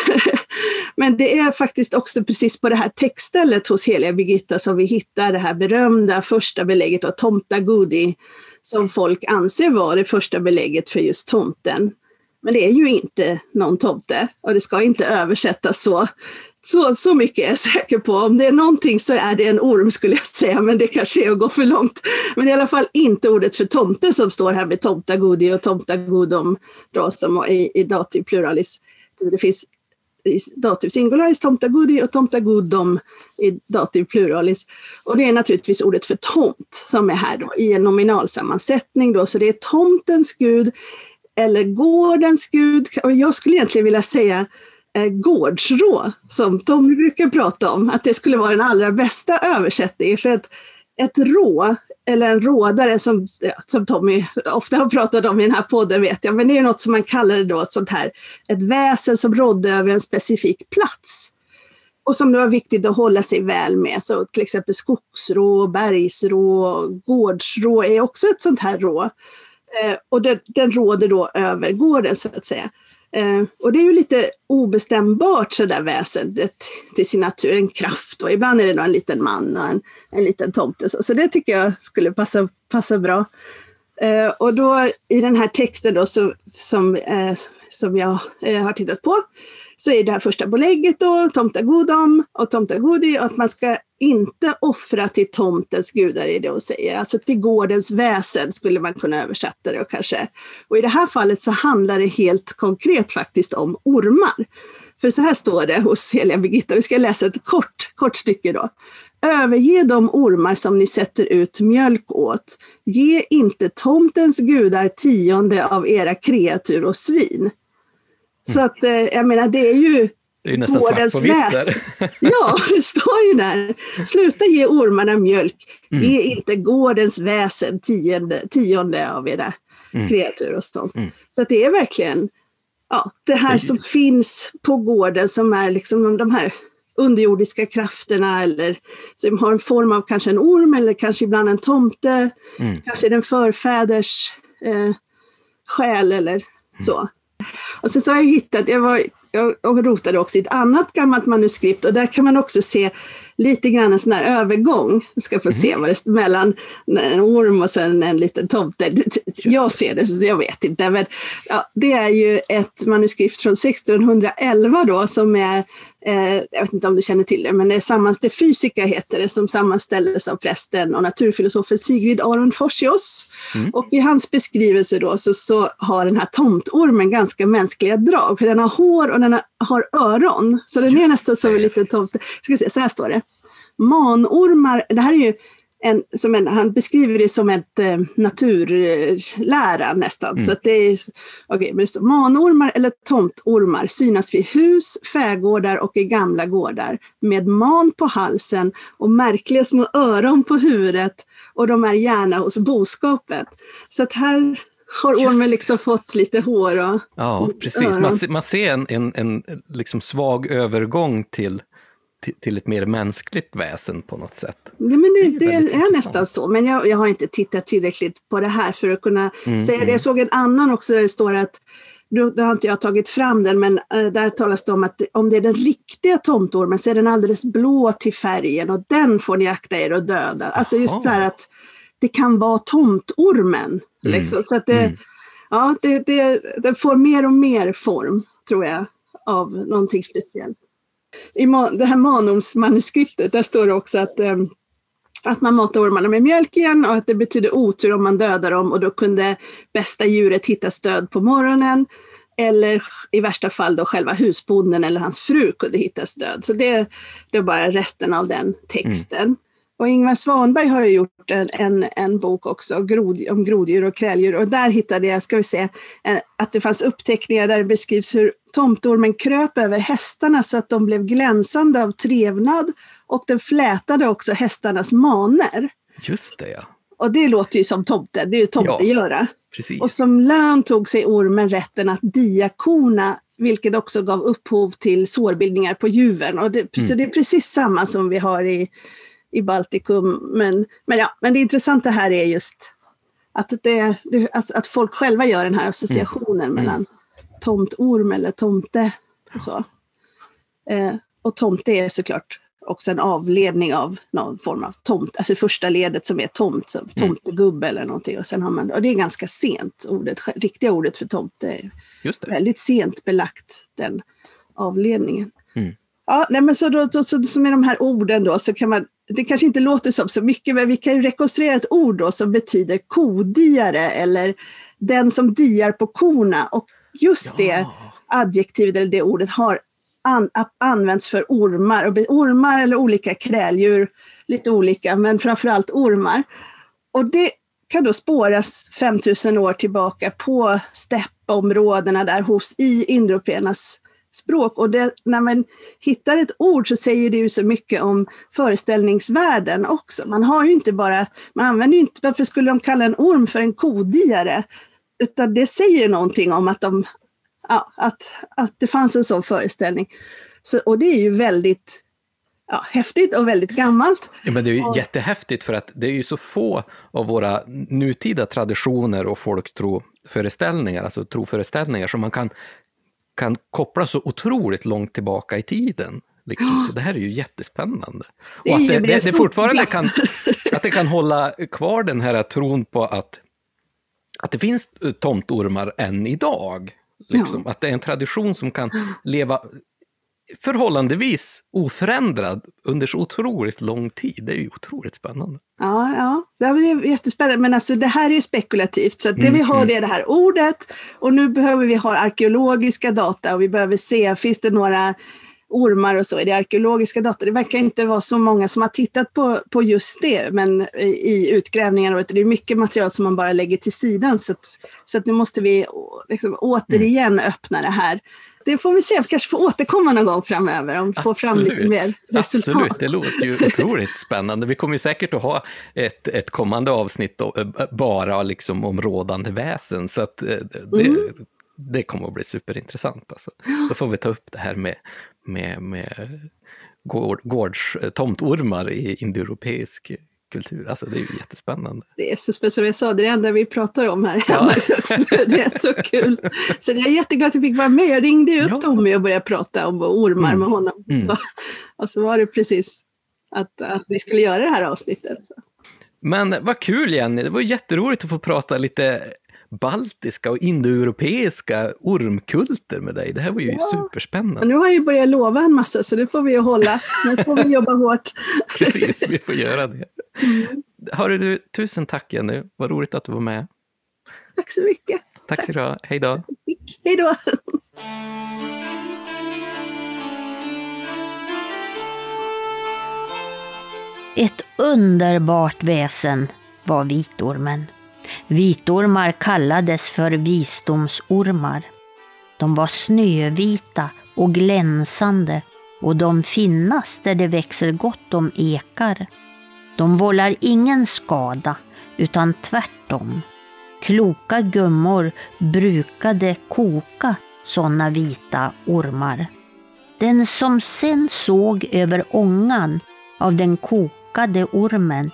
Men det är faktiskt också precis på det här textstället hos heliga Birgitta som vi hittar det här berömda första belägget av tomtagudi, som folk anser var det första belägget för just tomten. Men det är ju inte någon tomte och det ska inte översättas så. Så, så mycket är jag säker på. Om det är någonting så är det en orm skulle jag säga, men det kanske är att gå för långt. Men i alla fall inte ordet för tomte som står här med tomtagodi och tomtagodom då, som i, i dativ pluralis. Det finns i dativ singularis tomtagudi och tomtagodom i dativ pluralis. Och det är naturligtvis ordet för tomt som är här då i en nominalsammansättning då, så det är tomtens gud eller gårdens gud. Och jag skulle egentligen vilja säga eh, gårdsrå, som Tommy brukar prata om, att det skulle vara den allra bästa översättningen. För att ett rå, eller en rådare som, som Tommy ofta har pratat om i den här podden vet jag, men det är något som man kallar det då sånt här, ett väsen som rådde över en specifik plats. Och som det var viktigt att hålla sig väl med, så till exempel skogsrå, bergsrå, gårdsrå är också ett sånt här rå. Eh, och den, den råder då över gården så att säga. Eh, och det är ju lite obestämbart sådär väsendet till sin natur, en kraft och ibland är det då en liten man och en, en liten tomte. Så, så det tycker jag skulle passa, passa bra. Eh, och då i den här texten då så, som, eh, som jag eh, har tittat på så är det här första bolägget då, tomtagodom och tomtagodi, och att man ska inte offra till tomtens gudar, är det hon säger. Alltså till gårdens väsen skulle man kunna översätta det och kanske. Och i det här fallet så handlar det helt konkret faktiskt om ormar. För så här står det hos heliga Birgitta, vi ska läsa ett kort, kort stycke då. Överge de ormar som ni sätter ut mjölk åt. Ge inte tomtens gudar tionde av era kreatur och svin. Så att eh, jag menar, det är ju det är nästan svart på vitt. Ja, det står ju där. Sluta ge ormarna mjölk. Mm. Ge inte gårdens väsen tionde, tionde av era mm. kreatur och sånt. Mm. Så att det är verkligen ja, det här som finns på gården som är liksom de här underjordiska krafterna eller som har en form av kanske en orm eller kanske ibland en tomte. Mm. Kanske den förfäders eh, själ eller mm. så. Och sen så har jag hittat, jag, var, jag rotade också i ett annat gammalt manuskript och där kan man också se lite grann en sån där övergång. Jag ska få mm. se vad det är mellan en orm och sen en liten tomte. Jag ser det, så jag vet inte. Men, ja, det är ju ett manuskript från 1611 då som är jag vet inte om du känner till det, men det, är sammans, det fysika heter det, som sammanställdes av prästen och naturfilosofen Sigrid Aron Forsius. Mm. Och i hans beskrivelse då så, så har den här tomtormen ganska mänskliga drag, för den har hår och den har, har öron. Så den är nästan som en liten tomte. Ska se, så här står det. Manormar, det här är ju en, som en, han beskriver det som ett eh, naturlära nästan. Mm. Så det är, okay, men så, manormar eller tomtormar synas vid hus, fägårdar och i gamla gårdar med man på halsen och märkliga små öron på huvudet och de är gärna hos boskapet. Så att här har ormen liksom fått lite hår och Ja, precis. Man, man ser en, en, en liksom svag övergång till till ett mer mänskligt väsen på något sätt. Ja, men det, det, det är nästan så, men jag, jag har inte tittat tillräckligt på det här för att kunna mm, säga det. Jag mm. såg en annan också där det står att då har inte jag tagit fram den, men äh, där talas det om att om det är den riktiga tomtormen så är den alldeles blå till färgen och den får ni akta er att döda. Alltså just så här att det kan vara tomtormen. Mm. Liksom. Så att det, mm. ja, det, det, det får mer och mer form, tror jag, av någonting speciellt. I det här Manums-manuskriptet, där står det också att, eh, att man matar ormarna med mjölk igen och att det betyder otur om man dödar dem och då kunde bästa djuret hitta stöd på morgonen. Eller i värsta fall då själva husbonden eller hans fru kunde hitta stöd. Så det, det är bara resten av den texten. Och Ingvar Svanberg har ju gjort en, en, en bok också grod, om groddjur och kräldjur och där hittade jag, ska vi se, eh, att det fanns uppteckningar där det beskrivs hur tomtormen kröp över hästarna så att de blev glänsande av trevnad och den flätade också hästarnas maner. Just det ja. Och det låter ju som tomte, det är ju tomtegöra. Ja, och som lön tog sig ormen rätten att diakona vilket också gav upphov till sårbildningar på juven. Och det, mm. Så det är precis samma som vi har i i Baltikum. Men, men, ja, men det intressanta här är just att, det, att, att folk själva gör den här associationen mm. mellan mm. tomtorm eller tomte. Och, så. Eh, och tomte är såklart också en avledning av någon form av tomt, alltså första ledet som är tomt, som mm. tomtegubbe eller någonting. Och, sen har man, och det är ganska sent, ordet, riktiga ordet för tomte är väldigt sent belagt, den avledningen. Mm. Ja, nej men så, då, så, så, så med de här orden då så kan man, det kanske inte låter som så mycket, men vi kan ju rekonstruera ett ord då som betyder kodiare eller den som diar på korna. Och just ja. det adjektivet eller det ordet har an, använts för ormar, och ormar eller olika kräldjur, lite olika, men framförallt ormar. Och det kan då spåras 5000 år tillbaka på steppområdena där hos i indoeuropeernas språk. Och det, när man hittar ett ord så säger det ju så mycket om föreställningsvärlden också. Man har ju inte bara, man använder ju inte, varför skulle de kalla en orm för en kodiare? Utan det säger någonting om att, de, ja, att, att det fanns en sån föreställning. Så, och det är ju väldigt ja, häftigt och väldigt gammalt. Ja, men det är ju och... jättehäftigt för att det är ju så få av våra nutida traditioner och folktroföreställningar, alltså troföreställningar, som man kan kan koppla så otroligt långt tillbaka i tiden. Liksom. Så det här är ju jättespännande. Och att det, det, det fortfarande kan, att det kan hålla kvar den här tron på att, att det finns tomtormar än idag. Liksom. Ja. Att det är en tradition som kan leva förhållandevis oförändrad under så otroligt lång tid. Det är ju otroligt spännande. Ja, ja. det är jättespännande. Men alltså, det här är spekulativt. Så det mm, vi har mm. är det här ordet och nu behöver vi ha arkeologiska data och vi behöver se, finns det några ormar och så i det arkeologiska data. Det verkar inte vara så många som har tittat på, på just det men i utgrävningar. Och det är mycket material som man bara lägger till sidan. Så, att, så att nu måste vi liksom återigen mm. öppna det här det får vi se. Vi kanske får återkomma någon gång framöver om vi får fram lite mer resultat. Absolut, det låter ju otroligt spännande. Vi kommer säkert att ha ett, ett kommande avsnitt eh, bara liksom om rådande väsen, så att eh, det, mm. det kommer att bli superintressant. Alltså. Då får vi ta upp det här med, med, med gårds, tomtormar i indoeuropeisk kultur. Alltså det är ju jättespännande. Det är så spännande, som jag sa, det är det enda vi pratar om här hemma ja. just nu. Det är så kul. Så jag är jätteglad att jag fick vara med. Jag ringde ju upp ja. Tommy och började prata om ormar mm. med honom. Mm. Och så var det precis att, att vi skulle göra det här avsnittet. Så. Men vad kul Jenny, det var jätteroligt att få prata lite baltiska och indoeuropeiska ormkulter med dig. Det här var ju ja. superspännande. nu har jag ju börjat lova en massa, så det får vi ju hålla. Nu får vi jobba hårt. Precis, vi får göra det. Mm. Hörru du, tusen tack Jenny. Vad roligt att du var med. Tack så mycket. Tack så du ha. Hej då. Hej då. Ett underbart väsen var vitormen. Vitormar kallades för visdomsormar. De var snövita och glänsande och de finnas där det växer gott om ekar. De vållar ingen skada, utan tvärtom. Kloka gummor brukade koka sådana vita ormar. Den som sen såg över ångan av den kokade ormen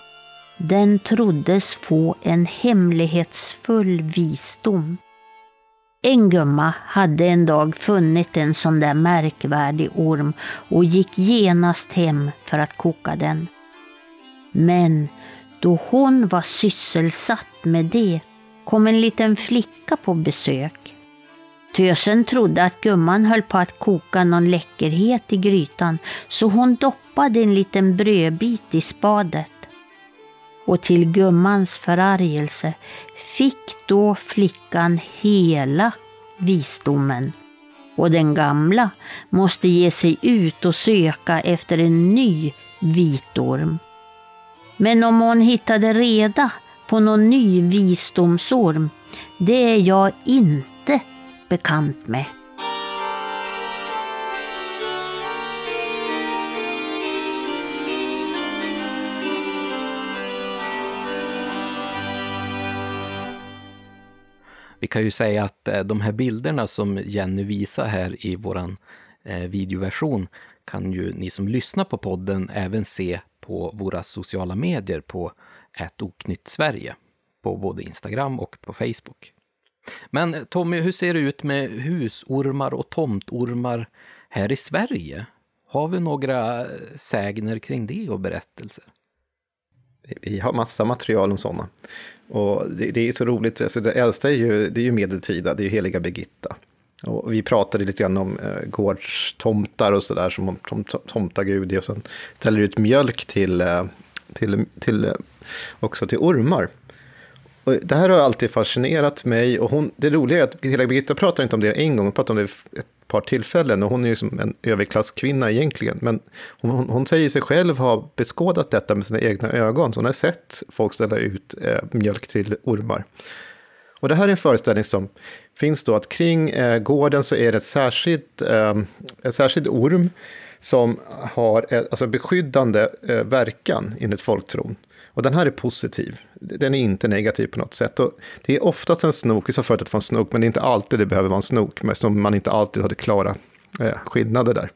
den troddes få en hemlighetsfull visdom. En gumma hade en dag funnit en sån där märkvärdig orm och gick genast hem för att koka den. Men då hon var sysselsatt med det kom en liten flicka på besök. Tösen trodde att gumman höll på att koka någon läckerhet i grytan så hon doppade en liten brödbit i spadet och till gummans förargelse fick då flickan hela visdomen och den gamla måste ge sig ut och söka efter en ny vitorm. Men om hon hittade reda på någon ny visdomsorm, det är jag inte bekant med. Vi kan ju säga att eh, de här bilderna som Jenny visar här i våran eh, videoversion kan ju ni som lyssnar på podden även se på våra sociala medier på Oknytt Sverige, på både Instagram och på Facebook. Men eh, Tommy, hur ser det ut med husormar och tomtormar här i Sverige? Har vi några sägner kring det och berättelser? Vi har massa material om sådana. Och det, det, är så roligt, alltså det äldsta är ju, det är ju medeltida, det är ju heliga Birgitta. Och vi pratade lite grann om eh, gårdstomtar och sådär, som om tom, tomtagud. Och sen ställer ut mjölk till, eh, till, till, eh, också till ormar. Och det här har alltid fascinerat mig. Och hon, det roliga är att hela Birgitta pratar inte om det en gång, hon pratar om det ett par tillfällen. Och hon är ju som en överklasskvinna egentligen. Men hon, hon, säger sig själv ha beskådat detta med sina egna ögon. Så hon har sett folk ställa ut eh, mjölk till ormar. Och det här är en föreställning som finns då att kring eh, gården så är det ett särskilt, eh, en särskild orm som har eh, alltså beskyddande eh, verkan enligt folktron. Och den här är positiv. Den är inte negativ på något sätt. Och det är oftast en snok, vi sa förut att det var en snok, men det är inte alltid det behöver vara en snok, eftersom man inte alltid hade klara eh, skillnader där.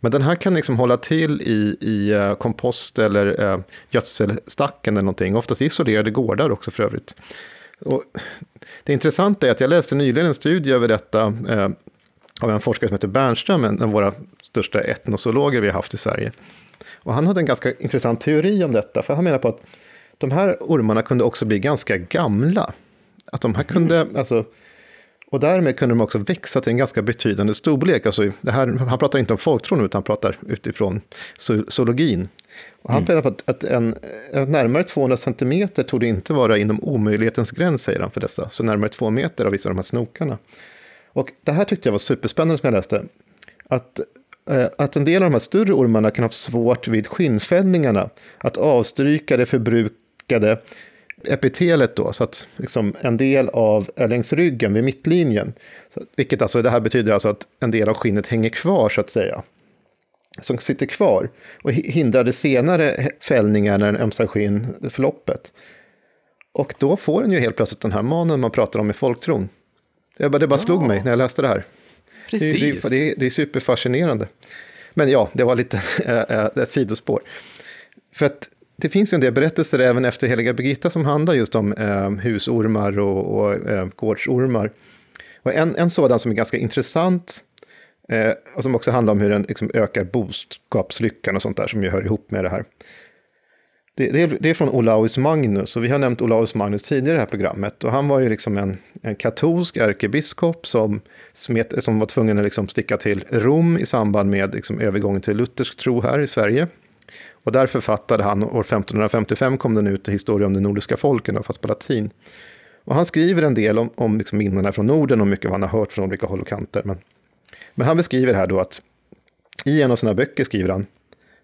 Men den här kan liksom hålla till i, i eh, kompost eller eh, gödselstacken eller någonting. Oftast isolerade gårdar också för övrigt. Och det intressanta är att jag läste nyligen en studie över detta eh, av en forskare som heter Bernström, en av våra största etnosologer vi har haft i Sverige. Och han hade en ganska intressant teori om detta, för han menar på att de här ormarna kunde också bli ganska gamla. Att de här kunde, mm. alltså, och därmed kunde de också växa till en ganska betydande storlek. Alltså, det här, han pratar inte om folktron, utan han pratar utifrån zoologin. Och han mm. på att, en, en, närmare 200 centimeter tog det inte vara inom omöjlighetens gräns, säger han för dessa. Så närmare två meter av vissa av de här snokarna. Och det här tyckte jag var superspännande som jag läste. Att Eh, att en del av de här större ormarna kan ha svårt vid skinnfällningarna att avstryka det förbrukade epitelet då, så att liksom en del av längs ryggen vid mittlinjen, vilket alltså det här betyder alltså att en del av skinnet hänger kvar så att säga, som sitter kvar och hindrar det senare fällningar när den ömsar skinn förloppet. Och då får den ju helt plötsligt den här manen man pratar om i folktron. Det bara, det bara slog mig när jag läste det här. Precis. Det, det, det är superfascinerande. Men ja, det var lite ett sidospår. För att det finns ju en del berättelser även efter Heliga Birgitta som handlar just om eh, husormar och, och eh, gårdsormar. Och en, en sådan som är ganska intressant eh, och som också handlar om hur den liksom, ökar boskapslyckan och sånt där som ju hör ihop med det här. Det, det, är, från Olaus Magnus, och vi har nämnt Olaus Magnus tidigare i det här programmet. Och han var ju liksom en, en katolsk ärkebiskop som, smet, som var tvungen att liksom sticka till Rom i samband med liksom övergången till luthersk tro här i Sverige. Och där författade han, år 1555 kom den ut, Historia om de nordiska folken, fast på latin. Och han skriver en del om, om liksom minnena från Norden och mycket vad han har hört från olika håll och kanter. Men, men han beskriver här då att i en av sina böcker skriver han,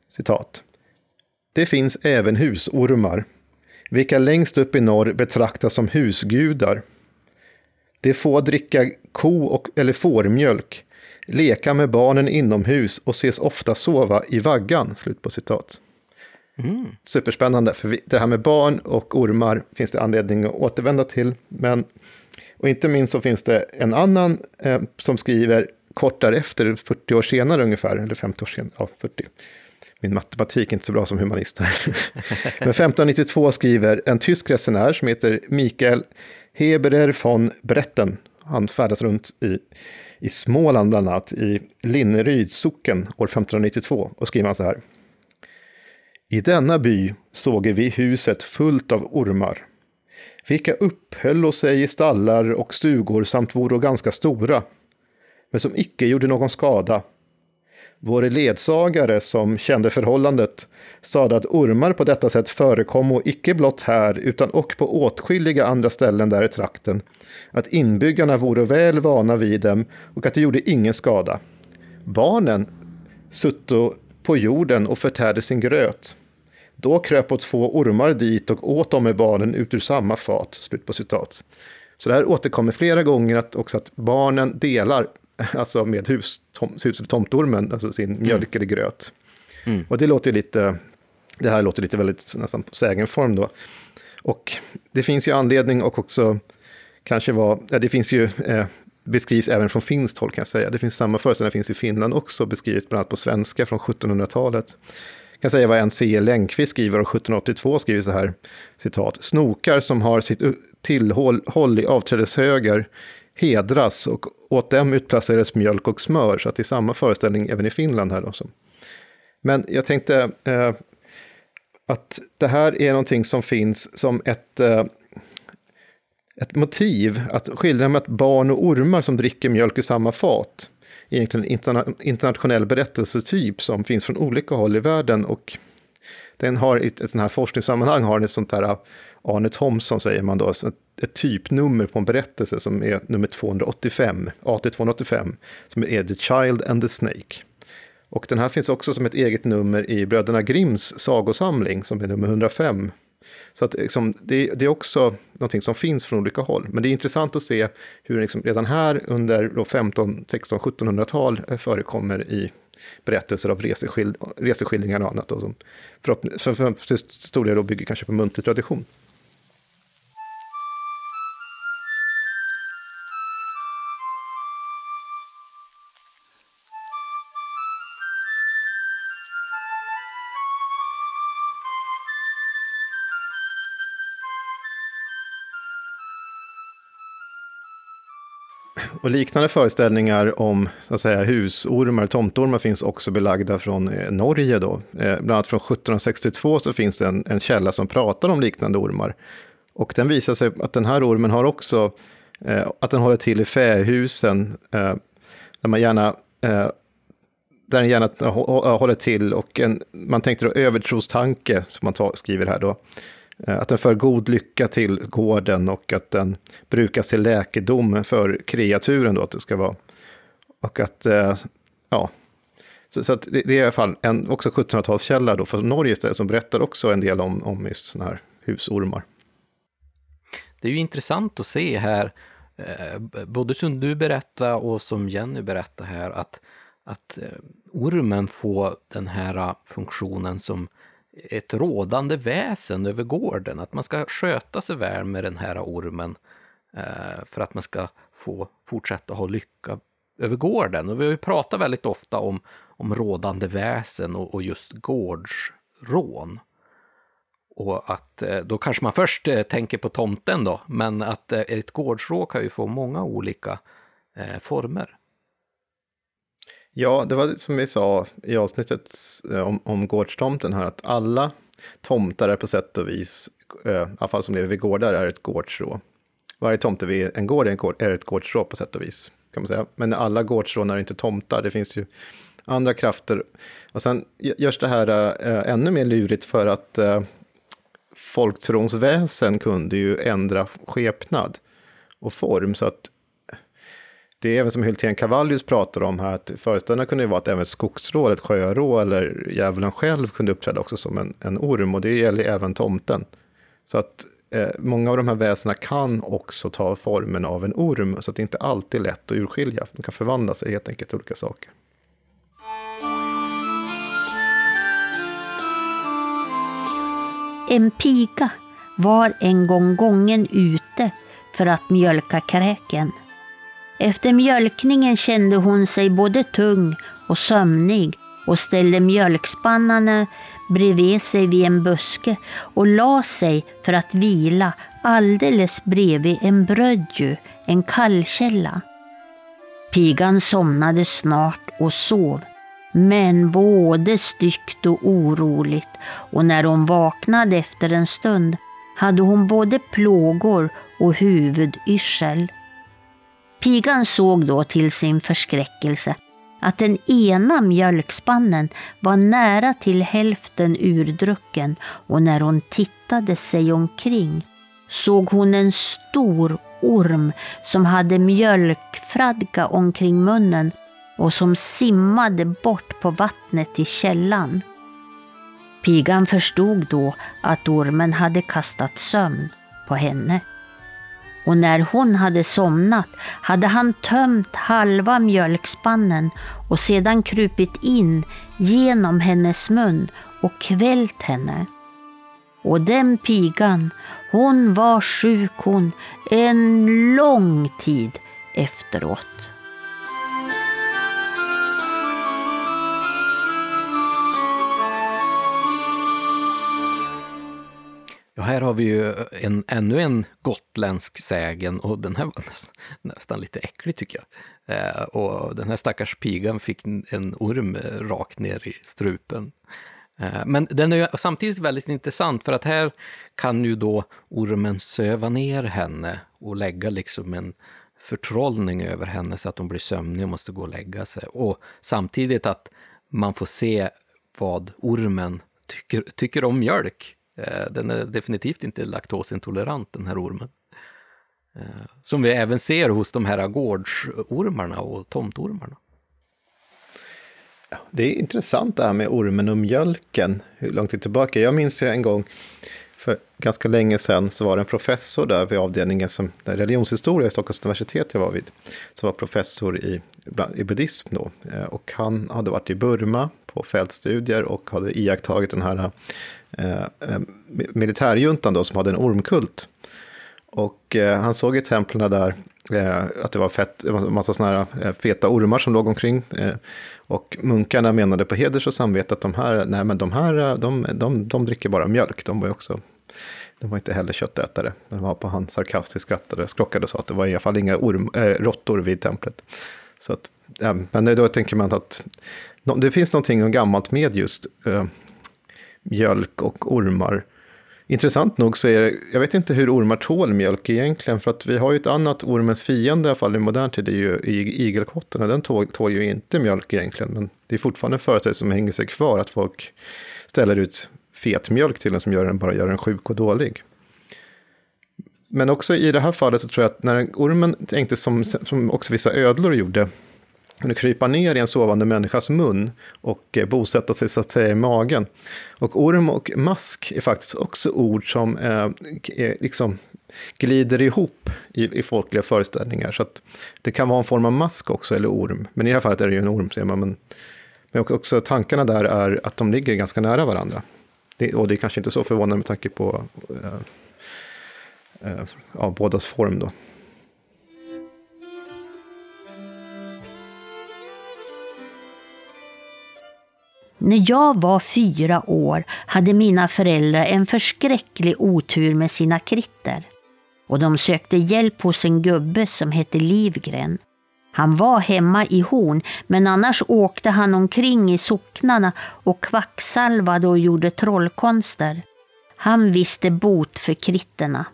citat, det finns även husormar, vilka längst upp i norr betraktas som husgudar. De får dricka ko och, eller fårmjölk, leka med barnen inomhus och ses ofta sova i vaggan. Slut på citat. Mm. Superspännande, för det här med barn och ormar finns det anledning att återvända till. Men, och inte minst så finns det en annan eh, som skriver kort därefter, 40 år senare ungefär, eller 50 år senare, ja 40 min matematik är inte så bra som humanist. Men 1592 skriver en tysk resenär som heter Mikael Heberer von Bretten. Han färdas runt i, i Småland bland annat, i Linneryds socken år 1592 och skriver han så här. I denna by såg vi huset fullt av ormar, vilka upphöll sig i stallar och stugor samt vore ganska stora, men som icke gjorde någon skada vår ledsagare som kände förhållandet sade att ormar på detta sätt förekom och icke blott här utan och på åtskilliga andra ställen där i trakten. Att inbyggarna vore väl vana vid dem och att det gjorde ingen skada. Barnen sutto på jorden och förtärde sin gröt. Då kröp och två ormar dit och åt dem med barnen ut ur samma fat. Slut på citat. Så det här återkommer flera gånger att också att barnen delar alltså med hus, tom, hus eller tomtormen, alltså sin mm. mjölk eller gröt. Mm. Och det låter lite, det här låter lite väldigt nästan sägenform då. Och det finns ju anledning och också kanske var, ja, det finns ju, eh, beskrivs även från finskt håll kan jag säga. Det finns samma föreställningar finns i Finland också, beskrivet bland annat på svenska från 1700-talet. Jag kan säga vad en C. Längqvist skriver, och 1782 skriver så här, citat, snokar som har sitt tillhåll i avträdeshögar hedras och åt dem utplacerades mjölk och smör, så att det är samma föreställning även i Finland här. Då. Men jag tänkte eh, att det här är någonting som finns som ett, eh, ett motiv att skildra med att barn och ormar som dricker mjölk i samma fat. Egentligen en internationell berättelsetyp som finns från olika håll i världen och den har i ett, ett sånt här forskningssammanhang har den ett sånt här Arne Thomson säger man då, ett typnummer på en berättelse som är nummer 285, AT 285, som är The Child and the Snake. Och den här finns också som ett eget nummer i Bröderna Grimms sagosamling som är nummer 105. Så att, liksom, det, det, är också någonting som finns från olika håll. Men det är intressant att se hur liksom redan här under 15, 16, 1700-tal förekommer i berättelser av reseskild, reseskildringar och annat. då, som förhoppningsvis till stor del bygger kanske på muntlig tradition. Och liknande föreställningar om så att säga, husormar, tomtormar finns också belagda från eh, Norge. Då. Eh, bland annat från 1762 så finns det en, en källa som pratar om liknande ormar. Och den visar sig att den här ormen har också, eh, att den håller till i fähusen, eh, där man gärna eh, där den gärna håller till och en, man tänkte då övertrostanke, som man tar, skriver här då, Eh, Eh, att den för god lycka till gården och att den brukas till läkedom för kreaturen då, att det ska vara. Och att, eh, ja, så, så det, det, är i alla fall en också 1700-talskälla då från Norge istället, som berättar också en del om, om just sådana här husormar. Det är ju intressant att se här, eh, både som du berättar och som Jenny berättar här, att, att eh, ormen får den här ah, funktionen som ett rådande väsen över gården, att man ska sköta sig väl med den här ormen eh, för att man ska få fortsätta ha lycka över gården. Och vi har ju pratat väldigt ofta om, om rådande väsen och, och just gårdsrån. Och att eh, då kanske man först eh, tänker på tomten då, men att eh, ett gårdsrå kan ju få många olika eh, former. Ja, det var som vi sa i avsnittet om, om gårdstomten här, att alla tomtar är på sätt och vis, eh, i alla fall som lever vid gårdar, är ett gårdsrå. Varje tomte vid en gård är, en gård, är ett gårdsrå på sätt och vis, kan man säga. Men alla gårdsrån är inte tomtar, det finns ju andra krafter. Och sen görs det här äh, ännu mer lurigt för att äh, folktrons väsen kunde ju ändra skepnad och form. Så att det är även som Hultén Cavallius pratar om här, att föreställningen kunde ju vara att även skogsrå, ett sjörå eller djävulen själv kunde uppträda också som en, en orm och det gäller även tomten. Så att eh, många av de här väsena kan också ta formen av en orm, så att det inte alltid är lätt att urskilja. De kan förvandla sig helt enkelt till olika saker. En piga var en gång gången ute för att mjölka kräken. Efter mjölkningen kände hon sig både tung och sömnig och ställde mjölkspannarna bredvid sig vid en buske och la sig för att vila alldeles bredvid en brödju, en kallkälla. Pigan somnade snart och sov, men både styggt och oroligt och när hon vaknade efter en stund hade hon både plågor och huvudyrsel. Pigan såg då till sin förskräckelse att den ena mjölkspannen var nära till hälften urdrucken och när hon tittade sig omkring såg hon en stor orm som hade mjölkfradga omkring munnen och som simmade bort på vattnet i källan. Pigan förstod då att ormen hade kastat sömn på henne och när hon hade somnat hade han tömt halva mjölkspannen och sedan krupit in genom hennes mun och kvällt henne. Och den pigan, hon var sjuk hon en lång tid efteråt. Ja, här har vi ju en, ännu en gotländsk sägen och den här var nästan, nästan lite äcklig tycker jag. Eh, och den här stackars pigan fick en orm eh, rakt ner i strupen. Eh, men den är ju samtidigt väldigt intressant för att här kan ju då ormen söva ner henne och lägga liksom en förtrollning över henne så att hon blir sömnig och måste gå och lägga sig. Och samtidigt att man får se vad ormen tycker, tycker om mjölk. Eh, den är definitivt inte laktosintolerant den här ormen. Eh, som vi även ser hos de här gårdsormarna och tomtormarna. Det är intressant det här med ormen och mjölken, hur långt tillbaka. Jag minns ju en gång, för ganska länge sedan, så var det en professor där vid avdelningen som religionshistoria i Stockholms universitet jag var vid, som var professor i, i buddhism då. Eh, och han hade varit i Burma på fältstudier och hade iakttagit den här eh, eh militärjuntan då som hade en ormkult. Och eh, han såg i templen där eh, att det var fett, en massa såna här eh, feta ormar som låg omkring. Eh, och munkarna menade på heders och samvete att de här, nej men de här, de, de, de dricker bara mjölk. De var ju också, de var inte heller köttätare. Men var på han sarkastiskt skrattade, skrockade och sa att det var i alla fall inga orm, äh, råttor vid templet. Så att, äh, men då tänker man att det finns någonting gammalt med just äh, mjölk och ormar. Intressant nog så är det, jag vet inte hur ormar tål mjölk egentligen, för att vi har ju ett annat ormens fiende, i alla fall i modern tid, det är ju igelkotten, och den tål, tål ju inte mjölk egentligen, men det är fortfarande en föreställning som hänger sig kvar, att folk ställer ut fet mjölk till den som gör den, bara gör den sjuk och dålig. Men också i det här fallet så tror jag att när ormen tänkte som, som också vissa ödlor gjorde, kunde krypa ner i en sovande människas mun och eh, bosätta sig så att säga i magen. Och orm och mask är faktiskt också ord som eh, liksom glider ihop i, i folkliga föreställningar. Så att det kan vara en form av mask också, eller orm. Men i det här fallet är det ju en orm, ser man. Men, men också tankarna där är att de ligger ganska nära varandra. Det, och det är kanske inte så förvånande med tanke på eh, eh, ja, bådas form då. När jag var fyra år hade mina föräldrar en förskräcklig otur med sina kritter. Och de sökte hjälp hos en gubbe som hette Livgren. Han var hemma i Horn, men annars åkte han omkring i socknarna och kvacksalvade och gjorde trollkonster. Han visste bot för kritterna.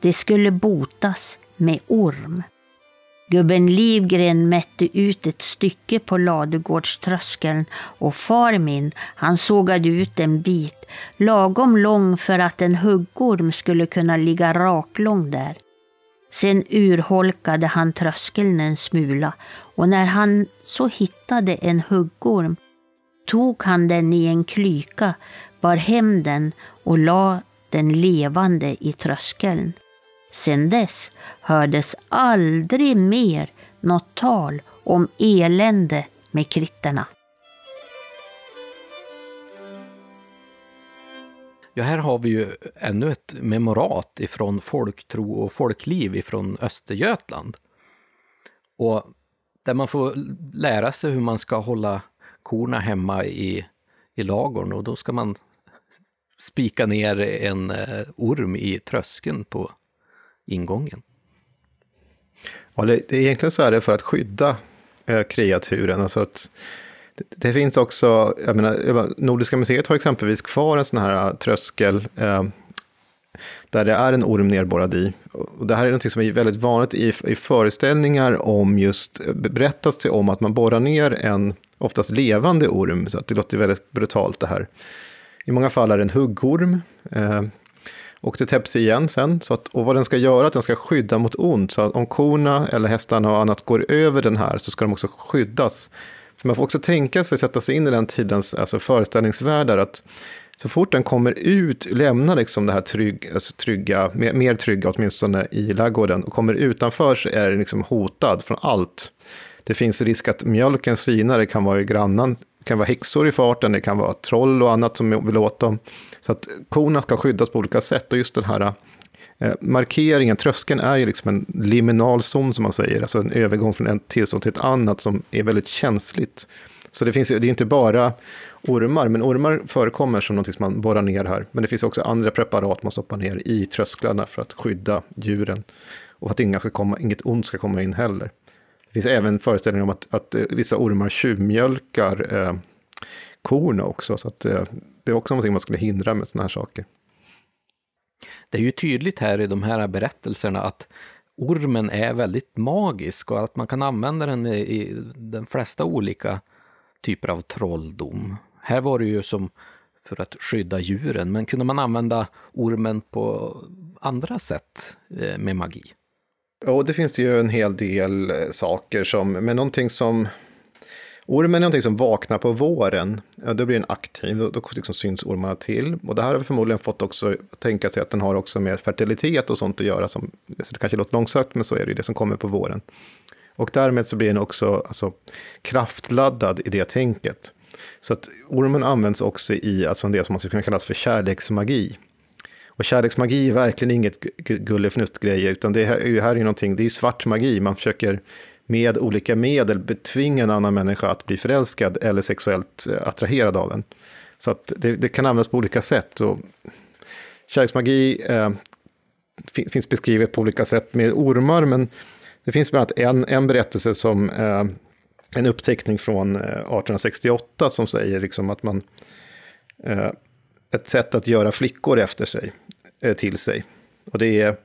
Det skulle botas med orm. Gubben Livgren mätte ut ett stycke på ladugårdströskeln och far min, han sågade ut en bit, lagom lång för att en huggorm skulle kunna ligga raklång där. Sen urholkade han tröskeln en smula och när han så hittade en huggorm tog han den i en klyka, bar hem den och la den levande i tröskeln. Sen dess hördes aldrig mer något tal om elände med kritterna. Ja, här har vi ju ännu ett memorat ifrån folktro och folkliv ifrån Östergötland. Och där man får lära sig hur man ska hålla korna hemma i, i lagorn och då ska man spika ner en eh, orm i tröskeln på ingången. Ja, det, det, egentligen så är det för att skydda eh, kreaturen. Alltså att det, det, finns också, jag menar, Nordiska museet har exempelvis kvar en sån här eh, tröskel eh, där det är en orm nerborrad i. Och det här är något som är väldigt vanligt i, i föreställningar om just, eh, berättas det om att man borrar ner en oftast levande orm, så att det låter väldigt brutalt det här. I många fall är det en huggorm, eh, och det täpps igen sen. Så att, och vad den ska göra, att den ska skydda mot ont. Så att om korna eller hästarna och annat går över den här så ska de också skyddas. För man får också tänka sig, sätta sig in i den tidens alltså föreställningsvärldar. Att så fort den kommer ut, lämnar liksom det här trygg, alltså trygga, mer, mer trygga åtminstone i laggården och kommer utanför så är den liksom hotad från allt. Det finns risk att mjölken sinar, det kan vara i grannan, det kan vara häxor i farten, det kan vara troll och annat som vill åt dem. Så att korna ska skyddas på olika sätt och just den här eh, markeringen, tröskeln är ju liksom en liminal zon som man säger, alltså en övergång från ett tillstånd till ett annat som är väldigt känsligt. Så det, finns, det är inte bara ormar, men ormar förekommer som något som man borrar ner här. Men det finns också andra preparat man stoppar ner i trösklarna för att skydda djuren. Och att inga ska komma, inget ont ska komma in heller. Det finns även föreställningar om att, att eh, vissa ormar tjuvmjölkar eh, korna också. Så att, eh, det är också någonting man skulle hindra med sådana här saker. Det är ju tydligt här i de här berättelserna att ormen är väldigt magisk och att man kan använda den i, i de flesta olika typer av trolldom. Här var det ju som för att skydda djuren, men kunde man använda ormen på andra sätt eh, med magi? Ja, det finns det ju en hel del eh, saker som, men någonting som Ormen är någonting som vaknar på våren, ja, då blir den aktiv, då, då liksom syns ormarna till. Och det här har vi förmodligen fått också tänka sig att den har också med fertilitet och sånt att göra. Som, det kanske låter långsökt, men så är det ju det som kommer på våren. Och därmed så blir den också alltså, kraftladdad i det tänket. Så att ormen används också i alltså, det som man skulle kunna kalla för kärleksmagi. Och kärleksmagi är verkligen inget gullefnutt-grej, utan det här är ju här är någonting, det är svart magi. Man försöker med olika medel betvinga en annan människa att bli förälskad eller sexuellt eh, attraherad av en. Så att det, det kan användas på olika sätt. Och kärleksmagi eh, finns beskrivet på olika sätt med ormar, men det finns bland annat en, en berättelse som eh, en uppteckning från eh, 1868 som säger liksom att man eh, ett sätt att göra flickor efter sig, eh, till sig. Och det är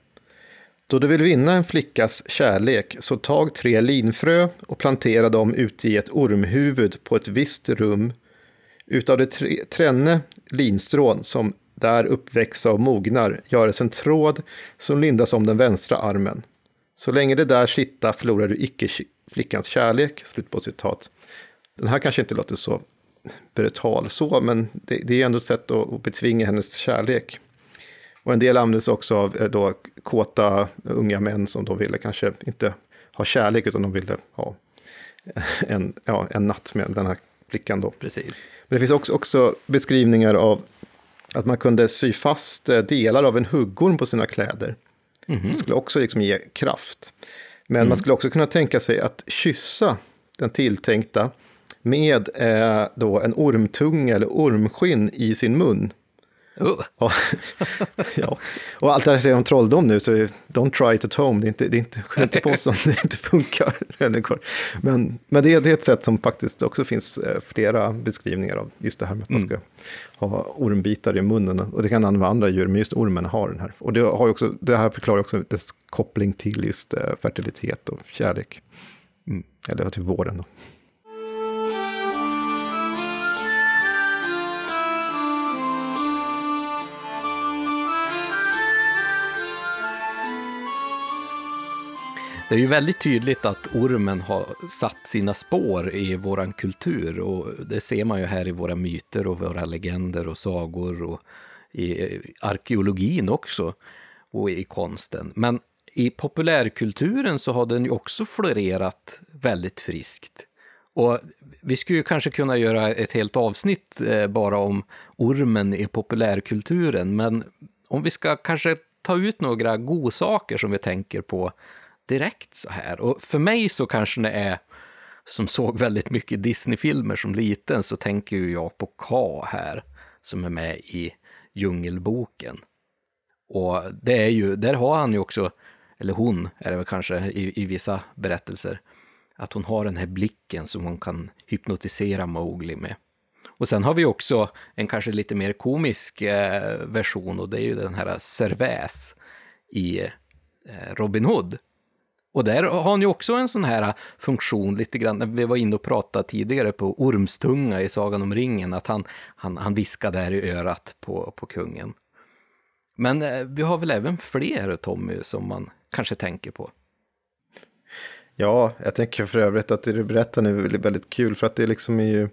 då du vill vinna en flickas kärlek, så tag tre linfrö och plantera dem ute i ett ormhuvud på ett visst rum. Utav de tre, tränne linstrån som där uppväxa och mognar göres en tråd som lindas om den vänstra armen. Så länge det där sitta förlorar du icke flickans kärlek. Slut på citat. Den här kanske inte låter så brutal så, men det, det är ändå ett sätt att, att betvinga hennes kärlek. Och en del användes också av eh, då kåta unga män som då ville kanske inte ha kärlek utan de ville ha en, ja, en natt med den här flickan då. Precis. Men det finns också, också beskrivningar av att man kunde sy fast eh, delar av en huggorm på sina kläder. Mm -hmm. Det skulle också liksom ge kraft. Men mm. man skulle också kunna tänka sig att kyssa den tilltänkta med eh, då en ormtunga eller ormskinn i sin mun. Uh. ja. Och allt det här säger om trolldom nu, så don't try it at home. Det är inte, det är inte, inte på som det inte funkar. Men, men det, är, det är ett sätt som faktiskt också finns eh, flera beskrivningar av just det här med att man mm. ska ha ormbitar i munnen. Och det kan använda andra djur, men just ormen har den här. Och det, har också, det här förklarar också dess koppling till just eh, fertilitet och kärlek. Mm. Eller till våren. Då. Det är ju väldigt tydligt att ormen har satt sina spår i våran kultur och det ser man ju här i våra myter och våra legender och sagor och i arkeologin också och i konsten. Men i populärkulturen så har den ju också florerat väldigt friskt. Och vi skulle ju kanske kunna göra ett helt avsnitt eh, bara om ormen i populärkulturen, men om vi ska kanske ta ut några godsaker som vi tänker på direkt så här. Och för mig så kanske det är, som såg väldigt mycket Disney-filmer som liten, så tänker ju jag på K här, som är med i Djungelboken. Och det är ju, där har han ju också, eller hon är det väl kanske i, i vissa berättelser, att hon har den här blicken som hon kan hypnotisera Mowgli med. Och sen har vi också en kanske lite mer komisk eh, version och det är ju den här Servais i eh, Robin Hood. Och där har han ju också en sån här funktion lite grann, när vi var inne och pratade tidigare på Ormstunga i Sagan om ringen, att han, han, han viskar där i örat på, på kungen. Men eh, vi har väl även fler, Tommy, som man kanske tänker på? Ja, jag tänker för övrigt att det du berättar nu är väldigt kul, för att det liksom är ju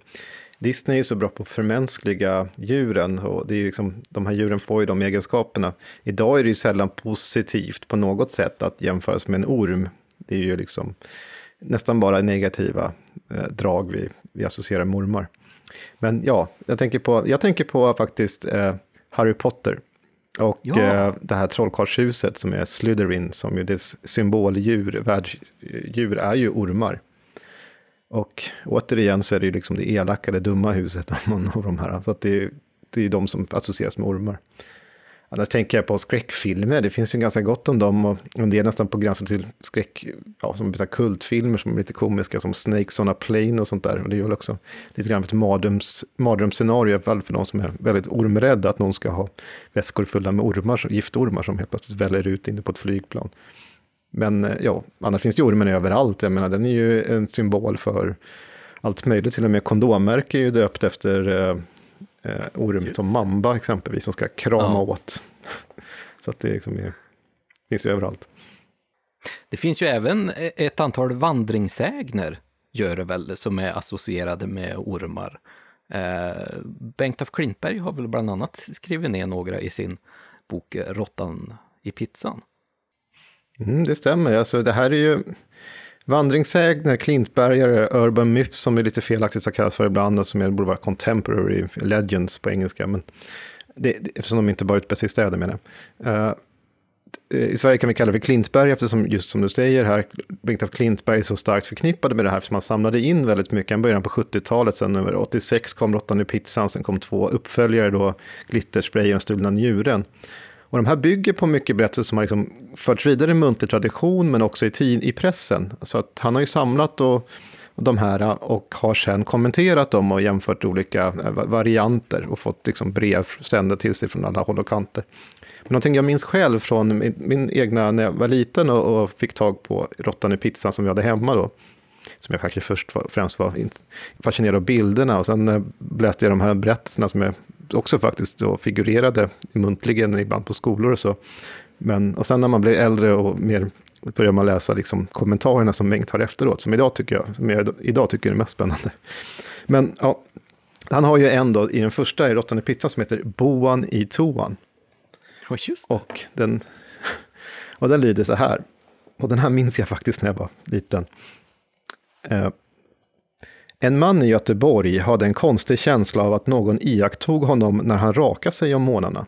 Disney är så bra på att förmänskliga djuren och det är liksom, de här djuren får ju de egenskaperna. Idag är det ju sällan positivt på något sätt att jämföras med en orm. Det är ju liksom nästan bara negativa eh, drag vi, vi associerar med ormar. Men ja, jag tänker på, jag tänker på faktiskt eh, Harry Potter. Och ja. eh, det här trollkarlshuset som är Slytherin, som ju dess symboldjur, världsdjur, är ju ormar. Och återigen så är det ju liksom det elaka, det dumma huset av någon av de här. Så att det, är, det är ju de som associeras med ormar. Annars tänker jag på skräckfilmer, det finns ju ganska gott om dem och en del nästan på gränsen till skräck, ja, som så kultfilmer som är lite komiska, som Snakes on a Plane och sånt där. Och det är väl också lite grann ett mardröms, mardrömsscenario, i alla fall för de som är väldigt ormrädda, att någon ska ha väskor fulla med ormar, giftormar som helt plötsligt väller ut inne på ett flygplan. Men eh, ja, annars finns det ormen överallt, jag menar den är ju en symbol för allt möjligt, till och med kondommärke är ju döpt efter eh, eh, orm som mamba exempelvis, som ska krama ja. åt. Så att det liksom är, finns ju överallt. Det finns ju även ett antal vandringssägner, gör det väl, som är associerade med ormar. Eh, Bengt af Klintberg har väl bland annat skrivit ner några i sin bok Råttan i pizzan. Mm, det stämmer, alltså det här är ju vandringssägner, klintbergare, urban myths som är lite felaktigt har kallats för ibland, som borde vara contemporary legends på engelska. Men det, eftersom de inte bara utbär sig i städer menar jag. Uh, I Sverige kan vi kalla det för Klintberg eftersom, just som du säger här, Bengt af Klintberg är så starkt förknippade med det här, eftersom man samlade in väldigt mycket. Han började på 70-talet, sen över 86 kom Råttan i pizzan, sen kom två uppföljare då, Glitterspray och Stulna njuren. Och de här bygger på mycket berättelser som har liksom förts vidare i muntlig tradition, men också i, i pressen. Så att han har ju samlat och, och de här eh, och har sen kommenterat dem och jämfört olika eh, varianter och fått liksom brev sända till sig från alla håll och kanter. Men någonting jag minns själv från min, min egna, när jag var liten och, och fick tag på råttan i pizzan som vi hade hemma då, som jag kanske först var, främst var fascinerad av bilderna och sen eh, läste jag de här berättelserna som jag också faktiskt då figurerade muntligen ibland på skolor och så. Men, och sen när man blir äldre och mer börjar man läsa liksom kommentarerna som Bengt har efteråt, som idag tycker jag, som jag idag tycker är mest spännande. Men ja, han har ju en då i den första i Råttan i pizzan som heter Boan i toan. Oh, och, den, och den lyder så här, och den här minns jag faktiskt när jag var liten. Eh, en man i Göteborg hade en konstig känsla av att någon iakttog honom när han rakade sig om morgnarna.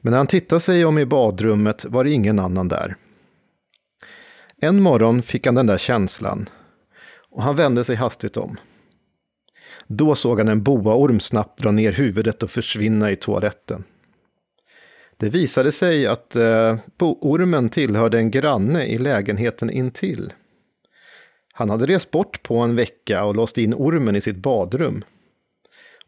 Men när han tittade sig om i badrummet var det ingen annan där. En morgon fick han den där känslan och han vände sig hastigt om. Då såg han en boaorm snabbt dra ner huvudet och försvinna i toaletten. Det visade sig att eh, ormen tillhörde en granne i lägenheten intill. Han hade rest bort på en vecka och låst in ormen i sitt badrum.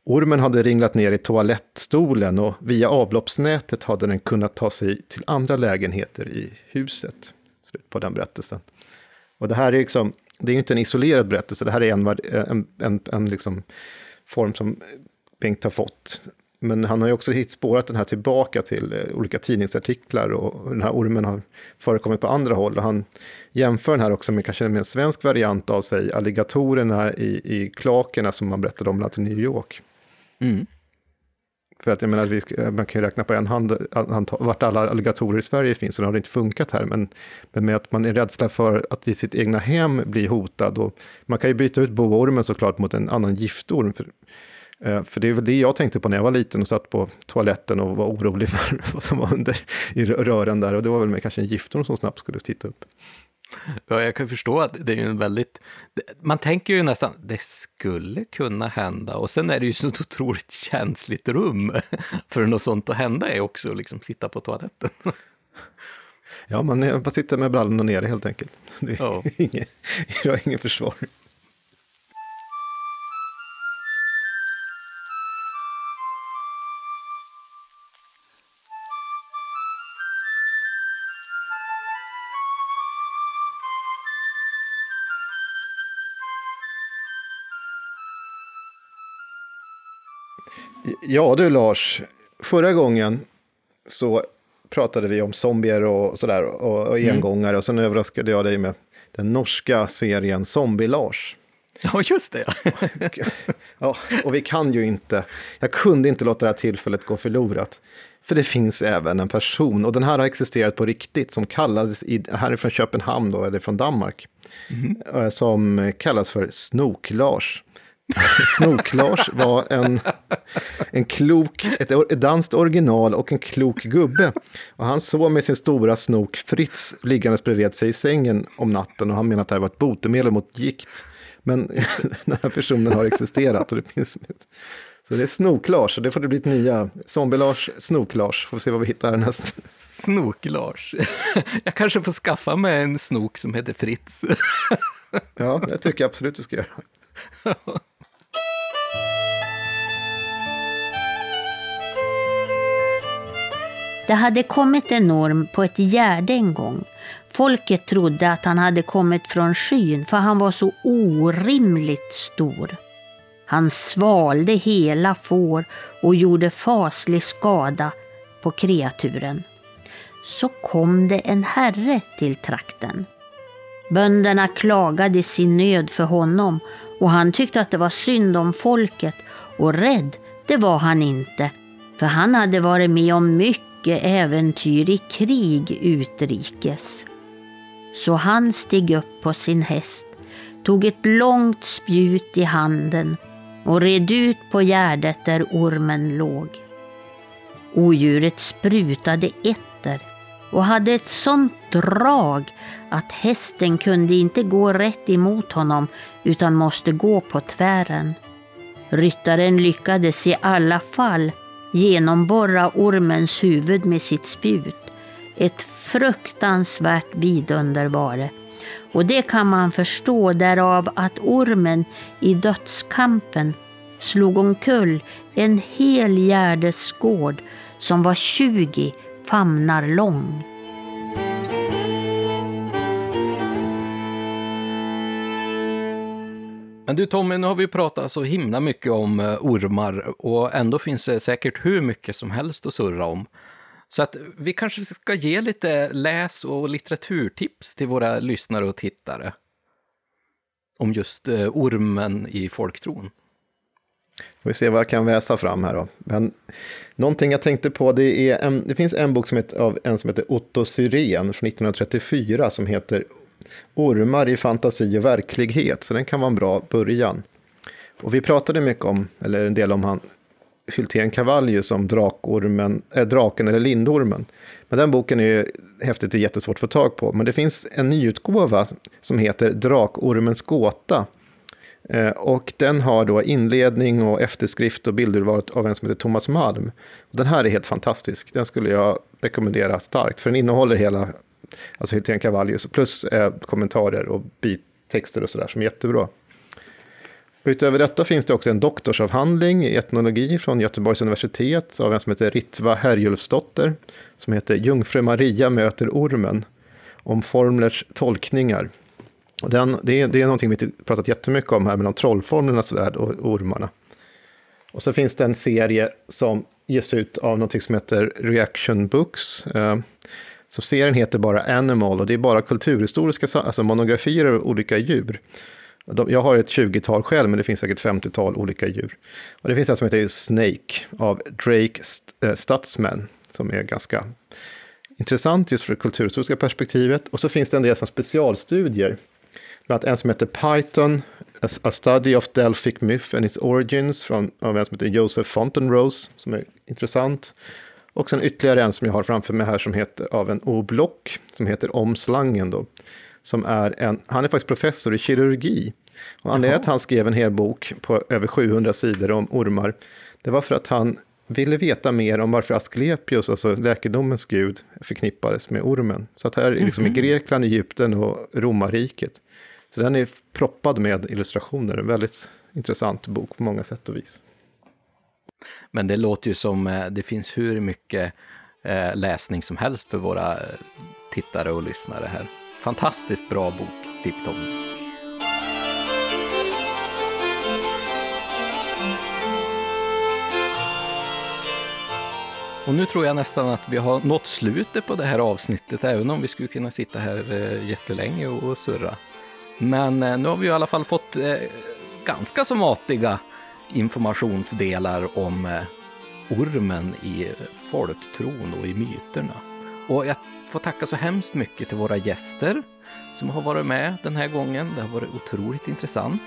Ormen hade ringlat ner i toalettstolen och via avloppsnätet hade den kunnat ta sig till andra lägenheter i huset. Slut på den berättelsen. Och det här är liksom, det är ju inte en isolerad berättelse, det här är en, en, en, en liksom form som Bengt har fått men han har ju också spårat den här tillbaka till eh, olika tidningsartiklar och den här ormen har förekommit på andra håll. Och han jämför den här också med kanske en svensk variant av sig, alligatorerna i, i klakerna som man berättade om bland annat i New York. Mm. För att jag menar, vi, man kan ju räkna på en hand, hand vart alla alligatorer i Sverige finns, och det har inte funkat här. Men, men med att man är rädsla för att i sitt egna hem bli hotad. Och man kan ju byta ut boormen såklart mot en annan giftorm. För Eh, för det är väl det jag tänkte på när jag var liten och satt på toaletten och var orolig för vad som var under i rören där. Och det var väl med kanske en giftorm som snabbt skulle titta upp. Ja, jag kan förstå att det är en väldigt... Man tänker ju nästan, det skulle kunna hända. Och sen är det ju så otroligt känsligt rum för något sånt att hända är också liksom sitta på toaletten. Ja, man, man sitter med brallorna nere helt enkelt. Det är ja. inget, jag har ingen försvar. Ja du Lars, förra gången så pratade vi om zombier och sådär och, och engångare mm. och sen överraskade jag dig med den norska serien Zombie-Lars. Ja, just det. ja, och vi kan ju inte, jag kunde inte låta det här tillfället gå förlorat. För det finns även en person, och den här har existerat på riktigt, som kallas, i, här är från Köpenhamn då, eller från Danmark, mm. som kallas för Snok-Lars. Snok-Lars var en, en klok, ett, ett danskt original och en klok gubbe. Och han sov med sin stora snok Fritz liggandes bredvid sig i sängen om natten och han menade att det här var ett botemedel mot gikt. Men den här personen har existerat och det finns Så det är Snok-Lars, det får det bli ett nya. Zombie-Lars, Snok-Lars. Får vi se vad vi hittar härnäst. Snok-Lars. Jag kanske får skaffa mig en snok som heter Fritz. Ja, det tycker jag absolut du ska göra. Det hade kommit en orm på ett gärde en gång. Folket trodde att han hade kommit från skyn för han var så orimligt stor. Han svalde hela får och gjorde faslig skada på kreaturen. Så kom det en herre till trakten. Bönderna klagade sin nöd för honom och han tyckte att det var synd om folket och rädd, det var han inte. För han hade varit med om mycket äventyr i krig utrikes. Så han steg upp på sin häst, tog ett långt spjut i handen och red ut på gärdet där ormen låg. Odjuret sprutade etter och hade ett sånt drag att hästen kunde inte gå rätt emot honom utan måste gå på tvären. Ryttaren lyckades i alla fall genomborra ormens huvud med sitt spjut. Ett fruktansvärt vidunder var det. Och det kan man förstå därav att ormen i dödskampen slog omkull en hel gärdesgård som var 20 famnar lång. Men du Tommy, nu har vi pratat så himla mycket om eh, ormar och ändå finns det säkert hur mycket som helst att surra om. Så att vi kanske ska ge lite läs och litteraturtips till våra lyssnare och tittare. Om just eh, ormen i folktron. Vi se vad jag kan väsa fram här då. Men någonting jag tänkte på, det, är en, det finns en bok som heter, av en som heter Otto Syrén från 1934 som heter Ormar i fantasi och verklighet, så den kan vara en bra början. Och vi pratade mycket om, eller en del om han, Hyltén-Cavallius som drakormen, äh, draken eller lindormen. Men den boken är ju häftigt och jättesvårt att få tag på. Men det finns en nyutgåva som heter Drakormens gåta. Eh, och den har då inledning och efterskrift och bildurval av en som heter Thomas Malm. Och den här är helt fantastisk. Den skulle jag rekommendera starkt, för den innehåller hela alltså Hylten Cavallius, plus eh, kommentarer och bittexter och sådär som är jättebra. Utöver detta finns det också en doktorsavhandling i etnologi från Göteborgs universitet av en som heter Ritva Herjulfsdotter, som heter Jungfru Maria möter ormen, om formlers tolkningar. Och den, det, är, det är någonting vi pratat jättemycket om här, mellan trollformlernas värld och, och ormarna. Och så finns det en serie som ges ut av någonting som heter Reaction Books. Eh, så serien heter bara Animal och det är bara kulturhistoriska alltså monografier av olika djur. Jag har ett 20-tal själv, men det finns säkert 50-tal olika djur. Och det finns en som heter Snake av Drake eh, Stutzman, som är ganska intressant just för det kulturhistoriska perspektivet. Och så finns det en del som specialstudier. Bland annat en som heter Python, A Study of Delphic Myth and its Origins, från, av en som heter Joseph Fontenrose, som är intressant. Och sen ytterligare en som jag har framför mig här som heter av en O-block, som heter Om slangen då. Som är en, han är faktiskt professor i kirurgi. Och anledningen till att han skrev en hel bok på över 700 sidor om ormar, det var för att han ville veta mer om varför Asklepios, alltså läkedomens gud, förknippades med ormen. Så att här är liksom mm -hmm. i Grekland, Egypten och romarriket. Så den är proppad med illustrationer, en väldigt intressant bok på många sätt och vis. Men det låter ju som eh, det finns hur mycket eh, läsning som helst för våra eh, tittare och lyssnare här. Fantastiskt bra bok, Tipptom. Och nu tror jag nästan att vi har nått slutet på det här avsnittet, även om vi skulle kunna sitta här jättelänge och surra. Men nu har vi i alla fall fått ganska så matiga informationsdelar om eh, ormen i folktron och i myterna. Och jag får tacka så hemskt mycket till våra gäster som har varit med den här gången. Det har varit otroligt intressant.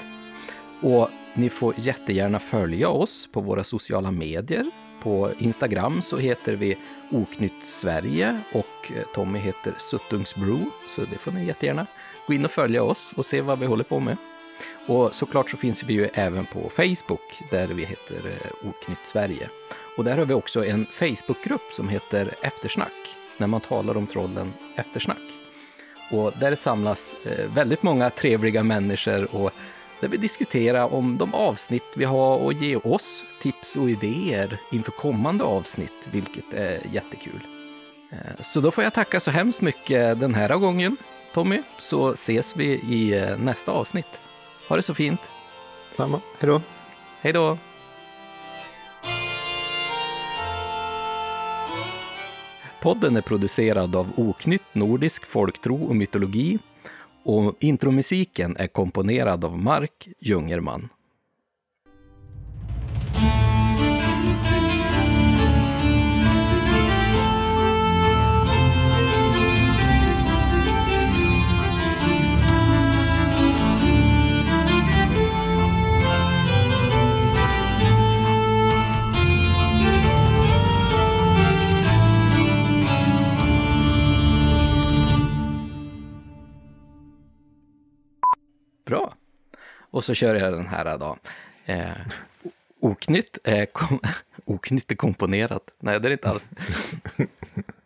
Och ni får jättegärna följa oss på våra sociala medier. På Instagram så heter vi Oknytt Sverige och eh, Tommy heter Suttungsbro. Så det får ni jättegärna gå in och följa oss och se vad vi håller på med. Och såklart så finns vi ju även på Facebook där vi heter eh, Oknytt Sverige. Och där har vi också en Facebookgrupp som heter Eftersnack, när man talar om trollen Eftersnack. Och där samlas eh, väldigt många trevliga människor och där vi diskuterar om de avsnitt vi har och ge oss tips och idéer inför kommande avsnitt, vilket är jättekul. Eh, så då får jag tacka så hemskt mycket den här gången, Tommy, så ses vi i nästa avsnitt. Ha det så fint. Samma. Hej då. Hej då. Podden är producerad av Oknytt Nordisk Folktro och Mytologi och intromusiken är komponerad av Mark Jungerman. Bra. Och så kör jag den här då. Eh, oknytt, eh, kom, oknytt är komponerat. Nej, det är det inte alls.